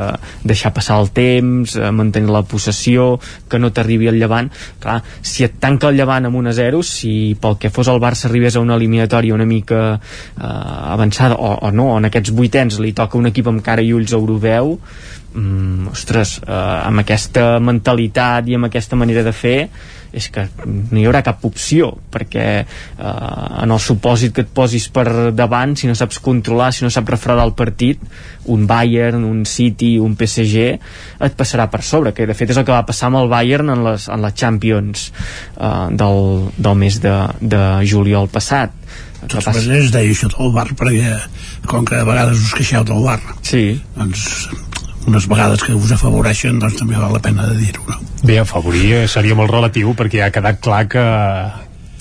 deixar passar el temps, eh, mantenir la possessió, que no t'arribi el llevant. Clar, si et tanca el llevant amb 1-0, si pel que fos el Barça arribés a una eliminatòria una mica eh, avançada, o, o no, en aquests vuitens li toca un equip amb cara i ulls europeu, mm, ostres, eh, amb aquesta mentalitat i amb aquesta manera de fer és que no hi haurà cap opció perquè eh, en el supòsit que et posis per davant si no saps controlar, si no saps refredar el partit un Bayern, un City un PSG, et passarà per sobre que de fet és el que va passar amb el Bayern en les, en les Champions eh, del, del mes de, de juliol passat de totes maneres deia això del bar perquè com que a vegades us queixeu del bar sí. doncs unes vegades que us afavoreixen doncs també val la pena de dir-ho no? Bé, afavorir seria molt relatiu perquè ha quedat clar que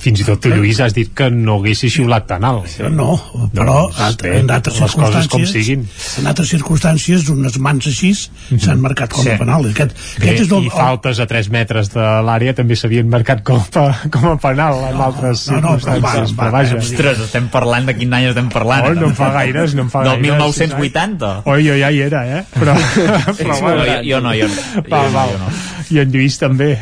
fins i tot tu, Lluís, has dit que no haguessis xiulat tan alt. No, però doncs, bé, en altres circumstàncies, com siguin. en altres circumstàncies, unes mans així mhm. s'han marcat com sí. a penal. Aquest, bé, aquest és el, I faltes a 3 metres de l'àrea també s'havien marcat com a, com a penal en no, altres no, no, circumstàncies. Però, va, vaja. Ostres, estem parlant de quin any estem parlant. Oh, no em fa gaires, no em fa Del gaires. 1980? Oi, jo ja hi era, eh? Però, però bueno, jo, jo no, jo no. Va, jo, va, jo no. I en Lluís també.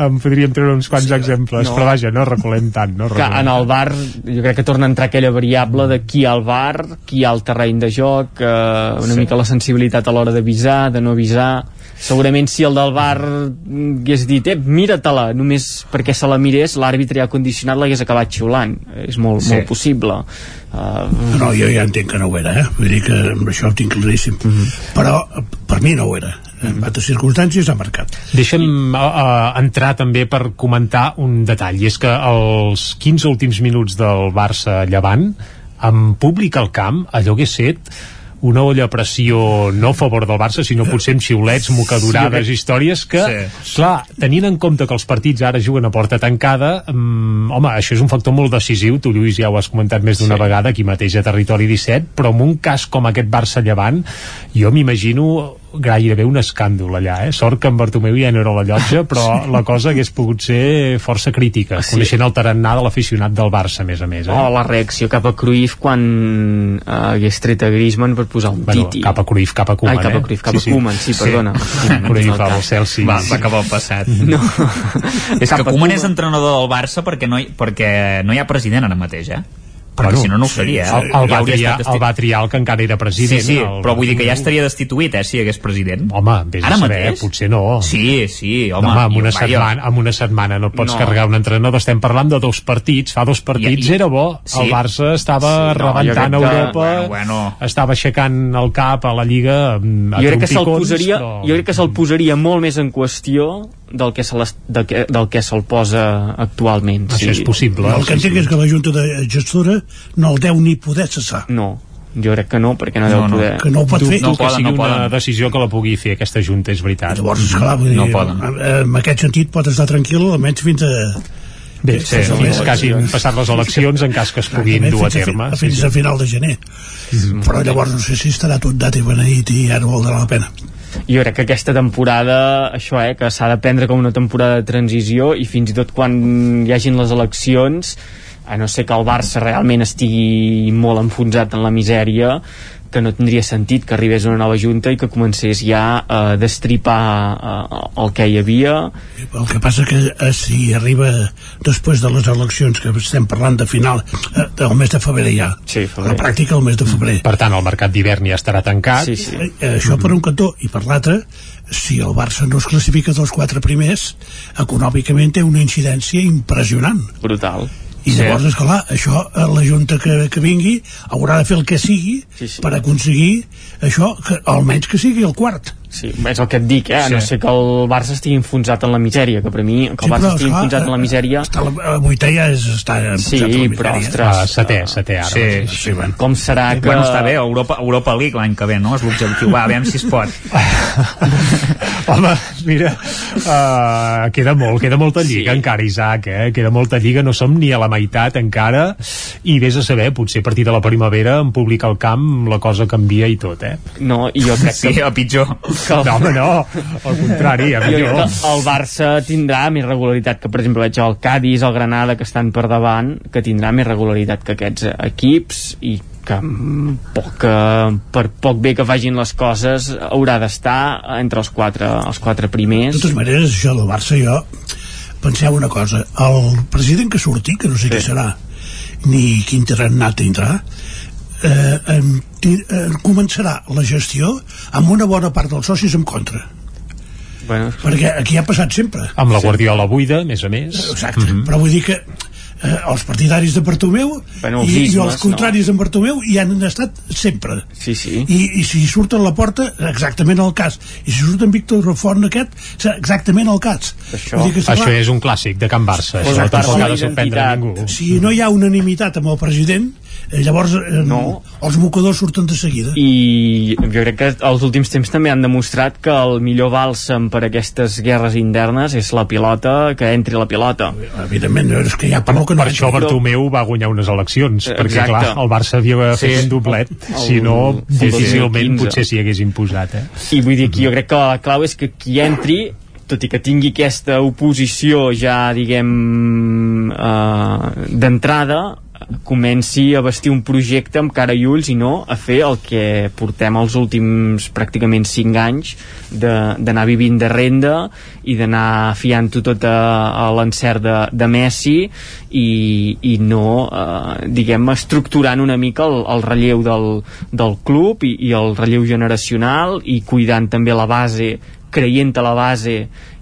En podríem treure uns quants sí, exemples, no. però vaja, no recolem tant. No que en el bar jo crec que torna a entrar aquella variable de qui al bar, qui al terreny de joc, eh, una sí. mica la sensibilitat a l'hora d'avisar, de no avisar segurament si el del bar hagués dit, eh, mira-te-la només perquè se la mirés, l'àrbitre ja condicionat l'hagués acabat xiulant, és molt, sí. molt possible uh... no, jo ja entenc que no ho era, eh? vull dir que amb això ho tinc claríssim mhm. -huh. però per mi no ho era en altres circumstàncies ha marcat. Deixa'm uh, entrar també per comentar un detall, i és que els 15 últims minuts del Barça-Llevant, amb públic al camp, allò hagués set una olla a pressió no a favor del Barça, sinó potser amb xiulets, mocadurades, Sí, històries que, Sí. clar, tenint en compte que els partits ara juguen a porta tancada, mm, home, això és un factor molt decisiu, tu Lluís ja ho has comentat més d'una Sí. vegada aquí mateix a Territori 17, però en un cas com aquest Barça-Llevant, jo m'imagino gairebé un escàndol allà, eh? Sort que en Bartomeu ja no era a la llotja, però la cosa hagués pogut ser força crítica, Sí. coneixent el tarannà de l'aficionat del Barça, a més a més. Eh? Oh, la reacció cap a Cruyff quan eh, hagués tret a Griezmann per posar un Bueno, Titi. cap a Cruyff, cap a Koeman, Ai, cap a eh? Cruyff, cap Sí, a sí. Koeman, sí, Sí. perdona. Cruyff al Chelsea. Va, va acabar el passat. No. és Cap que Koeman és entrenador del Barça perquè no hi, perquè no hi ha president ara mateix, eh? Perquè Bueno, si no, no ho sí, seria. sí. eh? El, el, va hauria triar, el va triar el que encara era president. Sí, sí, el però vull dir que ja estaria destituït, eh, si hi hagués president. Home, vés Ara a saber, mateix? potser no. Sí, sí, home. no, home, amb, una jo- vaja. setmana, amb una setmana no pots No. carregar un entrenador. Estem parlant de dos partits. Fa dos partits I- i- era bo. sí. El Barça estava Sí, no, rebentant jo crec que- Europa, Bueno, bueno. estava aixecant el cap a la Lliga mm, a jo crec que se'l posaria, però... jo crec que se'l posaria molt més en qüestió del que se l'es- del que, del que se'l posa actualment. Això és possible. El que entenc és que la Junta de Gestora no el deu ni poder cessar. No, jo crec que no, perquè no, No, deu no. poder... Que no ho pot fer. que No poden, sigui no una poden. decisió que la pugui fer aquesta Junta, és veritat. Llavors, esclar, vull dir, No poden. eh, en aquest sentit pot estar tranquil almenys fins a... Bé, Sí, sí, sí, fins sí. que hagin passat les eleccions en cas que es puguin dur a fins fi- terme. Sí, Fins sí. a final de gener. Però llavors no sé si estarà tot dat i beneït i ara valdrà la pena. Jo crec que aquesta temporada això, eh, que s'ha de prendre com una temporada de transició i fins i tot quan hi hagin les eleccions a no ser que el Barça realment estigui molt enfonsat en la misèria que no tindria sentit que arribés una nova junta i que comencés ja a destripar eh, el que hi havia. El que passa que eh, si arriba després de les eleccions que estem parlant de final eh, del mes de febrer ja sí, a la pràctica el mes de febrer. Per tant, el mercat d'hivern ja estarà tancat. sí, sí. eh, això per un cantó. I per l'altre si el Barça no es classifica dels quatre primers econòmicament té una incidència impressionant. Brutal i llavors, esclar, això eh, la Junta que, que vingui haurà de fer el que sigui Sí, sí. per aconseguir això, que almenys que sigui el quart Sí, és el que et dic, eh? Sí. no sé que el Barça estigui enfonsat en la misèria, que per mi que el Barça estigui esclar, enfonsat en la misèria... Està la, la vuitè ja és estar Sí, en la però, misèria. ostres... Ah, setè, setè ara. Sí, sí, bueno. Com serà que... Bueno, està bé, Europa, Europa League l'any que ve, no? És l'objectiu. Va, aviam si es pot. Home, mira, uh, queda molt, queda molta lliga sí. encara, Isaac, eh? Queda molta lliga, no som ni a la meitat encara, i vés a saber, potser a partir de la primavera, en publicar el camp, la cosa canvia i tot, eh? No, i jo crec Sí, que... a pitjor. Que No, home, no, al contrari, a millor. el Barça tindrà més regularitat que, per exemple, veig el Cádiz, el Granada, que estan per davant, que tindrà més regularitat que aquests equips i que mm, poc, per poc bé que facin les coses haurà d'estar entre els quatre, els quatre primers De totes maneres, això del Barça, jo penseu una cosa, el president que surti, que no sé sí. qui serà, ni quin tarannà tindrà, eh, en, ti- eh, començarà la gestió amb una bona part dels socis en contra. Bueno, Perquè aquí ha passat sempre. Amb la Guardiola buida, a més a més. Exacte, mm -hmm. però vull dir que eh, els partidaris de Bartomeu Bueno, els i, i ismes, els contraris no? de Bartomeu hi han estat sempre. Sí, sí. I, i si surten la porta, exactament el cas. I si surten Víctor Font aquest, exactament el cas. Això, Vull dir que, Això esclar, és un clàssic de Can Barça. Pues Això tampoc ha de sorprendre ningú. si no hi ha unanimitat amb el president, llavors eh, No. els mocadors surten de seguida. i jo crec que els últims temps també han demostrat que el millor bàlsam per a aquestes guerres internes és la pilota, que entri la pilota Evidentment, és que hi ha por que no Per això Bartomeu va guanyar unes eleccions, Eh, perquè exacte. clar, el Barça havia Sí. fet un doblet, si El- no, el difícilment 2015. potser s'hi hagués imposat, eh? i vull dir que jo crec que la clau és que qui entri tot i que tingui aquesta oposició ja diguem eh, d'entrada comenci a vestir un projecte amb cara i ulls i no a fer el que portem els últims pràcticament 5 anys d'anar vivint de renda i d'anar fiant-ho tot a, a l'encert de, de Messi i, i no eh, diguem estructurant una mica el, el relleu del, del club i, i el relleu generacional i cuidant també la base creient a la base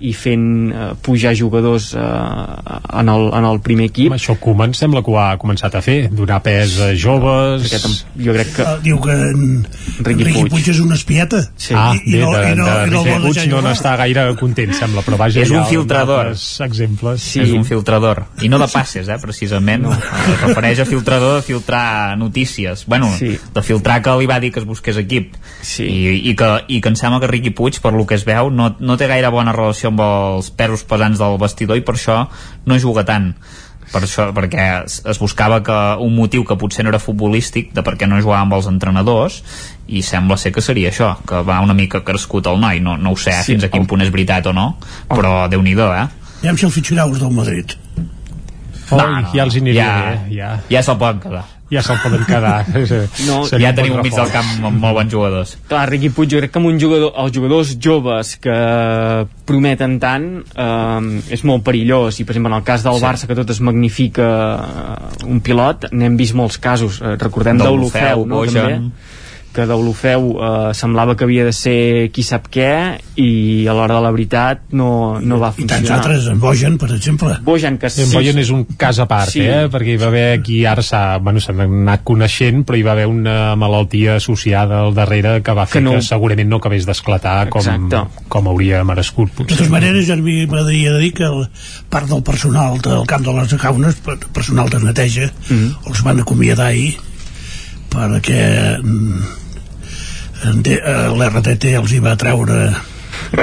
i fent eh, pujar jugadors eh, en, el, en el primer equip això Koeman sembla que ho ha començat a fer donar pes a joves jo crec que Ah, diu que en Riqui Riqui Puig. Puig és una espieta Sí. Ah, I, i, bé, no, de, i no, de, i no, Riqui Puig no n'està gaire content, sembla, però vaja, És un filtrador. exemples. Sí. És un filtrador. I no de passes, eh, precisament. No. Es refereix a filtrador de filtrar notícies. Bueno, sí. de filtrar que li va dir que es busqués equip. Sí. I, i, que, I que em sembla que Riqui Puig, per lo que es veu, no, no té gaire bona relació amb els perros pesants del vestidor i per això no juga tant per això, perquè es, es buscava que un motiu que potser no era futbolístic de per què no jugava amb els entrenadors i sembla ser que seria això que va una mica crescut el noi no, no ho sé Sí. fins a quin punt és veritat o no però déu nhi eh? Ja si el fitxareu del Madrid. Oi, ja els aniria ja, bé, ja. ja se'l poden quedar ja se'l poden quedar. No, Seria ja un tenim un mig del camp amb molt bons jugadors. Clar, Riqui Puig, jo crec que amb un jugador, els jugadors joves que prometen tant eh, és molt perillós. I per exemple en el cas del Sí. Barça que tot es magnifica eh, un pilot, n'hem vist molts casos. Eh, recordem d'Olofeu no, Bojan. també que d'Olofeu eh, semblava que havia de ser qui sap què i a l'hora de la veritat no, no va I tants funcionar altres, en Bojan, per exemple. Bojan, que En Boyan és un cas a part, Sí. eh? perquè hi va haver aquí ara s'ha bueno, anat coneixent, però hi va haver una malaltia associada al darrere que va fer Que que, no- segurament no acabés d'esclatar com, Exacte. com hauria merescut. De Potser. totes maneres, ja a mi m'agradaria dir que el, part del personal del camp de les Caunes, per- personal de neteja, Mm. els van acomiadar ahir perquè mm, de- l'RTT els hi va treure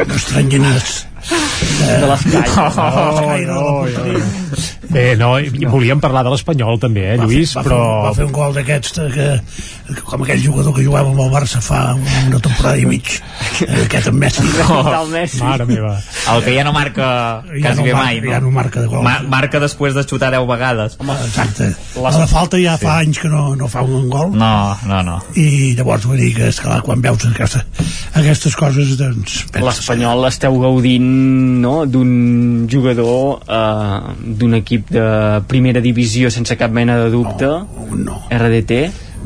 estranyeners de l'escai Oh, no, no. Eh, no, volíem parlar de l'Espanyol també, eh, Lluís, va, però... fer, va fer un gol d'aquests que, que, com aquell jugador que jugava amb el Barça fa una temporada i mig eh, aquest en Messi Del Messi. Mare meva. el que ja no marca Ja quasi no bé marca- mai no? ja no marca de gol. Ma marca després de xutar 10 vegades exacte la, la falta ja fa anys que no, no fa un gol no, no, no i llavors vull dir que esclar, quan veus aquesta, aquestes coses doncs l'Espanyol esteu gaudint no, d'un jugador eh, d'un equip de primera divisió sense cap mena de dubte. No, no. RDT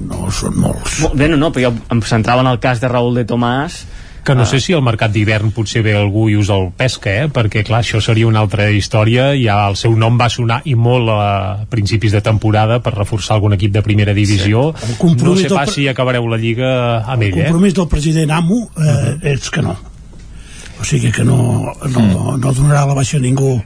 no, són molts. Mo- bé, no, no, però jo em centrava en el cas de Raúl de Tomàs. Que no sé si al mercat d'hivern potser ve algú i us el pesca, eh? perquè clar, això seria una altra història, ja el seu nom va sonar i molt a principis de temporada per reforçar algun equip de primera divisió. El No sé pas si acabareu la Lliga amb el ell, eh? compromís del president Amo eh, és que no o sigui que no, no, no donarà la baixa a ningú.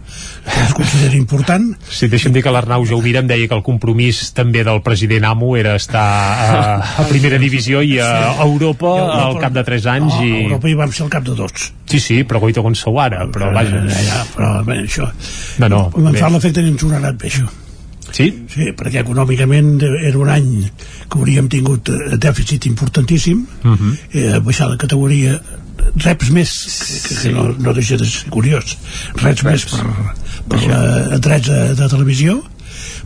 Que es consideri important. Sí, deixa'm dir que l'Arnau Jaumira em deia que el compromís també del president Amo era estar a, a primera divisió i a Europa al cap de 3 anys no, i... a Europa hi vam ser al cap de tots. Sí, sí, però goita con seu ara, però vaja... ja, ja, però bé, això No, no, em fa l'efecte que ens ho anat bé això. Sí? Sí, perquè econòmicament era un any que hauríem tingut eh, dèficit importantíssim, Uh -huh. eh, baixar de categoria reps més, que, que, que no, no deixa de ser curiós, reps, més per, per la, drets de, de televisió,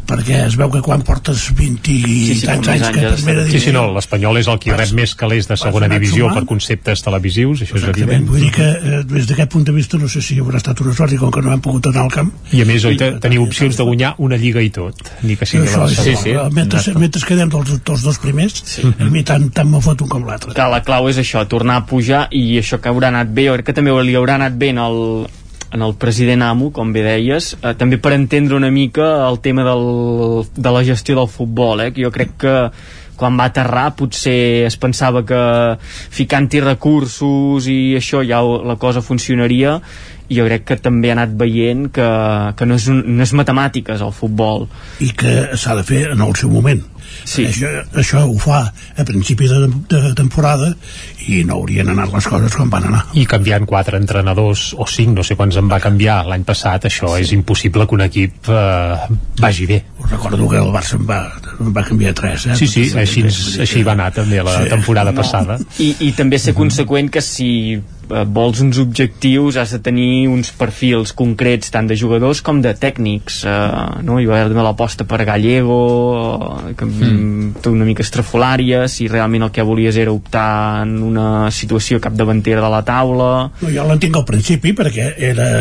perquè es veu que quan portes 20 i Sí, sí, tants anys que primera Sí, sí, divisió no, l'Espanyol és el qui rep més calés de segona divisió sumant. per conceptes televisius, això és Exactament, evident. vull dir que eh, des d'aquest punt de vista no sé si haurà estat una sort i com que no hem pogut anar al camp I a més, oi, te- teniu opcions de guanyar una lliga i tot, ni que sigui això, la sí, sí, mentre, mentre quedem dels, dels dos primers sí. a mi tant, tant me fot un com l'altre que la clau és això, tornar a pujar i això que haurà anat bé, jo crec que també li haurà anat bé en el, en el president Amo, com bé deies, eh, també per entendre una mica el tema del, de la gestió del futbol, eh, que jo crec que quan va aterrar potser es pensava que ficant-hi recursos i això ja la cosa funcionaria. I jo crec que també ha anat veient que, que no, és un, no és matemàtiques el futbol. I que s'ha de fer en el seu moment. Sí. això, això ho fa a principi de, de temporada i no haurien anat les coses com van anar I canviant quatre entrenadors, o cinc, no sé quants en va canviar l'any passat, això és impossible que un equip eh, vagi bé. Us recordo que el Barça en va, en va canviar tres eh? Sí, sí, així, així va anar també la Sí. temporada No. passada. I, i també ser conseqüent que si vols uns objectius has de tenir uns perfils concrets tant de jugadors com de tècnics eh, no? hi va haver també l'aposta per Gallego eh, que, mm. tot una mica estrafolària si realment el que volies era optar en una situació capdavantera de la taula no, jo l'entenc al principi perquè era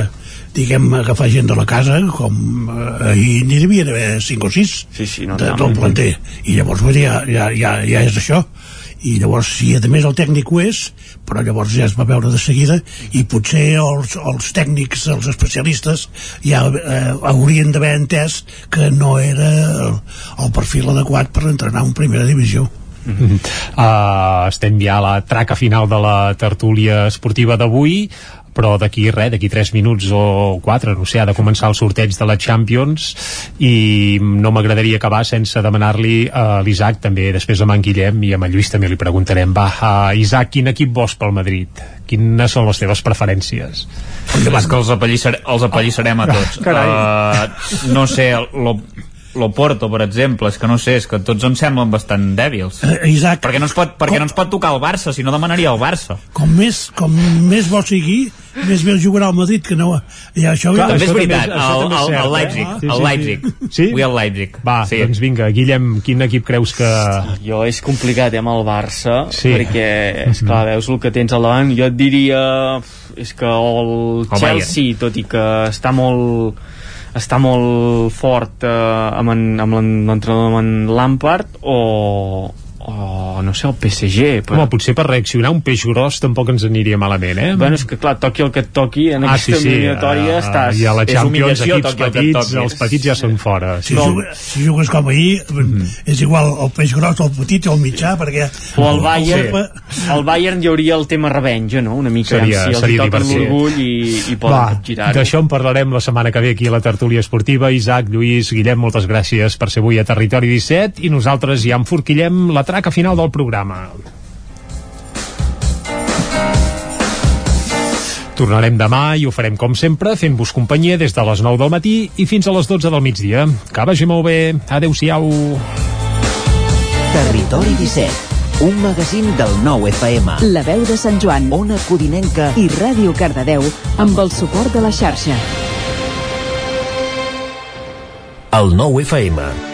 diguem, agafar gent de la casa com eh, ahir n'hi devia haver 5 o 6 sí, sí, no, de no, tot el no. planter i llavors ja, ja, ja, ja és això i llavors si a més el tècnic ho és però llavors ja es va veure de seguida i potser els, els tècnics els especialistes ja eh, haurien d'haver entès que no era el, el perfil adequat per entrenar en primera divisió Uh -huh. uh, estem ja a la traca final de la tertúlia esportiva d'avui però d'aquí res, d'aquí 3 minuts o 4, no sé, ha de començar el sorteig de la Champions i no m'agradaria acabar sense demanar-li a l'Isaac, també després amb en Guillem i amb en Lluís també li preguntarem va, uh, Isaac, quin equip vols pel Madrid? Quines són les teves preferències? És que els, apallissare, els apallissarem a tots. Uh, no sé, lo, l'Oporto, per exemple, és que no sé, és que tots em semblen bastant dèbils. Eh, Isaac, perquè no, es pot, perquè com... no ens pot tocar el Barça, si no demanaria el Barça. Com més, com més bo sigui, més bé jugarà al Madrid, que no... I això Clar, també és veritat, també, el, el, el Leipzig, eh? el Leipzig. Sí? Vull el Leipzig. Va, sí. doncs vinga, Guillem, quin equip creus que... Jo és complicat, eh, amb el Barça, Sí. perquè, és clar, veus el que tens al davant, jo et diria... És que el, El Chelsea, tot i que està molt està molt fort eh, amb, en, amb l'en- l'entrenador amb en Lampard o, o no sé, el PSG però... Home, potser per reaccionar un peix gros tampoc ens aniria malament, eh? Bueno, és que clar, toqui el que et toqui en ah, aquesta sí, sí, eliminatòria uh, estàs... I a la és Champions, equips el petits, toqui. els petits ja són fora. si, jugues, si jugues com ahir és igual el peix gros, el petit o el mitjà perquè o el Bayern, el Bayern hi hauria el tema revenja, no? Una mica, Seria- si els hi seria toquen l'orgull i, i poden Va, capgirar-ho. d'això en parlarem la setmana que ve aquí a la tertúlia esportiva. Isaac, Lluís, Guillem, moltes gràcies per ser avui a Territori 17 i nosaltres ja enforquillem la traca final del programa. Tornarem demà i ho farem com sempre, fent-vos companyia des de les 9 del matí i fins a les 12 del migdia. Que vagi molt bé. Adéu-siau. Territori 17, un magazín del nou FM. La veu de Sant Joan, Ona Codinenca i Ràdio Cardedeu amb el suport de la xarxa. El nou FM.